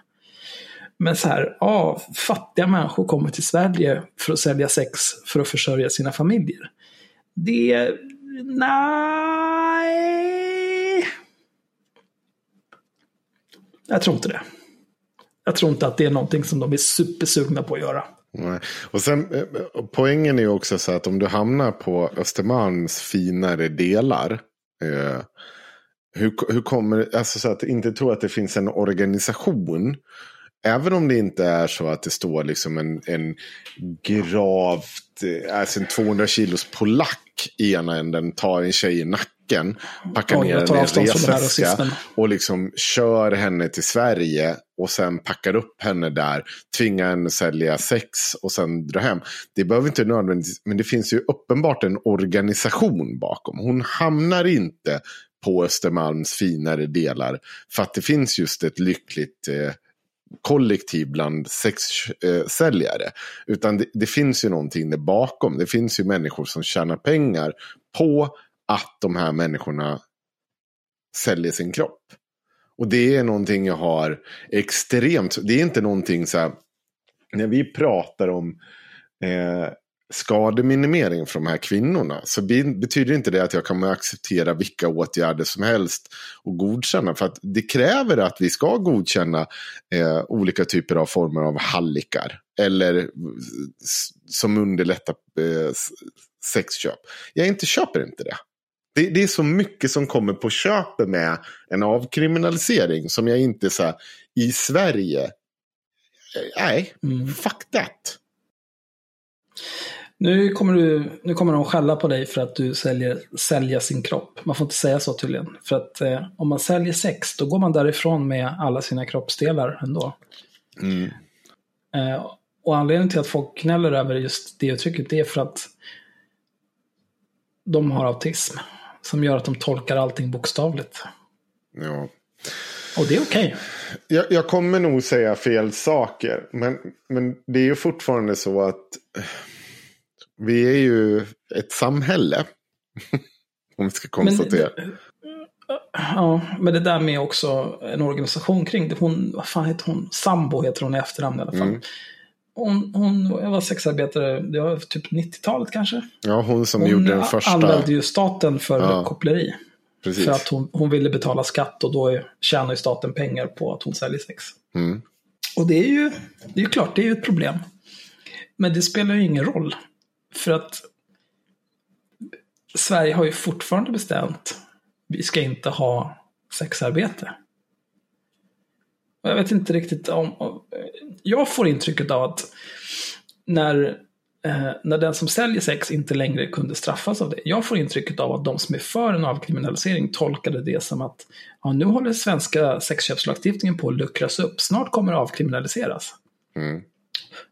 S1: Men så här, ja, fattiga människor kommer till Sverige för att sälja sex för att försörja sina familjer. Det... Nej... Jag tror inte det. Jag tror inte att det är någonting som de är supersugna på att göra.
S2: Nej. Och sen, eh, poängen är ju också så att om du hamnar på Östermalms finare delar. Eh, hur, hur kommer alltså så att inte tro att det finns en organisation. Även om det inte är så att det står liksom en, en gravt, eh, alltså en 200 kilos polack i ena änden tar en tjej i nacken, packar ner henne i en resväska och liksom kör henne till Sverige och sen packar upp henne där, tvingar henne sälja sex och sen dra hem. Det behöver inte nödvändigtvis, men det finns ju uppenbart en organisation bakom. Hon hamnar inte på Östermalms finare delar för att det finns just ett lyckligt eh, kollektiv bland sexsäljare. Utan det, det, finns ju någonting där bakom. Det finns ju människor som tjänar pengar på att de här människorna säljer sin kropp. Och det är någonting jag har extremt, det är inte någonting så här, när vi pratar om eh, skademinimering för de här kvinnorna så betyder inte det att jag kommer acceptera vilka åtgärder som helst och godkänna. För att det kräver att vi ska godkänna eh, olika typer av former av hallickar. Eller som underlättar eh, sexköp. Jag inte köper inte det. det. Det är så mycket som kommer på köpet med en avkriminalisering som jag inte så här, i Sverige. Eh, nej, mm. fuck that.
S1: Nu kommer, du, nu kommer de skälla på dig för att du säljer, säljer sin kropp. Man får inte säga så tydligen. För att eh, om man säljer sex, då går man därifrån med alla sina kroppsdelar ändå.
S2: Mm.
S1: Eh, och anledningen till att folk knäller över just det uttrycket, det är för att de har autism. Som gör att de tolkar allting bokstavligt.
S2: Ja.
S1: Och det är okej. Okay.
S2: Jag, jag, kommer nog säga fel saker. Men, men det är ju fortfarande så att vi är ju ett samhälle. Om vi ska konstatera. Men,
S1: ja, men det där med också en organisation kring det. Hon, vad fan heter hon? Sambo heter hon i efternamn i alla fall. Mm. Hon, hon var sexarbetare, det var typ 90-talet kanske.
S2: Ja, hon som hon gjorde den första. Hon
S1: anmälde ju staten för ja. koppleri. Precis. För att hon, hon ville betala skatt och då tjänar ju staten pengar på att hon säljer sex. Mm. Och det är ju det är klart, det är ju ett problem. Men det spelar ju ingen roll. För att Sverige har ju fortfarande bestämt vi ska inte ha sexarbete. Jag vet inte riktigt om... Jag får intrycket av att när, eh, när den som säljer sex inte längre kunde straffas av det. Jag får intrycket av att de som är för en avkriminalisering tolkade det som att ja, nu håller svenska sexköpslagstiftningen på att luckras upp. Snart kommer det avkriminaliseras. Mm.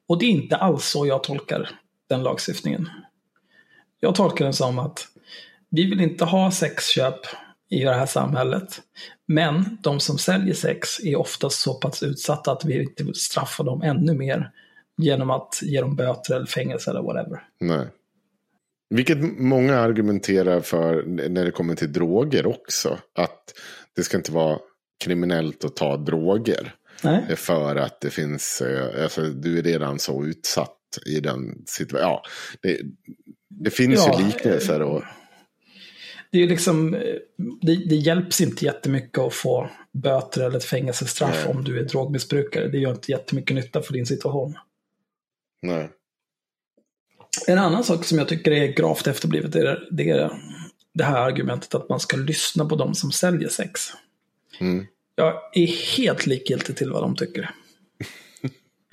S1: Och det är inte alls så jag tolkar den lagstiftningen. Jag tolkar den som att vi vill inte ha sexköp i det här samhället. Men de som säljer sex är oftast så pass utsatta att vi inte vill straffa dem ännu mer genom att ge dem böter eller fängelse eller whatever.
S2: Nej. Vilket många argumenterar för när det kommer till droger också. Att det ska inte vara kriminellt att ta droger. Nej. För att det finns, eh, alltså, du är redan så utsatt i den situationen. Ja, det, det finns ja, ju liknelser. Och...
S1: Det, är liksom, det, det hjälps inte jättemycket att få böter eller ett fängelsestraff Nej. om du är drogmissbrukare. Det gör inte jättemycket nytta för din situation.
S2: Nej.
S1: En annan sak som jag tycker är gravt efterblivet är det, är det här argumentet att man ska lyssna på de som säljer sex. Mm. Jag är helt likgiltig till vad de tycker.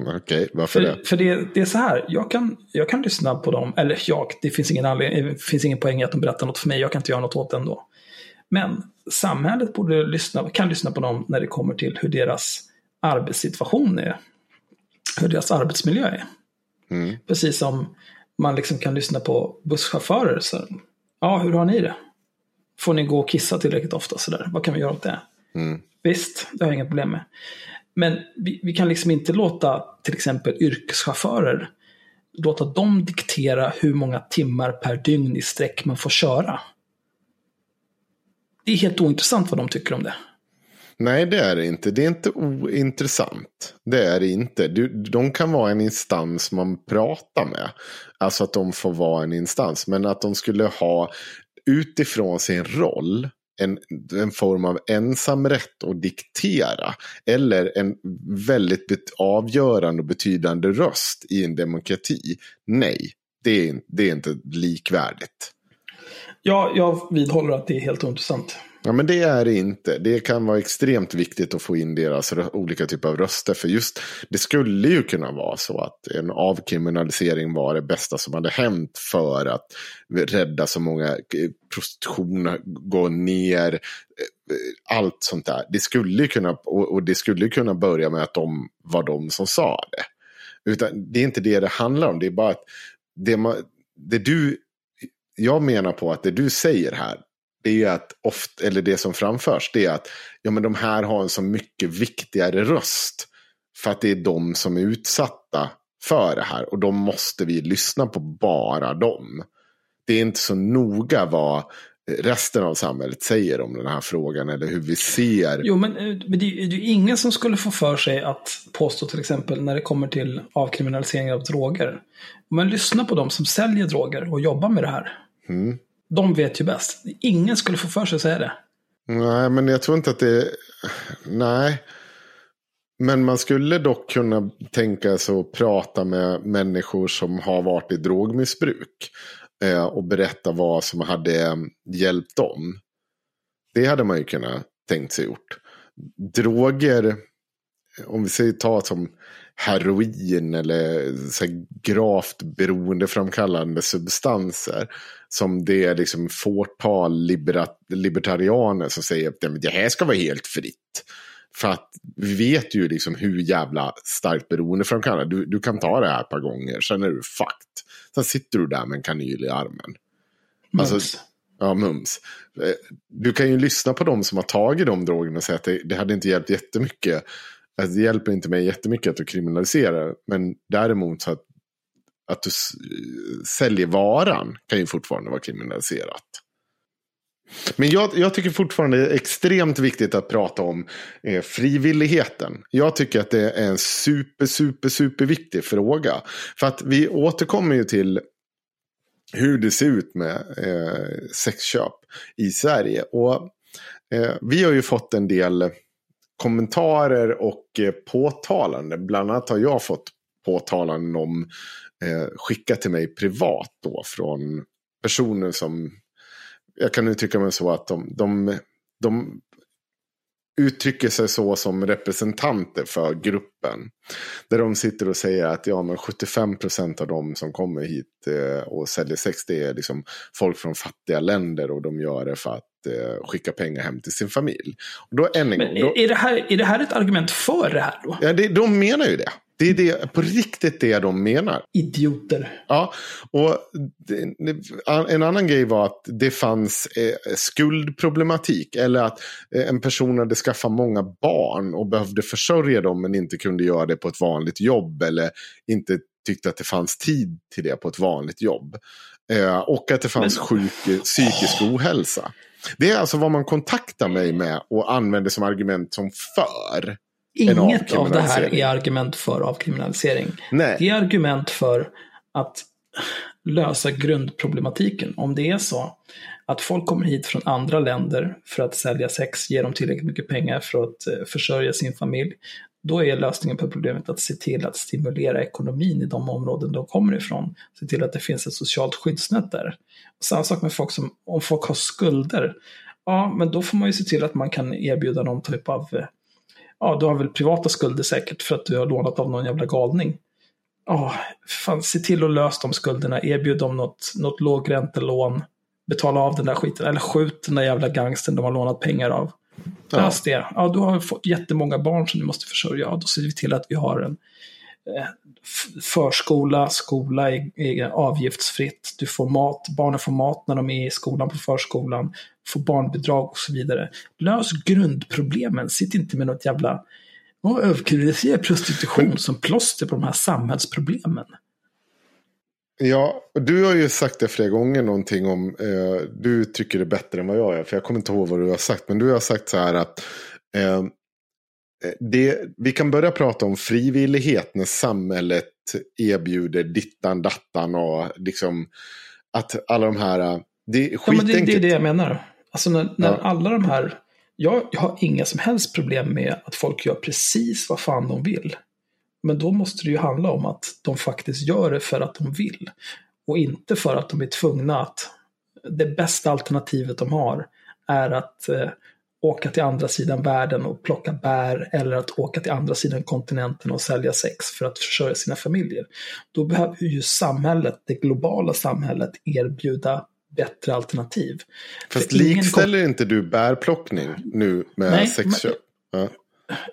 S2: Okej, okay, varför
S1: för,
S2: det?
S1: För det, det är så här, jag kan, jag kan lyssna på dem, eller jag, det finns ingen, anledning, det finns ingen poäng i att de berättar något för mig, jag kan inte göra något åt det ändå. Men samhället borde lyssna, kan lyssna på dem när det kommer till hur deras arbetssituation är. Hur deras arbetsmiljö är. Mm. Precis som man liksom kan lyssna på busschaufförer. Så, ja, hur har ni det? Får ni gå och kissa tillräckligt ofta? Så där? Vad kan vi göra åt det? Mm. Visst, det har jag inga problem med. Men vi, vi, kan liksom inte låta till exempel yrkeschaufförer låta dem diktera hur många timmar per dygn i sträck man får köra. Det är helt ointressant vad de tycker om det.
S2: Nej, det är det inte. Det är inte ointressant. Det är det inte. De kan vara en instans man pratar med. Alltså att de får vara en instans. Men att de skulle ha utifrån sin roll en, en form av ensamrätt att diktera. Eller en väldigt avgörande och betydande röst i en demokrati. Nej, det är, det är inte likvärdigt.
S1: Ja, jag vidhåller att det är helt ointressant.
S2: Ja, men det är det inte. Det kan vara extremt viktigt att få in deras olika typer av röster. För just det skulle ju kunna vara så att en avkriminalisering var det bästa som hade hänt för att rädda så många eh, prostitution, gå ner, eh, eh, allt sånt där. Det skulle kunna, och det skulle kunna börja med att de var de som sa det. Utan det är inte det det handlar om. Det är bara att det, man, det du jag menar på att det du säger här, det är att ofta, eller det som framförs, det är att ja, men de här har en så mycket viktigare röst. För att det är de som är utsatta för det här. Och då måste vi lyssna på bara dem. Det är inte så noga vad resten av samhället säger om den här frågan eller hur vi ser.
S1: Jo, men, eh, men det, är ju ingen som skulle få för sig att påstå till exempel när det kommer till avkriminalisering av droger. Men lyssna på de som säljer droger och jobbar med det här. Mm. De vet ju bäst. Ingen skulle få för sig att säga det.
S2: Nej, men jag tror inte att det... Nej. Men man skulle dock kunna tänka sig att prata med människor som har varit i drogmissbruk. Eh, och berätta vad som hade eh, hjälpt dem. Det hade man ju kunnat tänkt sig gjort. Droger, om vi säger ta som heroin eller så gravt beroendeframkallande substanser. Som det är liksom fåtal liberat, libertarianer som säger att det här ska vara helt fritt. För att vi vet ju liksom hur jävla starkt beroendeframkallande. Du, du kan ta det här ett par gånger, sen är du fucked. Sen sitter du där med en kanyl i armen.
S1: Mums. Alltså,
S2: ja, mums. Eh, du kan ju lyssna på de som har tagit de drogerna och säga att det, det hade inte hjälpt jättemycket Alltså, det hjälper inte mig jättemycket att du kriminaliserar. Men däremot så att att du säljer varan kan ju fortfarande vara kriminaliserat. Men jag, jag, tycker fortfarande det är extremt viktigt att prata om eh, frivilligheten. Jag tycker att det är en super, super, super viktig fråga. För att vi återkommer ju till hur det ser ut med eh, sexköp i Sverige. Och eh, vi har ju fått en del kommentarer och eh, påtalanden. Bland annat har jag fått påtalanden om eh, skickat till mig privat då från personer som jag kan uttrycka mig så att de, de, de uttrycker sig så som representanter för gruppen. Där de sitter och säger att ja, men 75 procent av de som kommer hit eh, och säljer sex det är liksom folk från fattiga länder och de gör det för att eh, skicka pengar hem till sin familj. Och då, än en
S1: gång, då, är, det här, är det här ett argument för det här då?
S2: Ja, det, de menar ju det. Det är det, på riktigt det de menar.
S1: Idioter.
S2: Ja, och en annan grej var att det fanns eh, skuldproblematik. Eller att eh, en person hade skaffat många barn och behövde försörja dem men inte kunde göra det på ett vanligt jobb. Eller inte tyckte att det fanns tid till det på ett vanligt jobb. Eh, och att det fanns men... sjuk, psykisk ohälsa. Det är alltså vad man kontaktar mig med och använder som argument som för.
S1: Inget av det här är argument för avkriminalisering. Nej. Det är argument för att lösa grundproblematiken. Om det är så att folk kommer hit från andra länder för att sälja sex, ge dem tillräckligt mycket pengar för att eh, försörja sin familj, då är lösningen på problemet att se till att stimulera ekonomin i de områden de kommer ifrån. Se till att det finns ett socialt skyddsnät där. Samma sak med folk som, om folk har skulder, ja men då får man ju se till att man kan erbjuda någon typ av eh, ja, du har väl privata skulder säkert för att du har lånat av någon jävla galning. Ja, fan, se till att lösa de skulderna, erbjud dem något, något lågräntelån, betala av den där skiten, eller skjut den där jävla gangsten de har lånat pengar av. Lös ja. det. Ja, du har fått jättemånga barn som du måste försörja. Ja, då ser vi till att vi har en förskola, skola är, är avgiftsfritt. Du får mat, barnen får mat när de är i skolan på förskolan få barnbidrag och så vidare. Lös grundproblemen. Sitt inte med något jävla och överkriminalisera prostitution som plåster på de här samhällsproblemen.
S2: Ja, du har ju sagt det flera gånger någonting om, eh, du tycker det är bättre än vad jag är, för jag kommer inte ihåg vad du har sagt, men du har sagt så här att eh, det, vi kan börja prata om frivillighet när samhället erbjuder dittan, dattan och liksom att alla de här, det är
S1: ja, men det, det är det jag menar. Alltså när, när ja. alla de här, jag, jag har inga som helst problem med att folk gör precis vad fan de vill. Men då måste det ju handla om att de faktiskt gör det för att de vill. Och inte för att de är tvungna att, det bästa alternativet de har är att eh, åka till andra sidan världen och plocka bär eller att åka till andra sidan kontinenten och sälja sex för att försörja sina familjer. Då behöver ju samhället, det globala samhället, erbjuda bättre alternativ.
S2: Fast likställer inte du bärplockning nu med Nej, sexköp?
S1: Ja.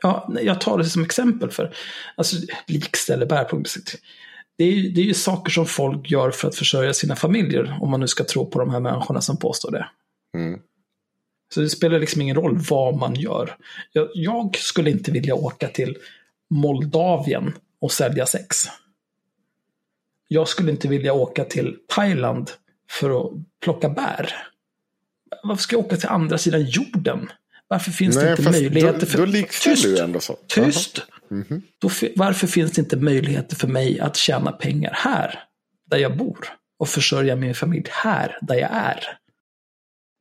S1: ja, jag tar det som exempel för, alltså likställer bärplockning. Det är, ju, det är ju saker som folk gör för att försörja sina familjer, om man nu ska tro på de här människorna som påstår det. Mm. Så det spelar liksom ingen roll vad man gör. Jag, jag, skulle inte vilja åka till Moldavien och sälja sex. Jag skulle inte vilja åka till Thailand för att plocka bär. Varför ska jag åka till andra sidan jorden? Varför finns Nej, det inte möjligheter för...
S2: Då likställer du ändå så.
S1: Tyst! Mm -hmm. då, varför finns det inte möjligheter för mig att tjäna pengar här, där jag bor? Och försörja min familj här, där jag är?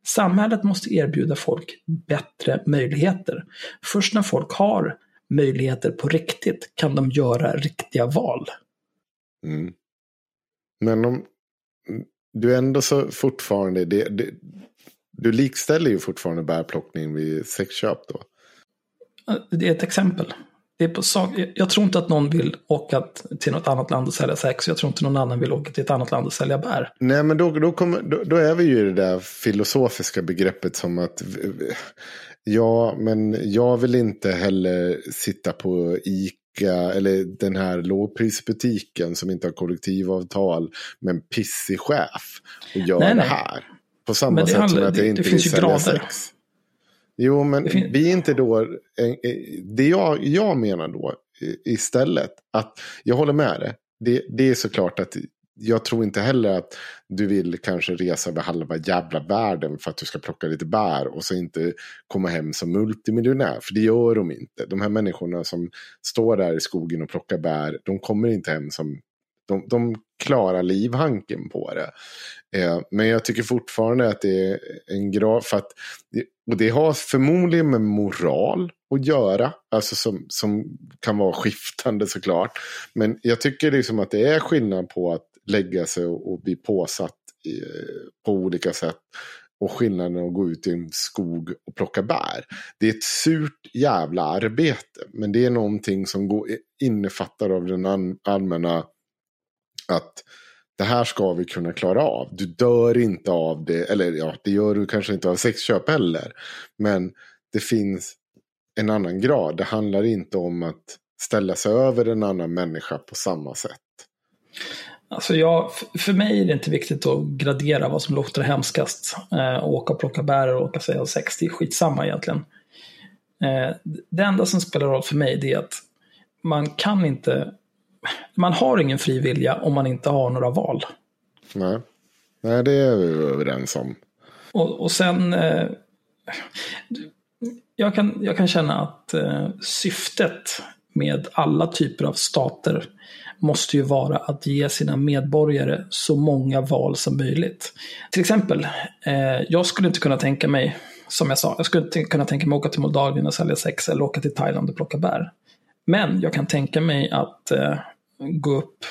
S1: Samhället måste erbjuda folk bättre möjligheter. Först när folk har möjligheter på riktigt kan de göra riktiga val.
S2: Mm. Men om, du ändå så fortfarande, det, det, du likställer ju fortfarande bärplockning vid sexköp då.
S1: Det är ett exempel. Det är på sak, jag tror inte att någon vill åka till något annat land och sälja sex. Jag tror inte någon annan vill åka till ett annat land och sälja bär.
S2: Nej, men då, då, kommer, då, då är vi ju i det där filosofiska begreppet som att ja, men jag vill inte heller sitta på ICA eller den här lågprisbutiken som inte har kollektivavtal med en pissig chef och gör nej, nej. det här. På samma sätt handlar, som att jag inte vill sälja grader. sex. Jo, men vi inte då... Det jag, jag menar då istället, att jag håller med dig. det, det är såklart att jag tror inte heller att du vill kanske resa över halva jävla världen för att du ska plocka lite bär och så inte komma hem som multimiljonär. För det gör de inte. De här människorna som står där i skogen och plockar bär, de kommer inte hem som... De, de klarar livhanken på det. Eh, men jag tycker fortfarande att det är en grav... för att, och det har förmodligen med moral att göra, alltså som, som kan vara skiftande såklart. Men jag tycker liksom att det är skillnad på att lägga sig och, och bli påsatt i, på olika sätt. Och skillnaden att gå ut i en skog och plocka bär. Det är ett surt jävla arbete. Men det är någonting som går, innefattar av den allmänna att det här ska vi kunna klara av. Du dör inte av det, eller ja, det gör du kanske inte av sexköp heller. Men det finns en annan grad. Det handlar inte om att ställa sig över en annan människa på samma sätt.
S1: Alltså jag, för mig är det inte viktigt att gradera vad som låter hemskast. Eh, åka och plocka bär och åka och säga sex, det är skitsamma egentligen. Eh, det enda som spelar roll för mig är att man kan inte, man har ingen fri vilja om man inte har några val.
S2: Nej, Nej det är vi överens om.
S1: Och, och sen, eh, jag, kan, jag kan känna att eh, syftet med alla typer av stater måste ju vara att ge sina medborgare så många val som möjligt. Till exempel, eh, jag skulle inte kunna tänka mig, som jag sa, jag skulle inte kunna tänka mig att åka till Moldavien och sälja sex eller åka till Thailand och plocka bär. Men jag kan tänka mig att eh, gå upp,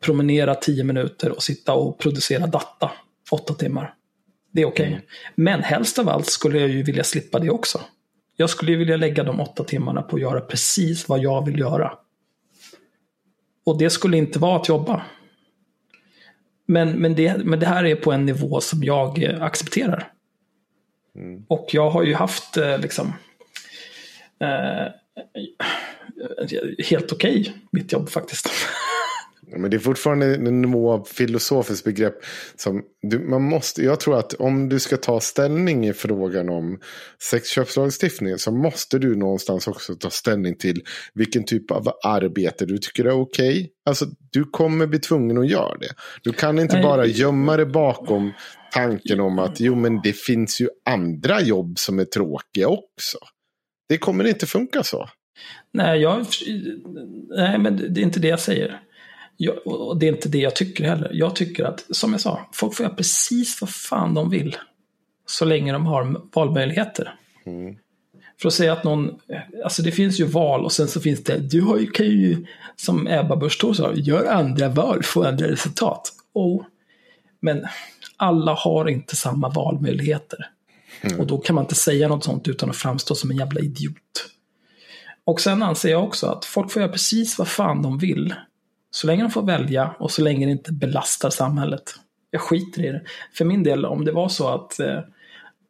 S1: promenera tio minuter och sitta och producera data åtta timmar. Det är okej. Okay. Mm. Men helst av allt skulle jag ju vilja slippa det också. Jag skulle ju vilja lägga de åtta timmarna på att göra precis vad jag vill göra. Och det skulle inte vara att jobba. Men, men, det, men det här är på en nivå som jag eh, accepterar. Mm. Och jag har ju haft eh, liksom eh, helt okej okay, mitt jobb faktiskt.
S2: Men det är fortfarande en nivå av filosofiskt begrepp. Som du, man måste, jag tror att om du ska ta ställning i frågan om sexköpslagstiftningen så måste du någonstans också ta ställning till vilken typ av arbete du tycker är okej. Okay. Alltså du kommer bli tvungen att göra det. Du kan inte bara gömma dig bakom tanken om att jo men det finns ju andra jobb som är tråkiga också. Det kommer inte funka så.
S1: Nej, jag, nej, men det är inte det jag säger. Jag, och det är inte det jag tycker heller. Jag tycker att, som jag sa, folk får göra precis vad fan de vill. Så länge de har valmöjligheter. Mm. För att säga att någon, alltså det finns ju val och sen så finns det, du har ju, kan ju, som Ebba Busch sa, gör andra val, få andra resultat. Oh. Men alla har inte samma valmöjligheter. Mm. Och då kan man inte säga något sånt utan att framstå som en jävla idiot. Och sen anser jag också att folk får göra precis vad fan de vill. Så länge de får välja och så länge det inte belastar samhället. Jag skiter i det. För min del, om det var så att eh,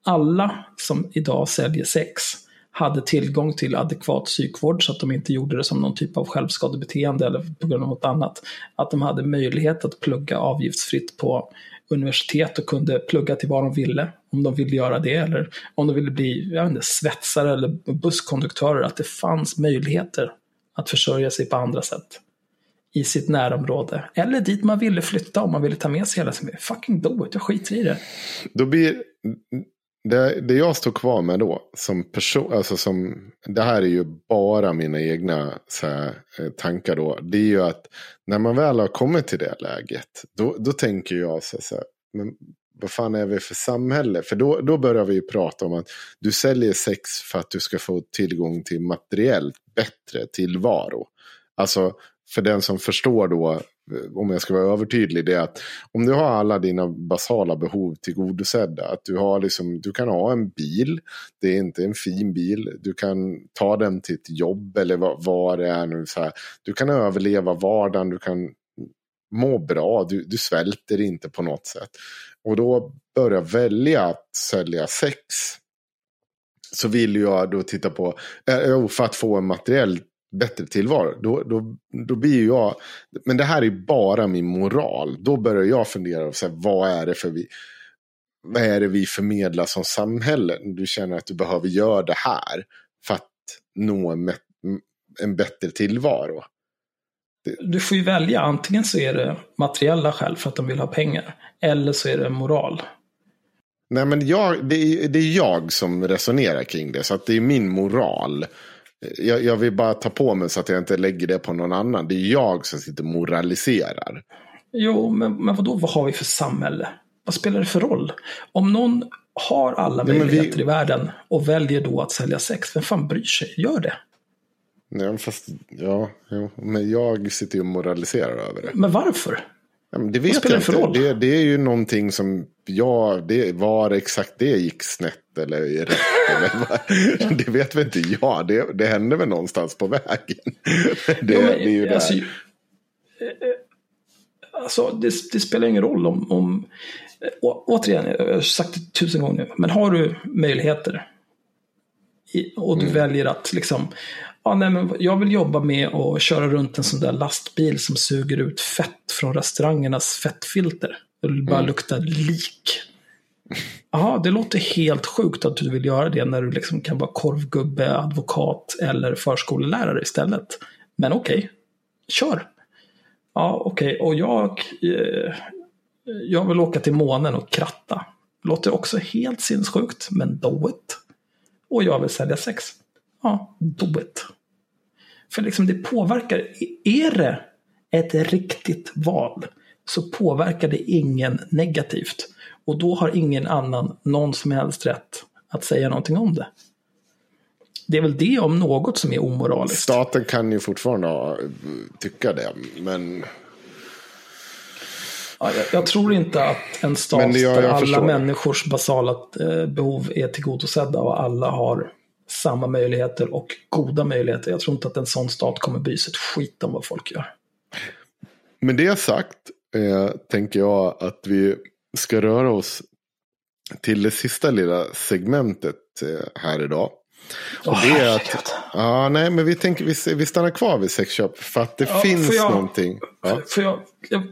S1: alla som idag säljer sex hade tillgång till adekvat psykvård så att de inte gjorde det som någon typ av självskadebeteende eller på grund av något annat. Att de hade möjlighet att plugga avgiftsfritt på universitet och kunde plugga till vad de ville. Om de ville göra det eller om de ville bli jag vet inte, svetsare eller busskonduktörer. Att det fanns möjligheter att försörja sig på andra sätt i sitt närområde. Eller dit man ville flytta om man ville ta med sig hela sin Fucking do it, jag skiter i det.
S2: Då blir det, det jag står kvar med då, som person, alltså som, det här är ju bara mina egna här, eh, tankar då. Det är ju att när man väl har kommit till det läget, då, då tänker jag så här, men vad fan är vi för samhälle? För då, då börjar vi ju prata om att du säljer sex för att du ska få tillgång till materiellt bättre tillvaro. Alltså för den som förstår då, Eh, om jag ska vara övertydlig, det är att om du har alla dina basala behov tillgodosedda, att du, har liksom, du kan ha en bil, det är inte en fin bil, du kan ta den till ett jobb eller vad, vad det är nu, så här. du kan överleva vardagen, du kan må bra, du, du svälter inte på något sätt. Och då börja välja att sälja sex så vill jag då titta på, eh, för att få en materiell bättre tillvaro. Då, då, då blir jag, men det här är bara min moral. Då börjar jag fundera och säga vad är det för vi, vad är det vi förmedlar som samhälle? Du känner att du behöver göra det här för att nå en, en bättre tillvaro.
S1: Du får ju välja, antingen så är det materiella skäl för att de vill ha pengar. Eller så är det moral.
S2: Nej men jag, det, är, det är jag som resonerar kring det. Så att det är min moral. Jag, jag, vill bara ta på mig så att jag inte lägger det på någon annan. Det är jag som sitter och moraliserar.
S1: Jo, men, men vadå, vad har vi för samhälle? Vad spelar det för roll? Om någon har alla möjligheter vi... i världen och väljer då att sälja sex, vem fan bryr sig? Gör det.
S2: Nej, fast, ja, jo, men jag sitter ju och moraliserar över det.
S1: Men varför?
S2: Ja, men det vet Vad spelar det roll? Det, det, är ju någonting som, ja, det var exakt det gick snett eller rätt. eller, det vet väl inte jag. Det, det hände väl någonstans på vägen. det,
S1: ja, men, det är ju alltså, där. Alltså, det, det, spelar ingen roll om, om å, återigen, jag har sagt det tusen gånger nu, men har du möjligheter och du mm. väljer att liksom, ja, nej, men jag vill jobba med att köra runt en sån där lastbil som suger ut fett från restaurangernas fettfilter. Det bara mm. luktar lik. Jaha, det låter helt sjukt att du vill göra det när du liksom kan vara korvgubbe, advokat eller förskolelärare istället. Men okej, okay. kör. Ja, okej, okay. och jag, eh, jag vill åka till månen och kratta. Låter också helt sinnessjukt, men do it. Och jag vill sälja sex. Ja, do it. För liksom det påverkar, är det ett riktigt val så påverkar det ingen negativt. Och då har ingen annan någon som helst rätt att säga någonting om det. Det är väl det om något som är omoraliskt.
S2: Staten kan ju fortfarande tycka det, men...
S1: Ja, jag, jag, tror inte att en stat jag, jag där alla förstår. människors basala eh, behov är tillgodosedda och alla har samma möjligheter och goda möjligheter. Jag tror inte att en sån stat kommer bry sig ett skit om vad folk gör.
S2: Med det sagt eh, tänker jag att vi ska röra oss till det sista lilla segmentet eh, här idag. Och oh, det är att, ja, nej, men vi, tänker, vi, vi stannar kvar vid sexköp för att det ja, finns jag, någonting.
S1: Ja. Får, jag,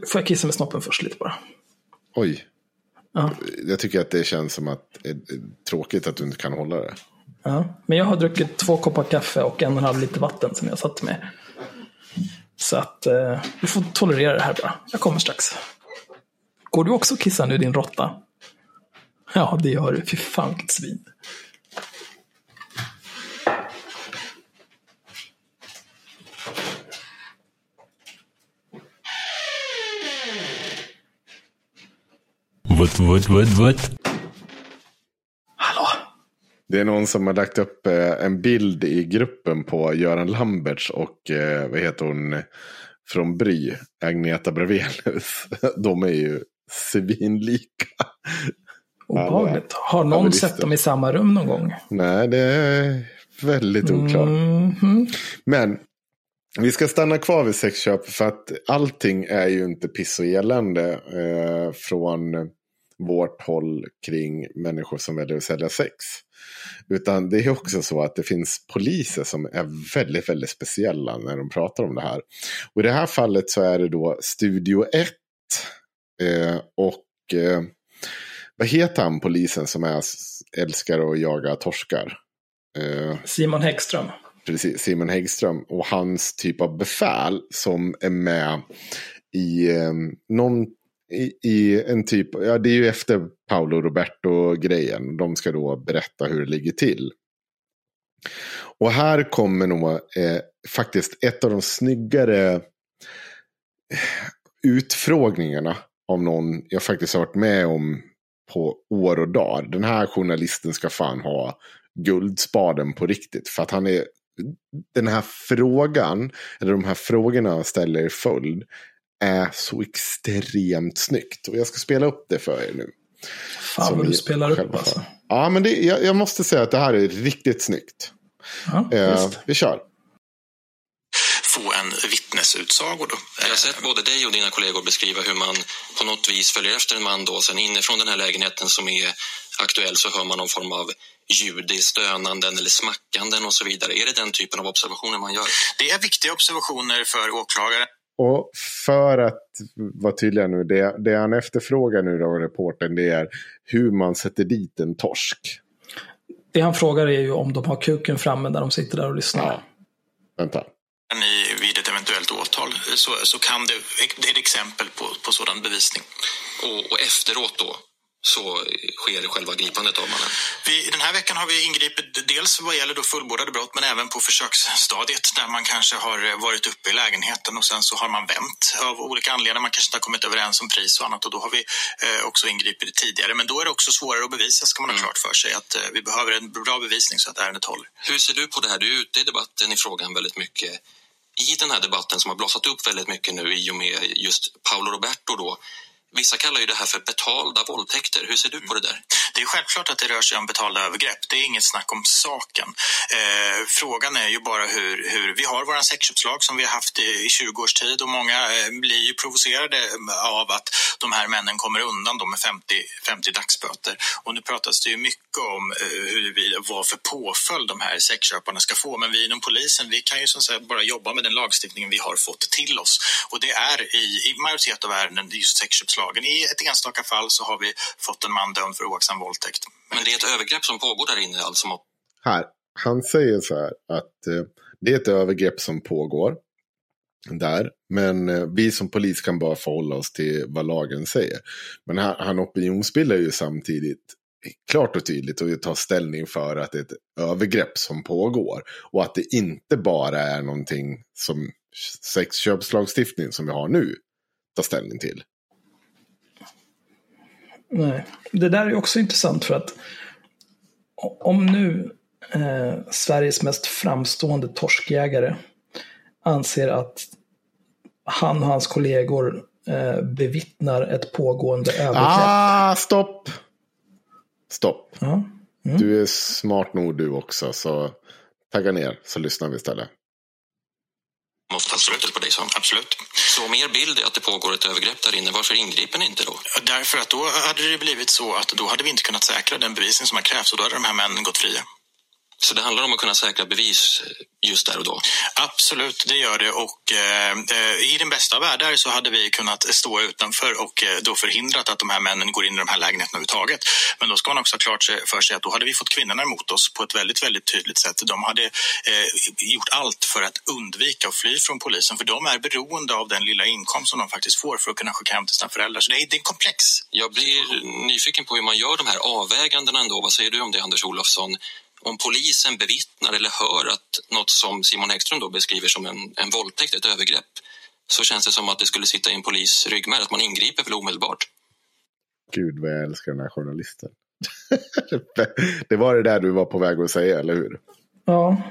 S1: får jag kissa med snoppen först lite bara?
S2: Oj. Ja. Jag tycker att det känns som att det är tråkigt att du inte kan hålla det.
S1: Ja, men jag har druckit två koppar kaffe och en och en halv liter vatten som jag satt med. Så att eh, du får tolerera det här bara. Jag kommer strax. Går du också och kissar nu din råtta? Ja, det gör du. Fy fan vilket svin.
S2: What, what, what, what? Det är någon som har lagt upp eh, en bild i gruppen på Göran Lamberts och eh, vad heter hon från Bry, Agneta Brevelius. De är ju svinlika.
S1: Obehagligt. Har någon sett dem i samma rum någon gång?
S2: Nej, det är väldigt oklart. Mm -hmm. Men vi ska stanna kvar vid sexköp för att allting är ju inte piss och elände eh, från vårt håll kring människor som väljer att sälja sex. Utan det är också så att det finns poliser som är väldigt, väldigt speciella när de pratar om det här. Och i det här fallet så är det då Studio 1. Eh, och eh, vad heter han polisen som är, älskar att jaga torskar?
S1: Eh, Simon Häggström.
S2: Precis, Simon Häggström. Och hans typ av befäl som är med i eh, någon i, i, en typ, ja det är ju efter Paolo Roberto-grejen. De ska då berätta hur det ligger till. Och här kommer nog eh, faktiskt ett av de snyggare eh, utfrågningarna av någon jag faktiskt har varit med om på år och dag. Den här journalisten ska fan ha guldspaden på riktigt. För att han är, den här frågan, eller de här frågorna han ställer i följd, är så extremt snyggt. Och jag ska spela upp det för er nu.
S1: Fan vad du spelar upp alltså.
S2: Ja, men det, jag, jag, måste säga att det här är riktigt snyggt. Ja, eh, vi kör.
S8: Få en vittnesutsago då. Jag har sett både dig och dina kollegor beskriva hur man på något vis följer efter en man då. Sen inifrån den här lägenheten som är aktuell så hör man någon form av ljud i stönanden eller smackanden och så vidare. Är det den typen av observationer man gör?
S9: Det är viktiga observationer för åklagare.
S2: Och för att vara tydliga nu, det, det han efterfrågar nu då, reporten, det är hur man sätter dit en torsk.
S1: Det han frågar är ju om de har kuken framme när de sitter där och lyssnar. Ja.
S2: Vänta.
S9: Ni vid ett eventuellt åtal så, så kan det, det är ett exempel på, på sådan bevisning.
S8: Och, och efteråt då? Så sker själva gripandet av mannen.
S9: Vi, den här veckan har vi ingripit dels vad gäller då fullbordade brott men även på försöksstadiet där man kanske har varit uppe i lägenheten och sen så har man vänt av olika anledningar. Man kanske inte har kommit överens om pris och annat och då har vi eh, också ingripit tidigare. Men då är det också svårare att bevisa ska man ha mm. klart för sig att eh, vi behöver en bra bevisning så att ärendet håller.
S8: Hur ser du på det här? Du är ute i debatten i frågan väldigt mycket. I den här debatten som har blossat upp väldigt mycket nu i och med just Paolo Roberto då Vissa kallar ju det här för betalda våldtäkter. Hur ser du på det där?
S9: Det är självklart att det rör sig om betalda övergrepp. Det är inget snack om saken. Eh, frågan är ju bara hur, hur vi har vår sexköpslag som vi har haft i, i 20 års tid och många eh, blir ju provocerade eh, av att de här männen kommer undan med 50, 50 dagsböter. Och nu pratas det ju mycket om eh, hur vi, vad för påföljd de här sexköparna ska få. Men vi inom polisen, vi kan ju som sagt bara jobba med den lagstiftningen vi har fått till oss. Och det är i, i majoritet av ärenden just sexköpslagen slagen. I ett enstaka fall så har vi fått en man dömd för oaktsam våldtäkt.
S8: Men det är ett övergrepp som pågår där inne alltså?
S2: Här, han säger så här att eh, det är ett övergrepp som pågår där. Men eh, vi som polis kan bara förhålla oss till vad lagen säger. Men han, han opinionsbildar ju samtidigt klart och tydligt och tar ställning för att det är ett övergrepp som pågår. Och att det inte bara är någonting som sexköpslagstiftningen som vi har nu tar ställning till.
S1: Nej, det där är också intressant för att om nu eh, Sveriges mest framstående torskjägare anser att han och hans kollegor eh, bevittnar ett pågående övergrepp.
S2: Ah, stopp! Stopp. Ja. Mm. Du är smart nog du också, så tagga ner så lyssnar vi istället
S8: måste ta slutet på dig som.
S9: Absolut.
S8: Så mer bild är att det pågår ett övergrepp där inne. Varför ingriper ni inte då?
S9: Därför att då hade det blivit så att då hade vi inte kunnat säkra den bevisning som har krävts och då hade de här männen gått fria.
S8: Så det handlar om att kunna säkra bevis just där och då?
S9: Absolut, det gör det. Och eh, I den bästa av världar så hade vi kunnat stå utanför och eh, då förhindrat att de här männen går in i de här lägenheterna överhuvudtaget. Men då ska man också ha klart för sig att då hade vi fått kvinnorna emot oss på ett väldigt, väldigt tydligt sätt. De hade eh, gjort allt för att undvika att fly från polisen för de är beroende av den lilla inkomst som de faktiskt får för att kunna skicka hem till sina föräldrar. Så det är, det är komplex.
S8: Jag blir nyfiken på hur man gör de här avvägandena ändå. Vad säger du om det, Anders Olofsson? Om polisen bevittnar eller hör att något som Simon Häggström då beskriver som en, en våldtäkt, ett övergrepp, så känns det som att det skulle sitta i en polis ryggmärg, att man ingriper väl omedelbart.
S2: Gud vad jag älskar den här journalisten. det var det där du var på väg att säga, eller hur?
S1: Ja,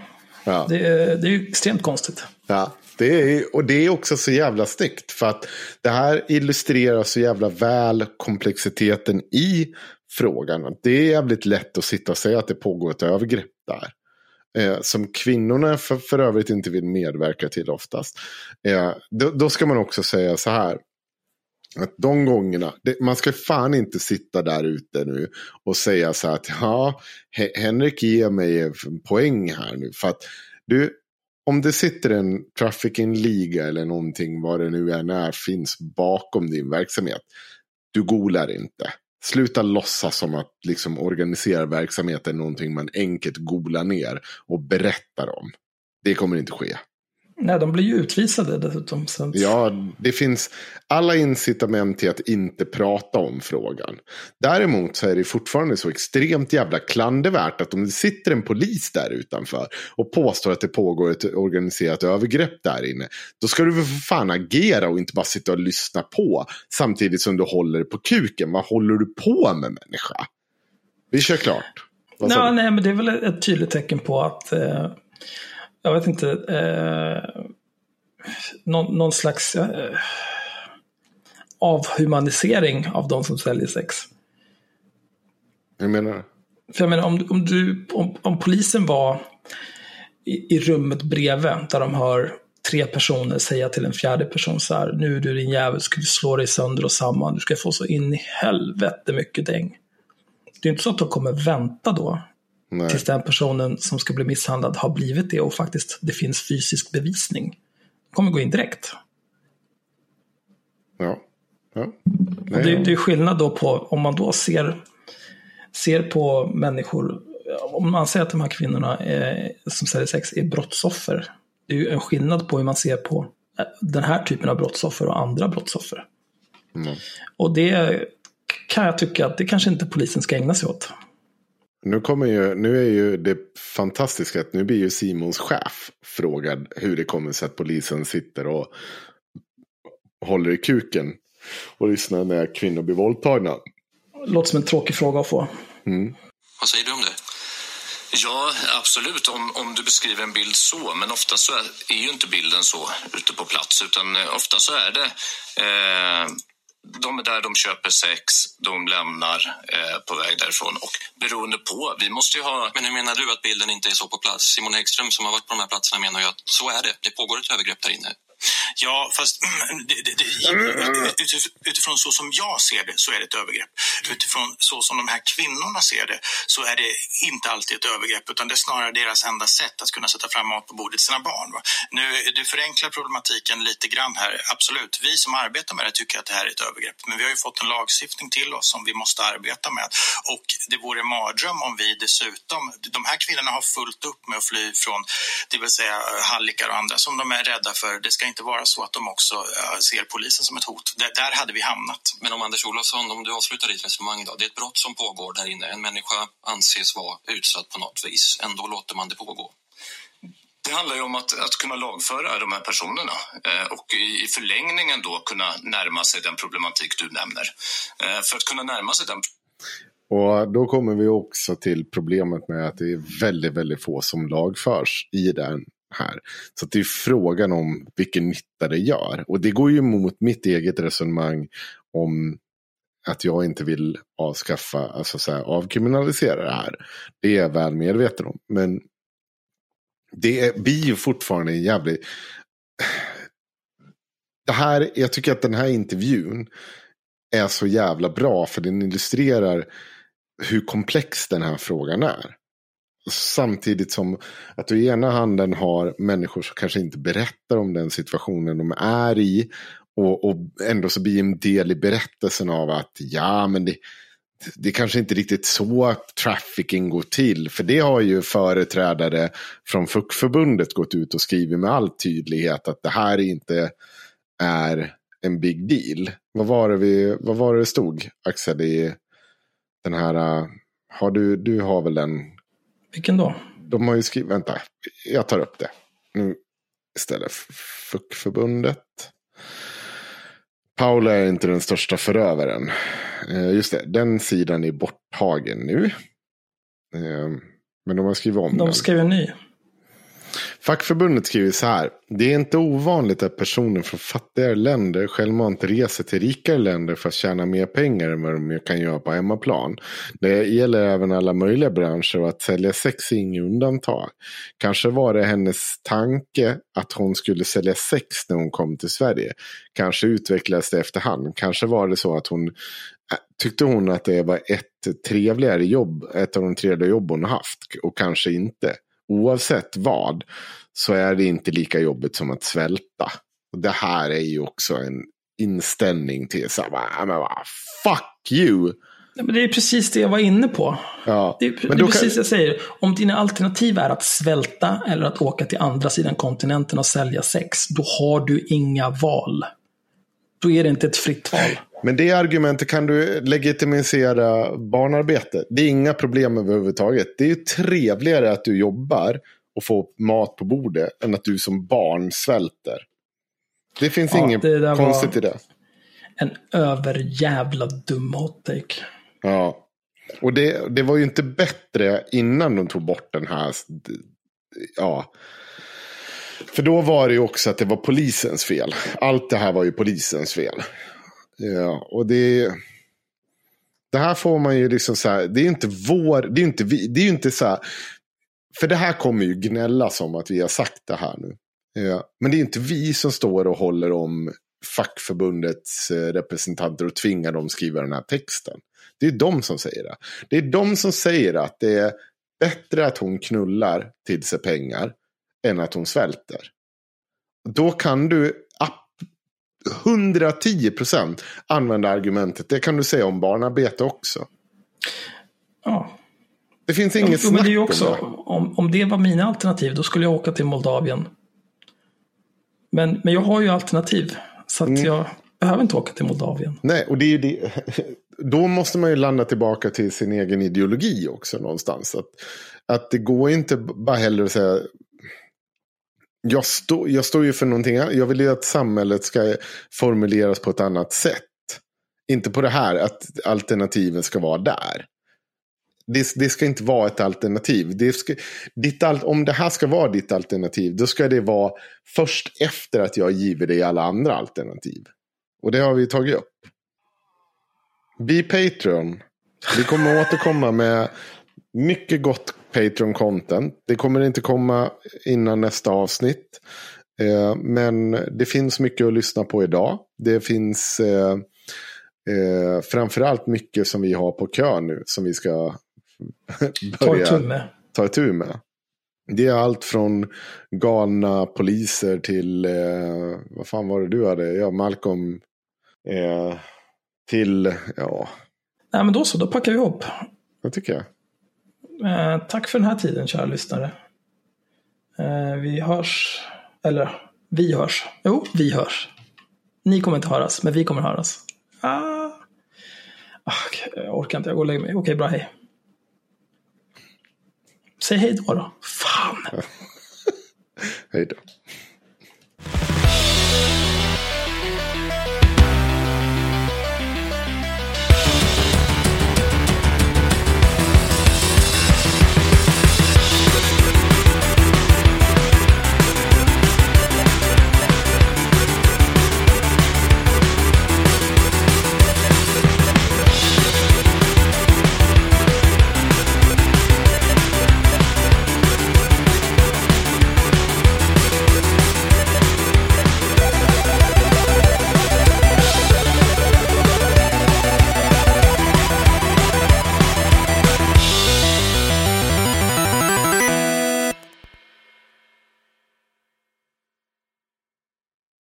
S1: ja. Det, är, det är ju extremt konstigt.
S2: Ja, det är, och det är också så jävla snyggt. För att det här illustrerar så jävla väl komplexiteten i frågan. Det är jävligt lätt att sitta och säga att det pågår ett övergrepp där. Eh, som kvinnorna för, för övrigt inte vill medverka till oftast. Eh, då, då, ska man också säga så här. Att de gångerna, det, man ska fan inte sitta där ute nu och säga så här att ja, Henrik ger mig en poäng här nu. För att du, om det sitter en trafficking-liga eller någonting, vad det nu än är, finns bakom din verksamhet. Du golar inte. Sluta låtsas som att liksom organisera verksamheten är någonting man enkelt googlar ner och berättar om. Det kommer inte ske.
S1: Nej, de blir ju utvisade dessutom. Så.
S2: Ja, det finns alla incitament till att inte prata om frågan. Däremot så är det fortfarande så extremt jävla klandervärt att om det sitter en polis där utanför och påstår att det pågår ett organiserat övergrepp där inne. Då ska du väl för fan agera och inte bara sitta och lyssna på samtidigt som du håller på kuken. Vad håller du på med människa? Vi kör klart.
S1: Nej, nej, men det är väl ett tydligt tecken på att eh jag vet inte, eh, någon, någon, slags eh, avhumanisering av de som säljer sex.
S2: Hur menar du?
S1: För jag menar, om, om, du, om, om polisen var i, i, rummet bredvid, där de hör tre personer säga till en fjärde person så här, nu du din jävel, ska du slå dig sönder och samman, du ska få så in i helvete mycket däng. Det är inte så att de kommer vänta då Nej. Tills den personen som ska bli misshandlad har blivit det och faktiskt det finns fysisk bevisning. Kommer gå in direkt.
S2: Ja. ja.
S1: Nej, det, det, är skillnad då på om man då ser, ser på människor, om man säger att de här kvinnorna är, som säljer sex är brottsoffer. Det är ju en skillnad på hur man ser på den här typen av brottsoffer och andra brottsoffer.
S2: Mm.
S1: Och det kan jag tycka att det kanske inte polisen ska ägna sig åt.
S2: Nu, kommer ju, nu är ju det fantastiska att nu blir ju Simons chef frågad hur det kommer sig att polisen sitter och håller i kuken och lyssnar när kvinnor blir våldtagna.
S1: Låter som en tråkig fråga att få.
S2: Mm.
S8: Vad säger du om det?
S10: Ja, absolut, om, om du beskriver en bild så. Men ofta så är, är ju inte bilden så ute på plats, utan eh, ofta så är det eh, de är där, de köper sex, de lämnar eh, på väg därifrån och beroende på, vi måste ju ha...
S8: Men hur menar du att bilden inte är så på plats? Simon Häggström som har varit på de här platserna menar ju att så är det. Det pågår ett övergrepp där inne.
S9: Ja, fast det, det, det, utifrån så som jag ser det så är det ett övergrepp. Utifrån så som de här kvinnorna ser det så är det inte alltid ett övergrepp utan det är snarare deras enda sätt att kunna sätta fram mat på bordet till sina barn. Va? Nu, du förenklar problematiken lite grann här. Absolut, vi som arbetar med det tycker att det här är ett övergrepp. Men vi har ju fått en lagstiftning till oss som vi måste arbeta med. Och det vore mardröm om vi dessutom... De här kvinnorna har fullt upp med att fly från, det vill säga hallickar och andra som de är rädda för. Det ska inte vara så att de också uh, ser polisen som ett hot. Där, där, hade vi hamnat.
S8: Men om Anders Olofsson, om du avslutar ditt resonemang då. Det är ett brott som pågår där inne. En människa anses vara utsatt på något vis. Ändå låter man det pågå.
S10: Det handlar ju om att, att kunna lagföra de här personerna eh, och i, i förlängningen då kunna närma sig den problematik du nämner. Eh, för att kunna närma sig den
S2: och då kommer vi också till problemet med att det är väldigt, väldigt få som lagförs i den här. Så det är frågan om vilken nytta det gör. Och det går ju emot mitt eget resonemang om att jag inte vill avskaffa, alltså så här, avkriminalisera det här. Det är jag väl medveten om. Men det blir ju fortfarande en jävlig... Det här, jag tycker att den här intervjun är så jävla bra för den illustrerar hur komplex den här frågan är. Samtidigt som att du i ena handen har människor som kanske inte berättar om den situationen de är i. Och, och ändå så blir en del i berättelsen av att ja men det, det är kanske inte riktigt så trafficking går till. För det har ju företrädare från FUK-förbundet gått ut och skrivit med all tydlighet att det här inte är en big deal. Vad var det, vi, vad var det stod, Axel, i den här... Äh, har du, du har väl den
S1: vilken då?
S2: De har ju skrivit, vänta, jag tar upp det. Nu istället. FUC-förbundet. Paula är inte den största förövaren. Eh, just det, den sidan är borttagen nu. Eh, men de har skrivit om
S1: de
S2: den.
S1: De skrev en ny.
S2: Fackförbundet skriver så här. Det är inte ovanligt att personer från fattigare länder självmant reser till rikare länder för att tjäna mer pengar än vad de kan göra på hemmaplan. Det gäller även alla möjliga branscher och att sälja sex är inget undantag. Kanske var det hennes tanke att hon skulle sälja sex när hon kom till Sverige. Kanske utvecklades det efterhand. Kanske var det så att hon äh, tyckte hon att det var ett trevligare jobb, ett av de trevligare jobb hon haft och kanske inte oavsett vad så är det inte lika jobbigt som att svälta. Och det här är ju också en inställning till så här, men vad, fuck you.
S1: Men det är precis det jag var inne på.
S2: Ja,
S1: det är, det är precis kan... jag säger. Om dina alternativ är att svälta eller att åka till andra sidan kontinenten och sälja sex, då har du inga val. Då är det inte ett fritt val.
S2: Men det argumentet kan du legitimisera barnarbete. Det är inga problem överhuvudtaget. Det är ju trevligare att du jobbar och får mat på bordet än att du som barn svälter. Det finns ja, inget det konstigt i det.
S1: En överjävla dum hot take.
S2: Ja. Och det, det var ju inte bättre innan de tog bort den här. Ja. För då var det ju också att det var polisens fel. Allt det här var ju polisens fel. Ja, och det... Det här får man ju liksom så här, det är inte vår, det är inte vi, det är ju inte så här. För det här kommer ju gnälla som att vi har sagt det här nu. Ja, men det är inte vi som står och håller om fackförbundets eh, representanter och tvingar dem skriva den här texten. Det är de som säger det. Det är de som säger att det är bättre att hon knullar till sig pengar än att hon svälter. Då kan du 110 procent använda argumentet. Det kan du säga om barnarbete också.
S1: Ja.
S2: Det finns inget ja, snack
S1: det också, om det. Om, om det var mina alternativ, då skulle jag åka till Moldavien. Men, men jag har ju alternativ. Så att mm. jag behöver inte åka till Moldavien.
S2: Nej, och det är det. Då måste man ju landa tillbaka till sin egen ideologi också någonstans. Att, att det går inte bara heller att säga. Jag, stå, jag står ju för någonting annat. Jag vill ju att samhället ska formuleras på ett annat sätt. Inte på det här att alternativen ska vara där. Det, det, ska inte vara ett alternativ. Det ska, ditt, om det här ska vara ditt alternativ, då ska det vara först efter att jag givit dig alla andra alternativ. Och det har vi tagit upp. Be Patreon. Vi kommer återkomma med mycket gott Patreon-content. Det kommer inte komma innan nästa avsnitt. Eh, men det finns mycket att lyssna på idag. Det finns eh, eh, framförallt mycket som vi har på kö nu. Som vi ska börja ta itu med. Ta itu med. Det är allt från galna poliser till, eh, vad fan var det du hade? Ja, Malcolm. Eh, till, ja.
S1: Nej men då så, då packar vi ihop.
S2: Det tycker jag.
S1: Eh, tack för den här tiden kära lyssnare. Eh, vi hörs, eller vi hörs. Jo, vi hörs. Ni kommer inte höras, men vi kommer höras. Ah. Ah, jag orkar inte, jag går och lägger mig. Okej, bra, hej. Säg hej då då. Fan!
S2: hej då.